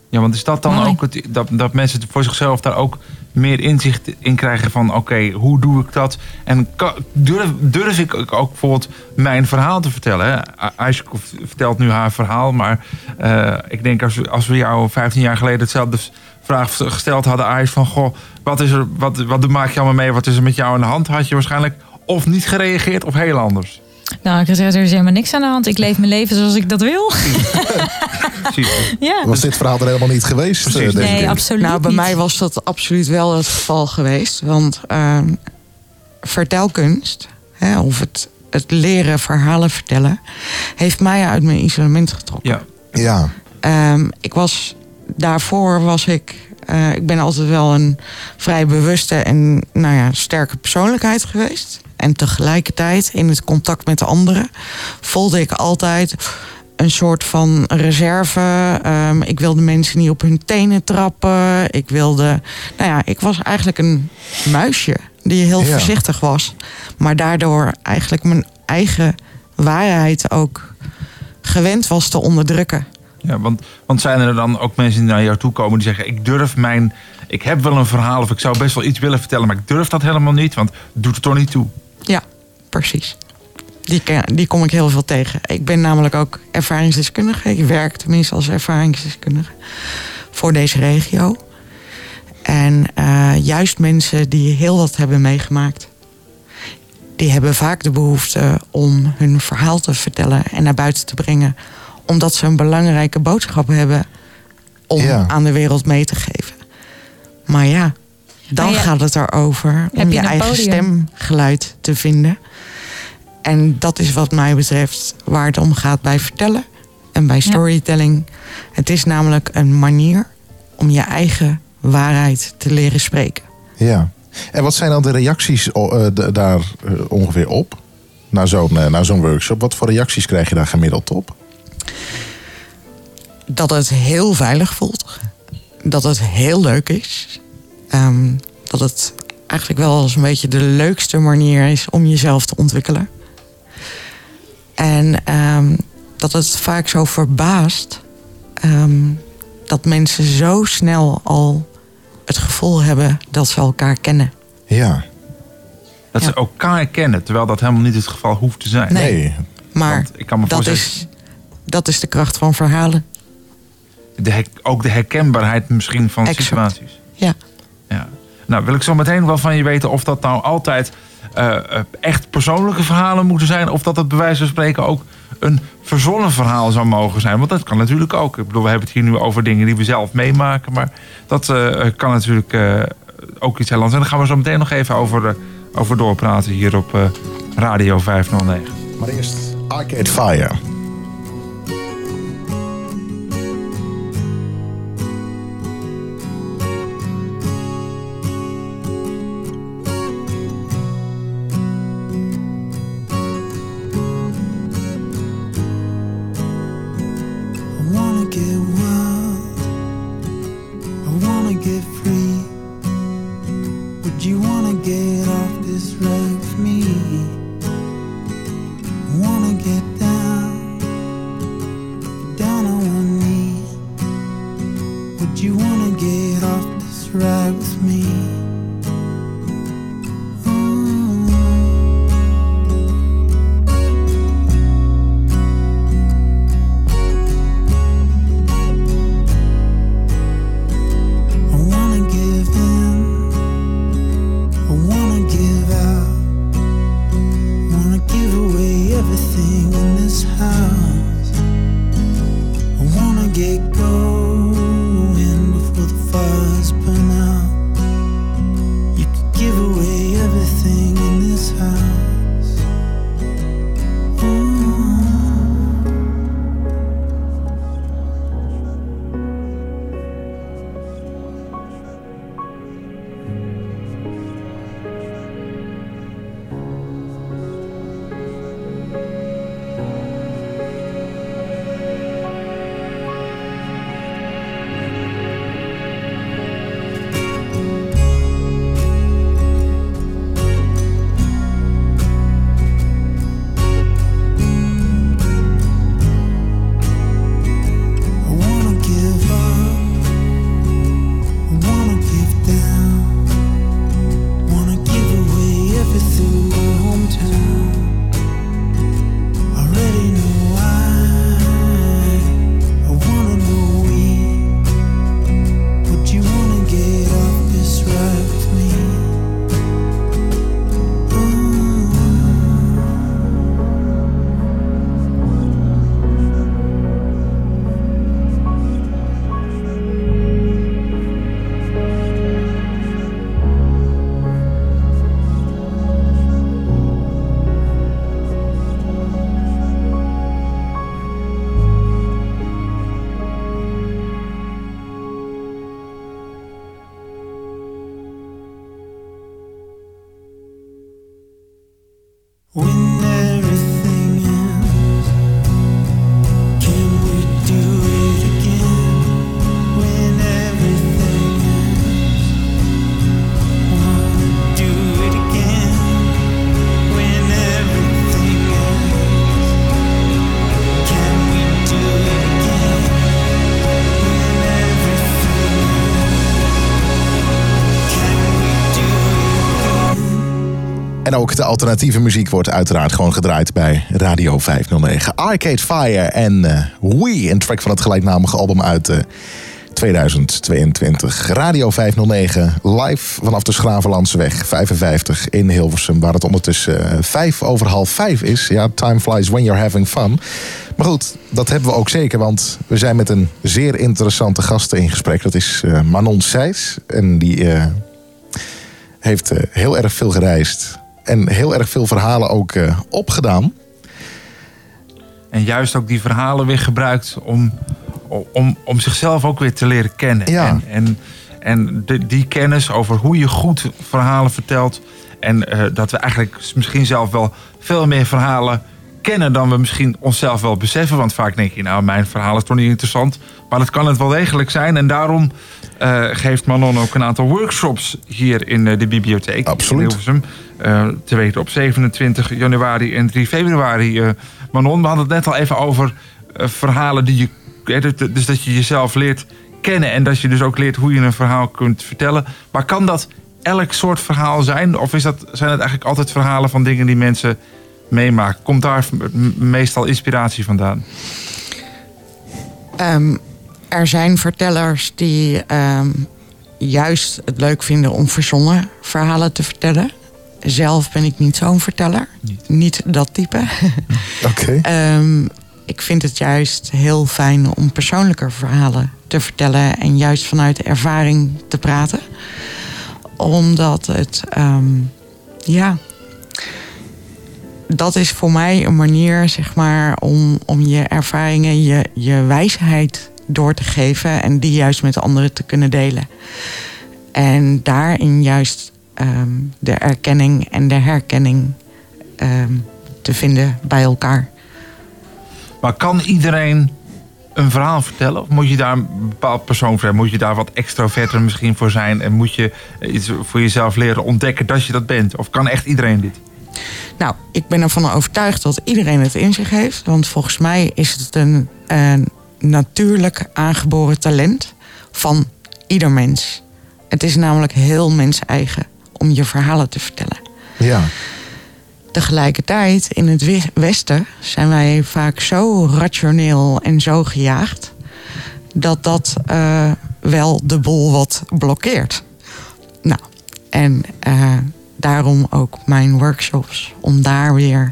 Ja, want is dat dan Mooi. ook het, dat, dat mensen voor zichzelf daar ook meer inzicht in krijgen van oké, hoe doe ik dat? En durf, durf ik ook bijvoorbeeld mijn verhaal te vertellen? Aisha vertelt nu haar verhaal, maar eh, ik denk als we, als we jou 15 jaar geleden hetzelfde vraag gesteld hadden, Aisha, van goh, wat, is er, wat, wat maak je allemaal mee? Wat is er met jou aan de hand? Had je waarschijnlijk of niet gereageerd of heel anders. Nou, ik zeg, er is helemaal niks aan de hand. Ik leef mijn leven zoals ik dat wil. Precies. ja. Was dit verhaal er helemaal niet geweest? eh, denk Nee, absoluut nou, bij niet. mij was dat absoluut wel het geval geweest. Want ehm, vertelkunst, hè, of het, het leren verhalen vertellen, heeft mij uit mijn isolement getrokken. Ja. Ja, Ehm, ik was daarvoor was ik. eh, ik ben altijd wel een vrij bewuste en nou ja, sterke persoonlijkheid geweest. En tegelijkertijd in het contact met de anderen voelde ik altijd een soort van reserve. Ehm, ik wilde mensen niet op hun tenen trappen. Ik wilde. Nou ja, ik was eigenlijk een muisje die heel Ja. voorzichtig was. Maar daardoor eigenlijk mijn eigen waarheid ook gewend was te onderdrukken. Ja, want, want zijn er dan ook mensen die naar jou toe komen die zeggen: Ik durf mijn. Ik heb wel een verhaal of ik zou best wel iets willen vertellen, maar ik durf dat helemaal niet, want het doet er toch niet toe. Ja, precies. Die, die kom ik heel veel tegen. Ik ben namelijk ook ervaringsdeskundige. Ik werk tenminste als ervaringsdeskundige voor deze regio. En eh, juist mensen die heel wat hebben meegemaakt, die hebben vaak de behoefte om hun verhaal te vertellen en naar buiten te brengen, omdat ze een belangrijke boodschap hebben om Ja. aan de wereld mee te geven. Maar ja, dan ja, gaat het erover heb om je eigen podium? stemgeluid te vinden. En dat is wat mij betreft waar het om gaat bij vertellen en bij storytelling. Het is namelijk een manier om je eigen waarheid te leren spreken. ja. En wat zijn dan de reacties eh, daar eh, ongeveer op? Na zo'n eh, na zo'n workshop. Wat voor reacties krijg je daar gemiddeld op? Dat het heel veilig voelt. Dat het heel leuk is. Ehm, dat het eigenlijk wel eens een beetje de leukste manier is om jezelf te ontwikkelen. En ehm, dat het vaak zo verbaast ehm, dat mensen zo snel al het gevoel hebben dat ze elkaar kennen. Ja. Dat Ja. ze elkaar kennen, terwijl dat helemaal niet het geval hoeft te zijn. Nee. Nee. Maar Want ik kan me dat is, dat is de kracht van verhalen. de her- ook de herkenbaarheid misschien van Exact. situaties. Ja. Ja. Nou, wil ik zo meteen wel van je weten of dat nou altijd eh, eh, echt persoonlijke verhalen moeten zijn. Of dat het bij wijze van spreken ook een verzonnen verhaal zou mogen zijn. Want dat kan natuurlijk ook. Ik bedoel, we hebben het hier nu over dingen die we zelf meemaken. Maar dat eh, kan natuurlijk ook iets heel anders. En daar gaan we zo meteen nog even over, over doorpraten hier op Radio 509. Maar eerst Arcade Fire. Do you wanna get off this road? De alternatieve muziek wordt uiteraard gewoon gedraaid bij Radio 509. Arcade Fire en eh We, een track van het gelijknamige album uit eh, 2022. Radio 509, live vanaf de Schravenlandseweg 55 in Hilversum. Waar het ondertussen eh, vijf over half vijf is. Ja, time flies when you're having fun. Maar goed, dat hebben we ook zeker, want we zijn met een zeer interessante gast in gesprek. Dat is eh, Manon Seys. En die eh, heeft eh, heel erg veel gereisd. En heel erg veel verhalen ook eh, opgedaan. En juist ook die verhalen weer gebruikt om, om, om zichzelf ook weer te leren kennen. Ja. En, en, en de, die kennis over hoe je goed verhalen vertelt. En eh, dat we eigenlijk misschien zelf wel veel meer verhalen kennen dan we misschien onszelf wel beseffen. Want vaak denk je, nou, mijn verhaal is toch niet interessant. Maar dat kan het wel degelijk zijn. En daarom eh, geeft Manon ook een aantal workshops hier in eh, de bibliotheek. Absoluut. In. Eh, te weten op 27 januari en 3 februari. Manon, we hadden het net al even over verhalen die je... Dus dat je jezelf leert kennen. En dat je dus ook leert hoe je een verhaal kunt vertellen. Maar kan dat elk soort verhaal zijn? Of is dat, zijn het eigenlijk altijd verhalen van dingen die mensen meemaken? Komt daar meestal inspiratie vandaan? Ehm, er zijn vertellers die ehm, juist het leuk vinden om verzonnen verhalen te vertellen. Zelf ben ik niet zo'n verteller. Niet, dat type. Oké. Ehm, ik vind het juist heel fijn om persoonlijke verhalen te vertellen en juist vanuit ervaring te praten. Omdat het, ehm, ja, dat is voor mij een manier, zeg maar, om, om je ervaringen, je, je wijsheid door te geven en die juist met anderen te kunnen delen. En daarin juist ehm, de erkenning en de herkenning ehm, te vinden bij elkaar. Maar kan iedereen een verhaal vertellen? Of moet je daar een bepaald persoon voor zijn? Moet je daar wat extroverter misschien voor zijn? En moet je iets voor jezelf leren ontdekken dat je dat bent? Of kan echt iedereen dit? Nou, ik ben ervan overtuigd dat iedereen het in zich heeft. Want volgens mij is het een, een natuurlijk aangeboren talent van ieder mens. Het is namelijk heel mens-eigen om je verhalen te vertellen. Ja. Tegelijkertijd, in het we- Westen zijn wij vaak zo rationeel en zo gejaagd. dat dat eh, wel de boel wat blokkeert. Nou, en eh, daarom ook mijn workshops. Om daar weer,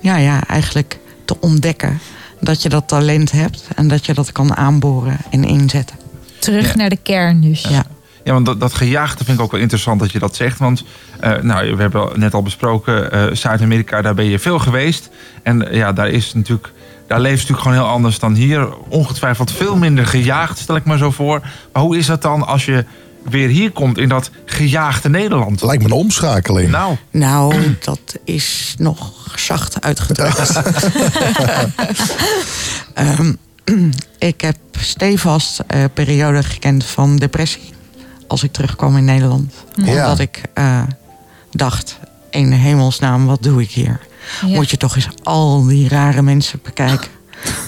ja, ja, eigenlijk te ontdekken dat je dat talent hebt en dat je dat kan aanboren en inzetten. Terug naar de kern dus. Ja. Ja, want dat, dat gejaagde vind ik ook wel interessant dat je dat zegt. Want eh, nou, we hebben net al besproken, eh, Zuid-Amerika, daar ben je veel geweest. En eh, ja, daar is natuurlijk. Daar leeft natuurlijk gewoon heel anders dan hier. Ongetwijfeld veel minder gejaagd, stel ik me zo voor. Maar hoe is dat dan als je weer hier komt in dat gejaagde Nederland? Lijkt me een omschakeling. Nou, Nou, dat is nog zacht uitgedrukt. Ehm, ik heb stevast eh periode gekend van depressie. Als ik terugkwam in Nederland. Ja. Omdat ik eh, dacht, in hemelsnaam, wat doe ik hier? Ja. Moet je toch eens al die rare mensen bekijken.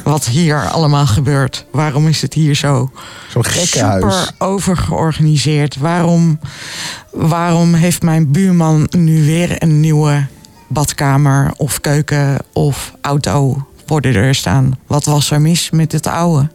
Wat hier allemaal gebeurt. Waarom is het hier zo Zo'n super overgeorganiseerd? Waarom, waarom heeft mijn buurman nu weer een nieuwe badkamer of keuken of auto worden er staan? Wat was er mis met het oude?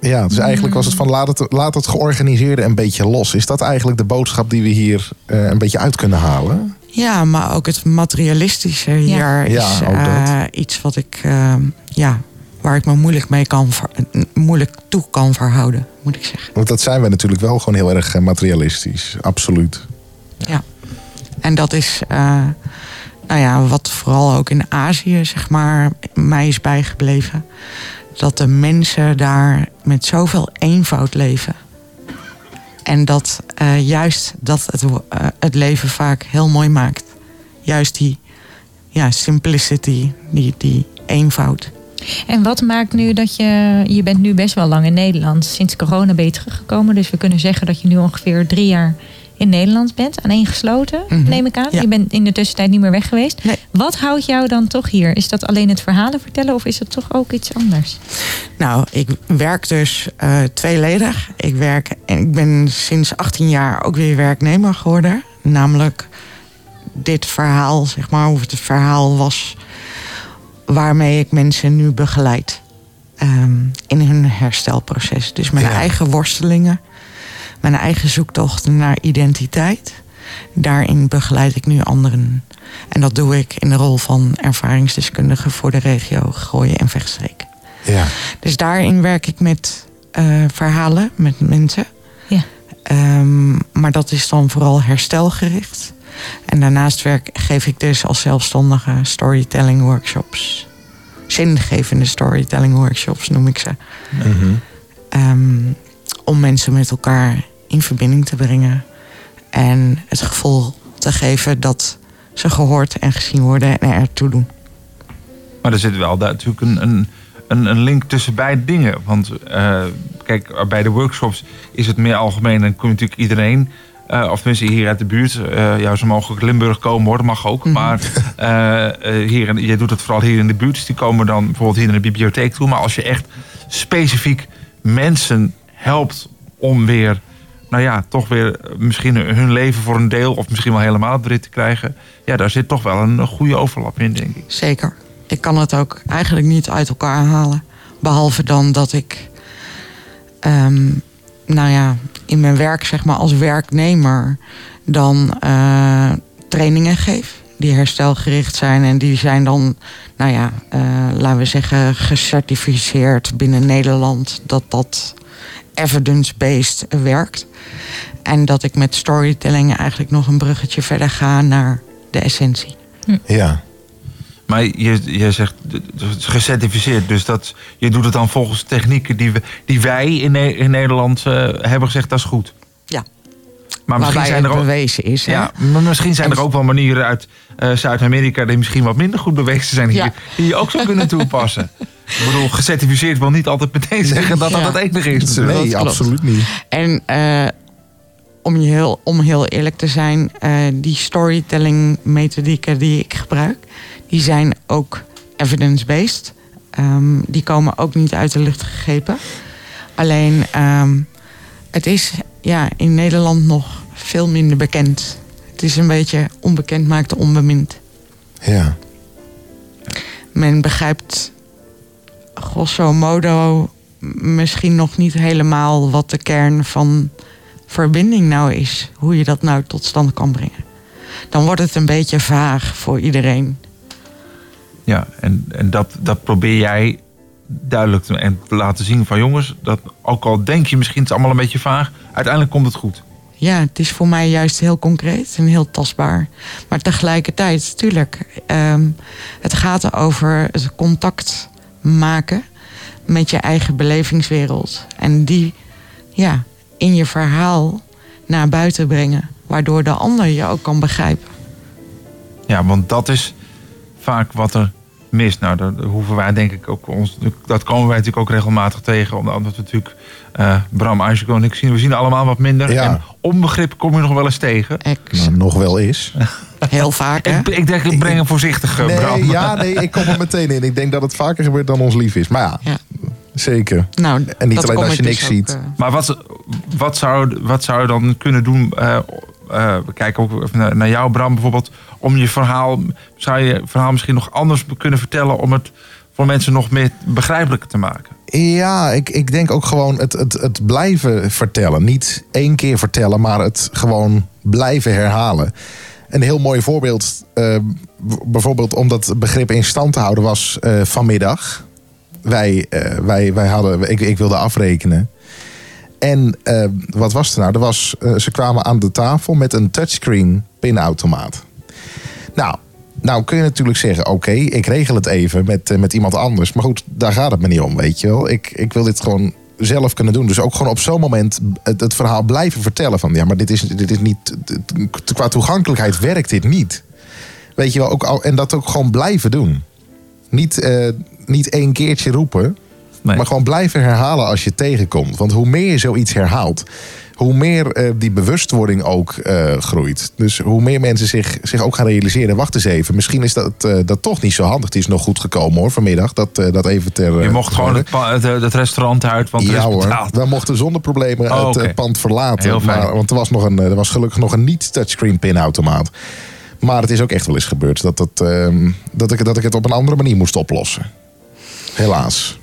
Ja, dus eigenlijk was het van laat het, laat het georganiseerde een beetje los. Is dat eigenlijk de boodschap die we hier eh, een beetje uit kunnen halen? Ja, maar ook het materialistische hier Ja. is eh, iets wat ik, eh, ja, waar ik me moeilijk mee kan, ver- moeilijk toe kan verhouden, moet ik zeggen. Want dat zijn we natuurlijk wel gewoon heel erg eh, materialistisch. Absoluut. Ja. En dat is, eh, nou ja, wat vooral ook in Azië, zeg maar, mij is bijgebleven. Dat de mensen daar met zoveel eenvoud leven. En dat eh, juist dat het, eh, het leven vaak heel mooi maakt. Juist die ja, simplicity, die, die eenvoud. En wat maakt nu dat je... Je bent nu best wel lang in Nederland. Sinds corona ben je teruggekomen. Dus we kunnen zeggen dat je nu ongeveer drie jaar in Nederland bent. Aaneengesloten, Mhm. neem ik aan. Ja. Je bent in de tussentijd niet meer weg geweest. Nee. Wat houdt jou dan toch hier? Is dat alleen het verhalen vertellen of is het toch ook iets anders? Nou, ik werk dus eh, tweeledig. Ik, werk, en ik ben sinds 18 jaar ook weer werknemer geworden. Namelijk dit verhaal, zeg maar, of het verhaal was waarmee ik mensen nu begeleid. ehm, in hun herstelproces. Dus mijn Ja. eigen worstelingen, mijn eigen zoektocht naar identiteit. Daarin begeleid ik nu anderen. En dat doe ik in de rol van ervaringsdeskundige voor de regio Gooien en Vechtstreek. Ja. Dus daarin werk ik met eh, verhalen, met mensen. Ja. Ehm, maar dat is dan vooral herstelgericht. En daarnaast werk, geef ik dus als zelfstandige storytelling workshops. Zingevende storytelling workshops noem ik ze. Mhm. Ehm, om mensen met elkaar in verbinding te brengen. En het gevoel te geven dat ze gehoord en gezien worden en ertoe doen. Maar er zit wel daar natuurlijk een, een, een, link tussen beide dingen. Want eh, kijk, bij de workshops is het meer algemeen. Dan komt natuurlijk iedereen, eh, of tenminste hier uit de buurt. eh ja, ze mogen ook Limburg komen hoor, dat mag ook. Mhm. Maar hier, in- jij doet het vooral hier in de buurt. Dus die komen dan bijvoorbeeld hier naar de bibliotheek toe. Maar als je echt specifiek mensen helpt om weer... Nou ja, toch weer misschien hun leven voor een deel... of misschien wel helemaal het Brit te krijgen. Ja, daar zit toch wel een goede overlap in, denk ik. Zeker. Ik kan het ook eigenlijk niet uit elkaar halen. Behalve dan dat ik, ehm, nou ja, in mijn werk, zeg maar als werknemer, dan eh, trainingen geef. Die herstelgericht zijn en die zijn dan, nou ja, eh, laten we zeggen, gecertificeerd binnen Nederland dat dat evidence-based werkt. En dat ik met storytelling eigenlijk nog een bruggetje verder ga naar de essentie. Ja. Maar je, je zegt gecertificeerd, dus dat, je doet het dan volgens technieken die, we, die wij in, Ne- in Nederland eh, hebben gezegd, dat is goed. Maar misschien zijn er ook, bewezen is. hè? ja, maar misschien zijn er ook wel manieren uit eh, Zuid-Amerika die misschien wat minder goed bewezen zijn hier, Ja. die je ook zou kunnen toepassen. Ik bedoel, gecertificeerd wil niet altijd meteen zeggen dat dat het enige is. Nee, absoluut niet. En eh, om, je heel, om heel eerlijk te zijn, eh, die storytelling methodieken die ik gebruik, die zijn ook evidence-based. Ehm, die komen ook niet uit de lucht gegrepen. Alleen, ehm, het is ja, in Nederland nog veel minder bekend. Het is een beetje onbekend maakt onbemind. Ja. Men begrijpt grosso modo misschien nog niet helemaal wat de kern van verbinding nou is. Hoe je dat nou tot stand kan brengen. Dan wordt het een beetje vaag voor iedereen. Ja, en, en dat, dat probeer jij duidelijk te, en te laten zien van jongens, dat ook al denk je misschien het is allemaal een beetje vaag, uiteindelijk komt het goed. Ja, het is voor mij juist heel concreet en heel tastbaar. Maar tegelijkertijd, tuurlijk, ehm, het gaat over het contact maken met je eigen belevingswereld. En die ja, in je verhaal naar buiten brengen. Waardoor de ander je ook kan begrijpen. Ja, want dat is vaak wat er mist. Nou, daar hoeven wij denk ik ook ons. Dat komen wij natuurlijk ook regelmatig tegen. Omdat we natuurlijk eh, Bram, Ayseko en ik zien. We zien allemaal wat minder. Ja. En onbegrip kom je nog wel eens tegen. Nou, nog wel is. Heel vaak, hè? Ik, ik denk, ik breng hem voorzichtig, eh, Bram. Nee, ja, nee, ik kom er meteen in. Ik denk dat het vaker gebeurt dan ons lief is. Maar ja, zeker. Nou, en niet dat alleen als je ik niks dus ziet. ook, eh, Maar wat, wat, zou, wat zou je dan kunnen doen? eh, eh, we kijken ook naar, jou, Bram, bijvoorbeeld. Om je verhaal. Zou je verhaal misschien nog anders kunnen vertellen. om het voor mensen nog meer begrijpelijker te maken? Ja, ik, ik denk ook gewoon het, het, het blijven vertellen. Niet één keer vertellen, maar het gewoon blijven herhalen. Een heel mooi voorbeeld, eh, bijvoorbeeld om dat begrip in stand te houden, was eh, vanmiddag. Wij, wij, wij hadden, ik, ik wilde afrekenen. En eh, wat was er nou? Er was, eh, ze kwamen aan de tafel met een touchscreen pinautomaat. Nou, nou kun je natuurlijk zeggen, oké, ik regel het even met, eh, met iemand anders. Maar goed, daar gaat het me niet om, weet je wel. Ik, ik wil dit gewoon zelf kunnen doen. Dus ook gewoon op zo'n moment het, verhaal blijven vertellen. Van ja, maar dit is, dit is niet. Qua toegankelijkheid werkt dit niet. Weet je wel, ook, al- en dat ook gewoon blijven doen. Niet, eh, niet één keertje roepen. Maar gewoon blijven herhalen als je tegenkomt. Want hoe meer je zoiets herhaalt, hoe meer eh, die bewustwording ook eh, groeit. Dus hoe meer mensen zich, zich ook gaan realiseren. Wacht eens even, misschien is dat, eh, dat toch niet zo handig. Het is nog goed gekomen hoor, vanmiddag. Dat, dat even ter. Je mocht gewoon het, pa- het, het restaurant uit, want ja hoor, we mochten zonder problemen Oh, het pand verlaten. Heel fijn. Maar, want er was, nog een, er was gelukkig nog een niet-touchscreen pinautomaat. Maar het is ook echt wel eens gebeurd dat, het, ehm, dat, ik, dat ik het op een andere manier moest oplossen. Helaas.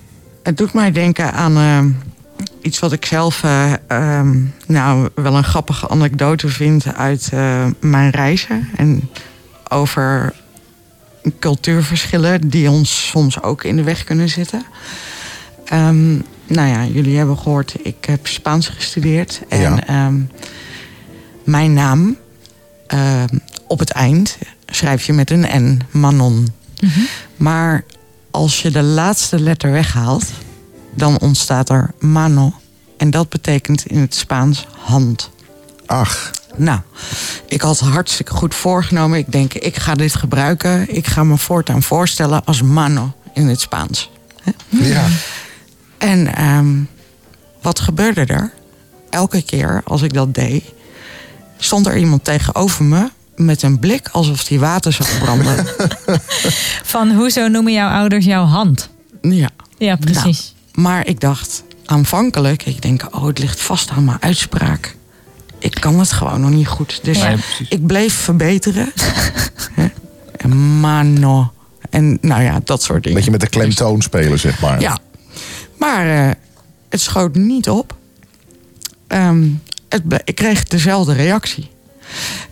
Het doet mij denken aan eh, iets wat ik zelf eh, ehm, nou, wel een grappige anekdote vind uit eh, mijn reizen. En over cultuurverschillen die ons soms ook in de weg kunnen zitten. Ehm, nou ja, jullie hebben gehoord, ik heb Spaans gestudeerd. En Ja. ehm, mijn naam ehm, op het eind schrijf je met een N, Manon. Maar als je de laatste letter weghaalt, dan ontstaat er mano. En dat betekent in het Spaans hand. Ach. Nou, ik had hartstikke goed voorgenomen. Ik denk, ik ga dit gebruiken. Ik ga me voortaan voorstellen als mano in het Spaans. Ja. En ehm, wat gebeurde er? Elke keer als ik dat deed, stond er iemand tegenover me met een blik alsof hij water zag branden. Van hoezo noemen jouw ouders jouw hand? ja. Ja, precies. Nou, maar ik dacht aanvankelijk, ik denk, oh, het ligt vast aan mijn uitspraak. Ik kan het gewoon nog niet goed. Dus precies. ik bleef verbeteren. Hè? en mano. En nou ja, dat soort dingen. Dat je met de klemtoon spelen, zeg maar. Ja. Maar eh, het schoot niet op. Ehm, het ik kreeg dezelfde reactie.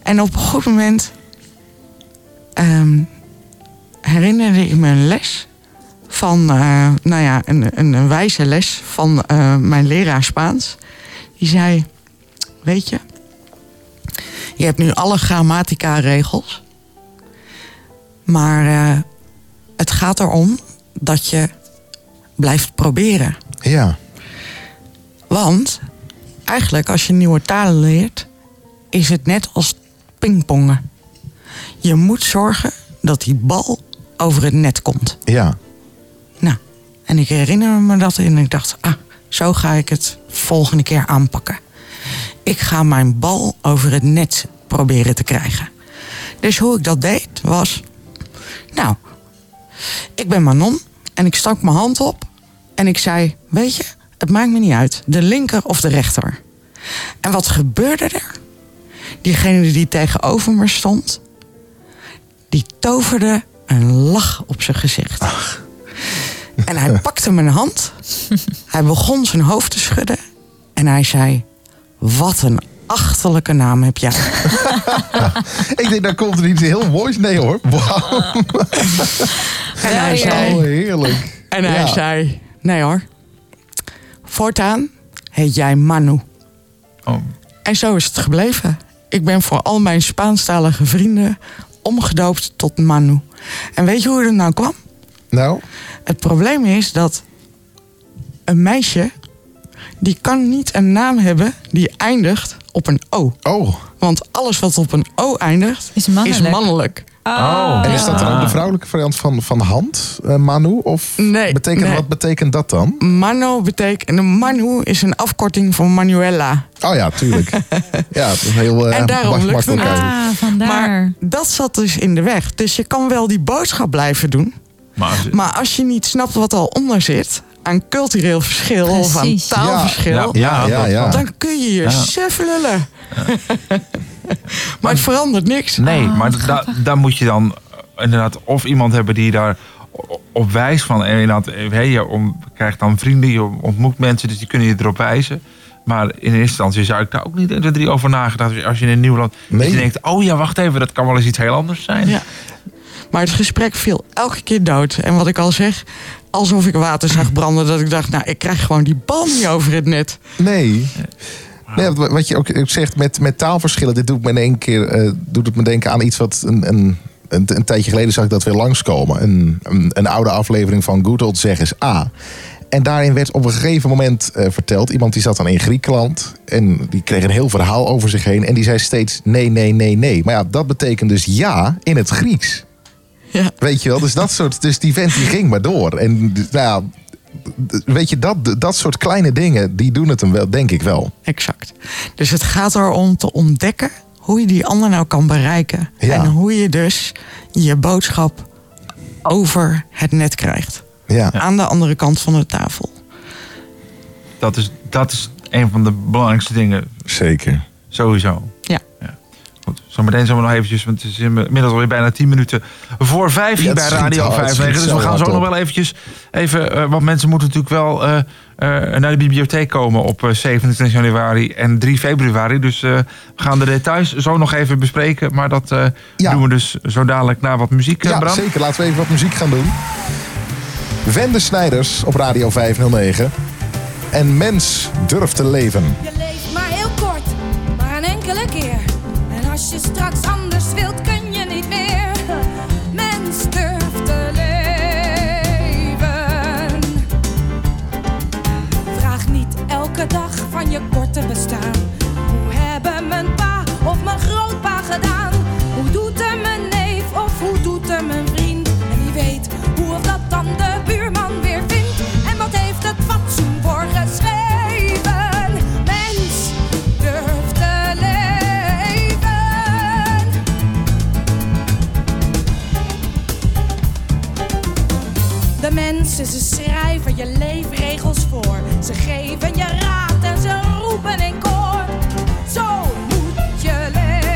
En op een goed moment ehm, herinnerde ik me een les van, eh, nou ja, een, een, een wijze les van eh, mijn leraar Spaans. Die zei, weet je, je hebt nu alle grammatica-regels. Maar eh, het gaat erom dat je blijft proberen. Ja. Want eigenlijk als je nieuwe talen leert, is het net als pingpongen. Je moet zorgen dat die bal over het net komt. Ja. Nou, en ik herinner me dat en ik dacht, ah, zo ga ik het volgende keer aanpakken. ik ga mijn bal over het net proberen te krijgen. Dus hoe ik dat deed was, nou, ik ben Manon en ik stak mijn hand op en ik zei, weet je, het maakt me niet uit, de linker of de rechter. En wat gebeurde er? Diegene die tegenover me stond, die toverde een lach op zijn gezicht. En hij pakte mijn hand, hij begon zijn hoofd te schudden en hij zei, wat een achterlijke naam heb jij. Ik denk, daar komt er iets heel moois. Nee hoor. Wauw. En hij zei, Oh, heerlijk. En hij Ja. zei: Nee hoor. Voortaan heet jij Manu. Oh. En zo is het gebleven. Ik ben voor al mijn Spaanstalige vrienden omgedoopt tot Manu. En weet je hoe het nou kwam? Nou? Het probleem is dat een meisje. die kan niet een naam hebben die eindigt op een O. Oh. Want alles wat op een O eindigt Is mannelijk. mannelijk. Oh. En is dat dan ook de vrouwelijke variant van, van hand, eh, Manu? Of Nee, betekent, nee. wat betekent dat dan? Mano betekent. Manu is een afkorting van Manuela. Oh ja, tuurlijk. ja, het is heel eh, En daarom lukt het uit. Ah, vandaar. Maar dat zat dus in de weg. Dus je kan wel die boodschap blijven doen. Maar als- Maar als je niet snapt wat al onder zit... aan cultureel verschil of aan taalverschil... Ja, Ja, ja, ja. dan kun je je Ja. suf lullen. maar het verandert niks. Nee, Ah, maar da, daar moet je dan eh, inderdaad of iemand hebben die daar op wijst van. En inderdaad, eh, hey, je om, krijgt dan vrienden, je ontmoet mensen, dus die kunnen je erop wijzen. Maar in eerste instantie zou ik daar ook niet 1, 2, 3 over nagedacht. Als je in een nieuw land. Nee. Je denkt, oh ja, wacht even, dat kan wel eens iets heel anders zijn. Ja. Maar het gesprek viel elke keer dood. En wat ik al zeg, alsof ik water zag branden... dat ik dacht, nou, ik krijg gewoon die bal niet over het net. Nee. Nee, wat- je ook zegt met, met taalverschillen, dit doet me in één keer eh, doet het me denken aan iets wat een, een, een, een tijdje geleden zag ik dat weer langskomen. Een, een, een oude aflevering van Good Old Zeg eens A. En daarin werd op een gegeven moment eh, verteld, iemand die zat dan in Griekenland en die kreeg een heel verhaal over zich heen en die zei steeds nee, nee, nee, nee. Maar ja, dat betekent dus ja in het Grieks. Ja. Weet je wel, dus dat soort, dus die vent die ging maar door. En nou ja, weet je, dat, dat soort kleine dingen, die doen het hem wel, denk ik wel. Exact. Dus het gaat erom te ontdekken hoe je die ander nou kan bereiken. Ja. En hoe je dus je boodschap over het net krijgt. Ja. Aan de andere kant van de tafel. Dat, is, dat is een van de belangrijkste dingen, Zeker. sowieso. Goed, zometeen zullen we nog eventjes, want het is inmiddels alweer bijna 10 minuten voor vijf hier Ja, het bij Radio hard, het 5. schiet Dus we gaan zo nog wel eventjes even, eh, want mensen moeten natuurlijk wel eh, eh, naar de bibliotheek komen op eh, 27 januari en 3 februari. Dus eh, we gaan de details zo nog even bespreken, maar dat eh, Ja. doen we dus zo dadelijk na wat muziek, Ja, Bram. zeker. Laten we even wat muziek gaan doen. Wende Snijders op Radio 509. En mens durft te leven. Je leeft maar heel kort, maar een enkele keer. Je straks anders wilt, kun je niet meer. Mens durft te leven. Vraag niet elke dag van je korte bestaan. Mensen, ze schrijven je leefregels voor. Ze geven je raad en ze roepen in koor. Zo moet je leven.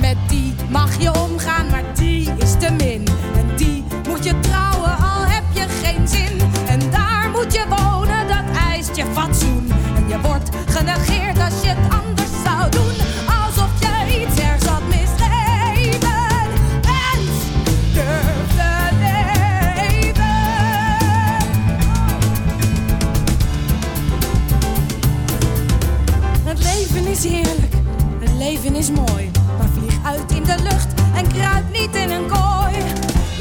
Met die mag je omgaan, maar die is te min. En die moet je trouwen, al heb je geen zin. En daar moet je wonen, dat eist je fatsoen. En je wordt genegeerd als je het anders leven is mooi, maar vlieg uit in de lucht en kruip niet in een kooi.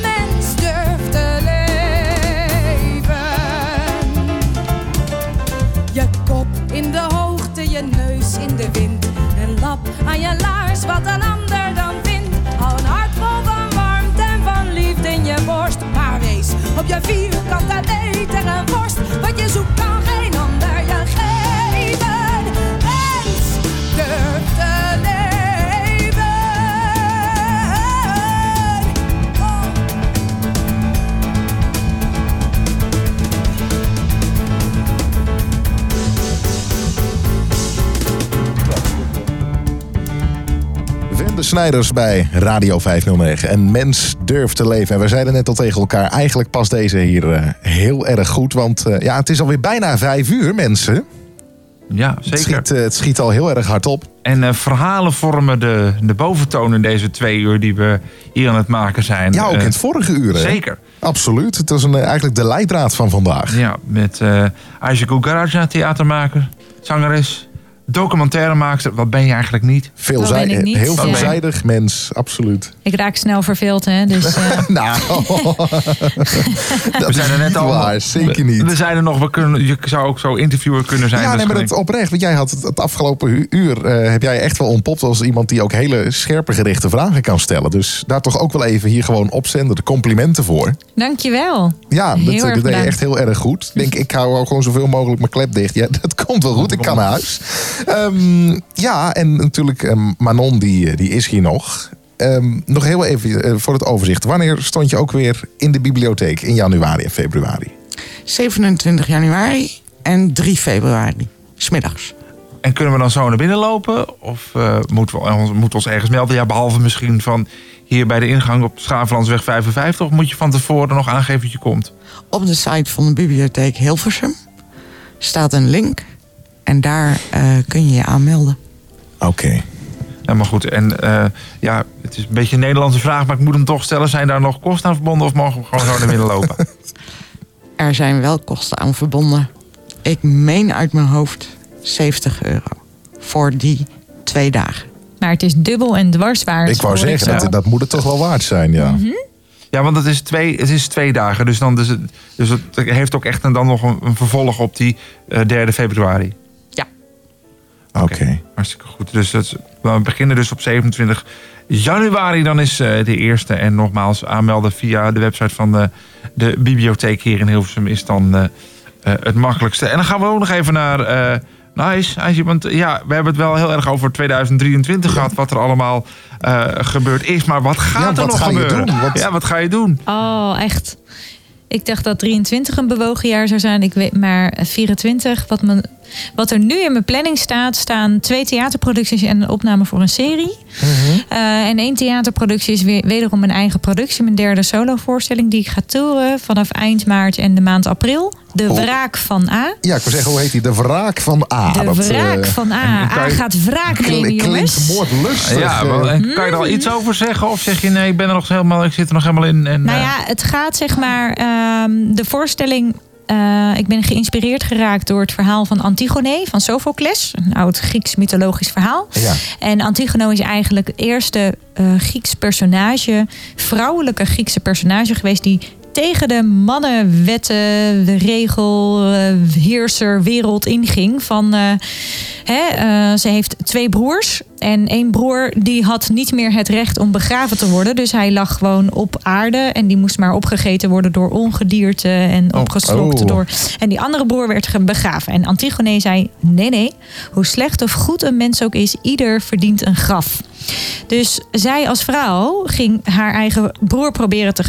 Mens durft te leven. Je kop in de hoogte, je neus in de wind. en lap aan je laars, wat een ander dan vindt. Al een hart vol van warmte en van liefde in je borst. Maar wees op je vierkante leven. Snijders bij Radio 509. En mens durft te leven. En we zeiden net al tegen elkaar, eigenlijk past deze hier eh, heel erg goed. Want eh, ja, het is alweer bijna vijf uur, mensen. Ja, Het zeker. schiet, eh, het schiet al heel erg hard op. En verhalen vormen de, de boventoon in deze twee uur die we hier aan het maken zijn. Ja, ook in het vorige uur. hè? Zeker. Absoluut. Het is een, eigenlijk de leidraad van vandaag. Ja, met eh Aisha Gugaraja, theatermaker, zangeres, documentairemaker. Wat ben je eigenlijk niet? Veelzij- Dat ben ik niet, heel ja. veelzijdig mens, absoluut. Ik raak snel verveeld, hè. Dus, eh, nou, we zijn er net al. waar, zeker niet. We, we zijn er nog. We kunnen, je zou ook zo interviewer kunnen zijn. Ja, dus nee, maar dat oprecht. Want jij had het, het afgelopen uur eh, heb jij echt wel ontpopt als iemand die ook hele scherpe gerichte vragen kan stellen. Dus daar toch ook wel even hier gewoon opzenden. De complimenten voor. dankjewel. Ja, Heel dat, erg dat deed je echt heel erg goed. Ik denk, ik hou gewoon zoveel mogelijk mijn klep dicht. Ja, dat komt wel goed. Ik kan naar huis. Ehm, ja, en natuurlijk ehm, Manon, die, eh, die is hier nog. Ehm, nog heel even eh, voor het overzicht. Wanneer stond je ook weer in de bibliotheek? In januari en februari? 27 januari en 3 februari. Smiddags. En kunnen we dan zo naar binnen lopen? Of eh, moeten, we, ons- moeten we ons ergens melden? Ja, behalve misschien van hier bij de ingang op Schaaflandsweg 55. Of moet je van tevoren nog aangeven dat je komt? Op de site van de bibliotheek Hilversum staat een link. En daar eh, kun je je aanmelden. Oké. Ja, maar goed. En eh, ja, het is een beetje een Nederlandse vraag, maar ik moet hem toch stellen. Zijn daar nog kosten aan verbonden of mogen we gewoon zo naar binnen lopen? Er zijn wel kosten aan verbonden. Ik meen uit mijn hoofd 70 euro. Voor die twee dagen. Maar het is dubbel en dwars waard. Ik wou zeggen, dat, dat moet het toch wel waard zijn, ja. Mhm. Ja, want het is twee, het is twee dagen. Dus, dan, dus, het, dus het heeft ook echt een, dan nog een, een vervolg op die eh 3 februari. Oké. Hartstikke goed. Dus dat we beginnen dus op 27 januari. Dan is eh, de eerste. En nogmaals, aanmelden via de website van de, de bibliotheek hier in Hilversum is dan eh, eh, het makkelijkste. En dan gaan we ook nog even naar... eh Nice, Aisje, want ja, we hebben het wel heel erg over 2023 gehad, wat er allemaal eh, gebeurd is. Maar wat gaat Ja, er wat nog ga je gebeuren? doen? Wat- Ja, wat ga je doen? Oh, echt. Ik dacht dat 23 een bewogen jaar zou zijn. Ik weet maar 24. Wat, mijn, wat er nu in mijn planning staat, staan twee theaterproducties en een opname voor een serie. Eh, en één theaterproductie is weer, wederom mijn eigen productie. Mijn derde solovoorstelling die ik ga toeren vanaf eind maart en de maand april. De Oh. Wraak van A. Ja, ik wil zeggen, hoe heet die? De wraak van A. De Dat, eh, wraak van A. A gaat wraak nemen, jongens. Klinkt moordlustig. Ja, eh. en kan je er al iets over zeggen? Of zeg je nee, ik ben er nog helemaal, ik zit er nog helemaal in. En, Nou ja, het gaat zeg maar. ehm, de voorstelling. Eh, ik ben geïnspireerd geraakt door het verhaal van Antigone van Sophocles. Een oud Grieks mythologisch verhaal. Ja. En Antigone is eigenlijk het eerste eh Grieks personage, vrouwelijke Griekse personage geweest die tegen de mannenwetten, de regel, eh, heerser wereld inging. Van, hè, ze heeft twee broers. En één broer die had niet meer het recht om begraven te worden. Dus hij lag gewoon op aarde. En die moest maar opgegeten worden door ongedierte en opgeslokt Oh. door. En die andere broer werd begraven. En Antigone zei: Nee, nee. Hoe slecht of goed een mens ook is, ieder verdient een graf. Dus zij als vrouw ging haar eigen broer proberen te.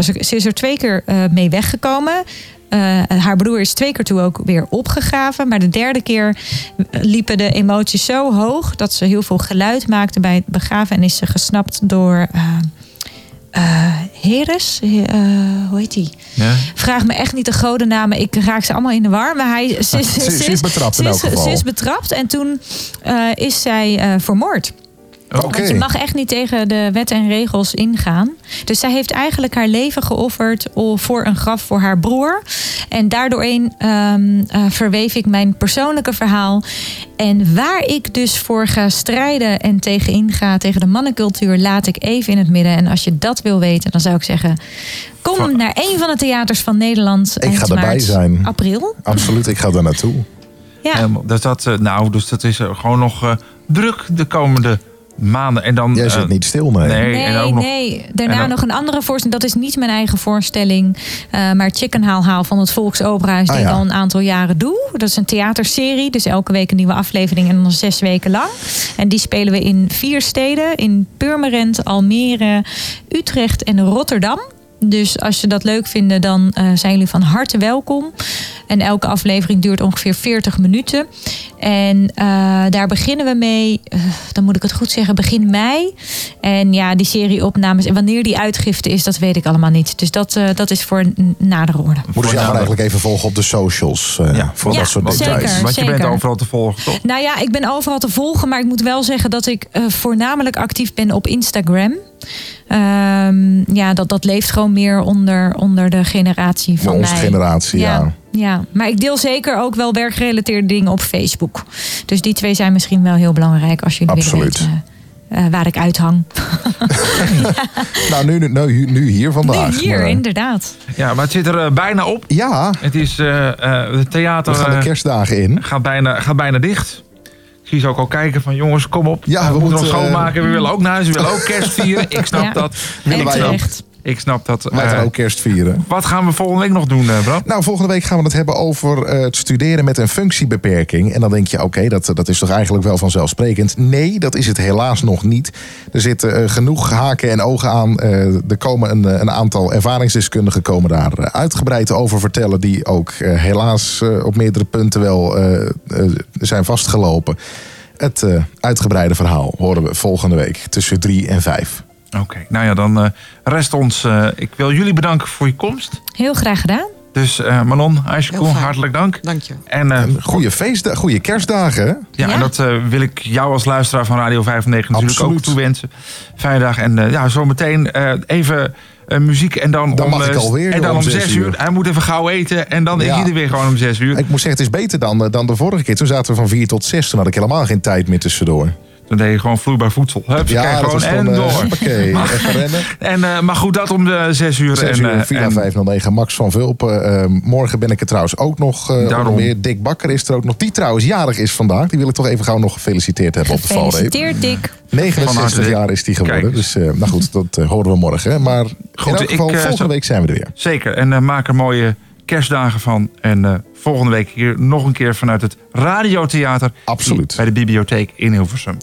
Ze, ze is er twee keer eh, mee weggekomen. Eh, haar broer is twee keer toe ook weer opgegraven. Maar de derde keer liepen de emoties zo hoog dat ze heel veel geluid maakte bij het begraven. En is ze gesnapt door eh, Heres. He- hoe heet die? ja. Vraag me echt niet de godennamen. Ik raak ze allemaal in de war. Maar hij, ze, is- betrapt in elk is- geval. Ze is betrapt en toen is zij vermoord. Oké. Want je mag echt niet tegen de wet en regels ingaan. Dus zij heeft eigenlijk haar leven geofferd voor een graf voor haar broer. En daardoorheen ehm, eh, verweef ik mijn persoonlijke verhaal. En waar ik dus voor ga strijden en tegen inga, tegen de mannencultuur, laat ik even in het midden. En als je dat wil weten, dan zou ik zeggen: kom Van- naar een van de theaters van Nederland. Ik eind ga erbij maart, zijn. April. Absoluut, ik ga daar naartoe. Ja. Helemaal. Dus dat, eh, nou, dus dat is eh, gewoon nog eh, druk de komende maanden. En dan, Jij eh, zit niet stil, nee. nee, Nee, en ook nog, nee. Daarna en dan- nog een andere voorstelling. Dat is niet mijn eigen voorstelling. eh, maar Chicken Haal Haal van het Volksoperahuis. Die Ah, ik ja. al een aantal jaren doe. Dat is een theaterserie. Dus elke week een nieuwe aflevering. En dan zes weken lang. En die spelen we in vier steden. In Purmerend, Almere, Utrecht en Rotterdam. Dus als je dat leuk vinden, dan eh, zijn jullie van harte welkom. En elke aflevering duurt ongeveer 40 minuten. En eh, daar beginnen we mee, eh, dan moet ik het goed zeggen, begin mei. En ja, die serie opnames en wanneer die uitgifte is, dat weet ik allemaal niet. Dus dat, eh, dat is voor een nadere orde. Moeten ze jou eigenlijk even volgen op de socials. eh, voor Ja, dat soort zeker, details. Want je bent overal te volgen, toch? Nou ja, ik ben overal te volgen, maar ik moet wel zeggen dat ik eh, voornamelijk actief ben op Instagram. Ehm, ja, dat, dat leeft gewoon meer onder, onder de generatie Voor van onze mij. generatie, ja. ja. maar ik deel zeker ook wel werkgerelateerde dingen op Facebook. Dus die twee zijn misschien wel heel belangrijk als jullie willen Absoluut. weten eh, waar ik uithang. Nou, nu, nu, nu hier vandaag. nu hier, Maar, inderdaad. Ja, maar het zit er eh, bijna op. Ja. Het is, eh eh het theater We gaan de kerstdagen in. gaat, bijna, gaat bijna dicht. Zie ze ook al kijken van jongens, kom op. Ja, Eh, we we moeten moeten, nog schoonmaken. We willen ook naar huis. We willen ook kerst vieren. Ik snap Ja. dat. Willen ik wij ook. Ik snap dat. Wij gaan Eh, ook kerst vieren. wat gaan we volgende week nog doen, eh Brad? Nou, volgende week gaan we het hebben over eh, het studeren met een functiebeperking. En dan denk je, oké, dat, dat is toch eigenlijk wel vanzelfsprekend? Nee, dat is het helaas nog niet. Er zitten genoeg haken en ogen aan. Er komen een, een aantal ervaringsdeskundigen komen daar uitgebreid over vertellen... die ook helaas op meerdere punten wel zijn vastgelopen. Het uitgebreide verhaal horen we volgende week tussen drie en vijf. Oké, nou ja, dan eh, rest ons. eh, ik wil jullie bedanken voor je komst. Heel graag gedaan. Dus eh Manon, fijn. hartelijk dank. Dank je. En, eh, Goede feestdagen, goede kerstdagen. hè? ja, Ja. en dat eh, wil ik jou als luisteraar van Radio 95 natuurlijk ook toewensen. Fijne dag. En eh, ja, zometeen eh, even muziek en dan, Dan om, mag ik alweer en dan om om zes zes uur. uur. Hij moet even gauw eten en dan is Ja. hij er weer gewoon om zes uur. Ik moet zeggen, het is beter dan, dan de vorige keer. Toen zaten we van 4 tot 6. Toen had ik helemaal geen tijd meer tussendoor. Dan deed je gewoon vloeibaar voedsel. Hup, Ja, gewoon en gewoon, eh, door. hoppakee, even rennen. En, eh, maar goed, dat om de zes uur. 6 en, uur, eh, Villa en- 509, Max van Vulpen. Eh, morgen ben ik er trouwens ook nog. eh Daarom. onder meer Dick Bakker is er ook nog. Die trouwens jarig is vandaag. Die wil ik toch even gauw nog gefeliciteerd hebben op de valreep. Gefeliciteerd, Dick. Van 69 harte. jaar is die geworden. Kijk Dus eh, nou goed, dat horen we morgen. hè. Maar Goed, in elk ik, geval, volgende zo- week zijn we er weer. Zeker. En maak er mooie kerstdagen van. En eh, volgende week hier nog een keer vanuit het Radiotheater. Absoluut. Bij de bibliotheek in Hilversum.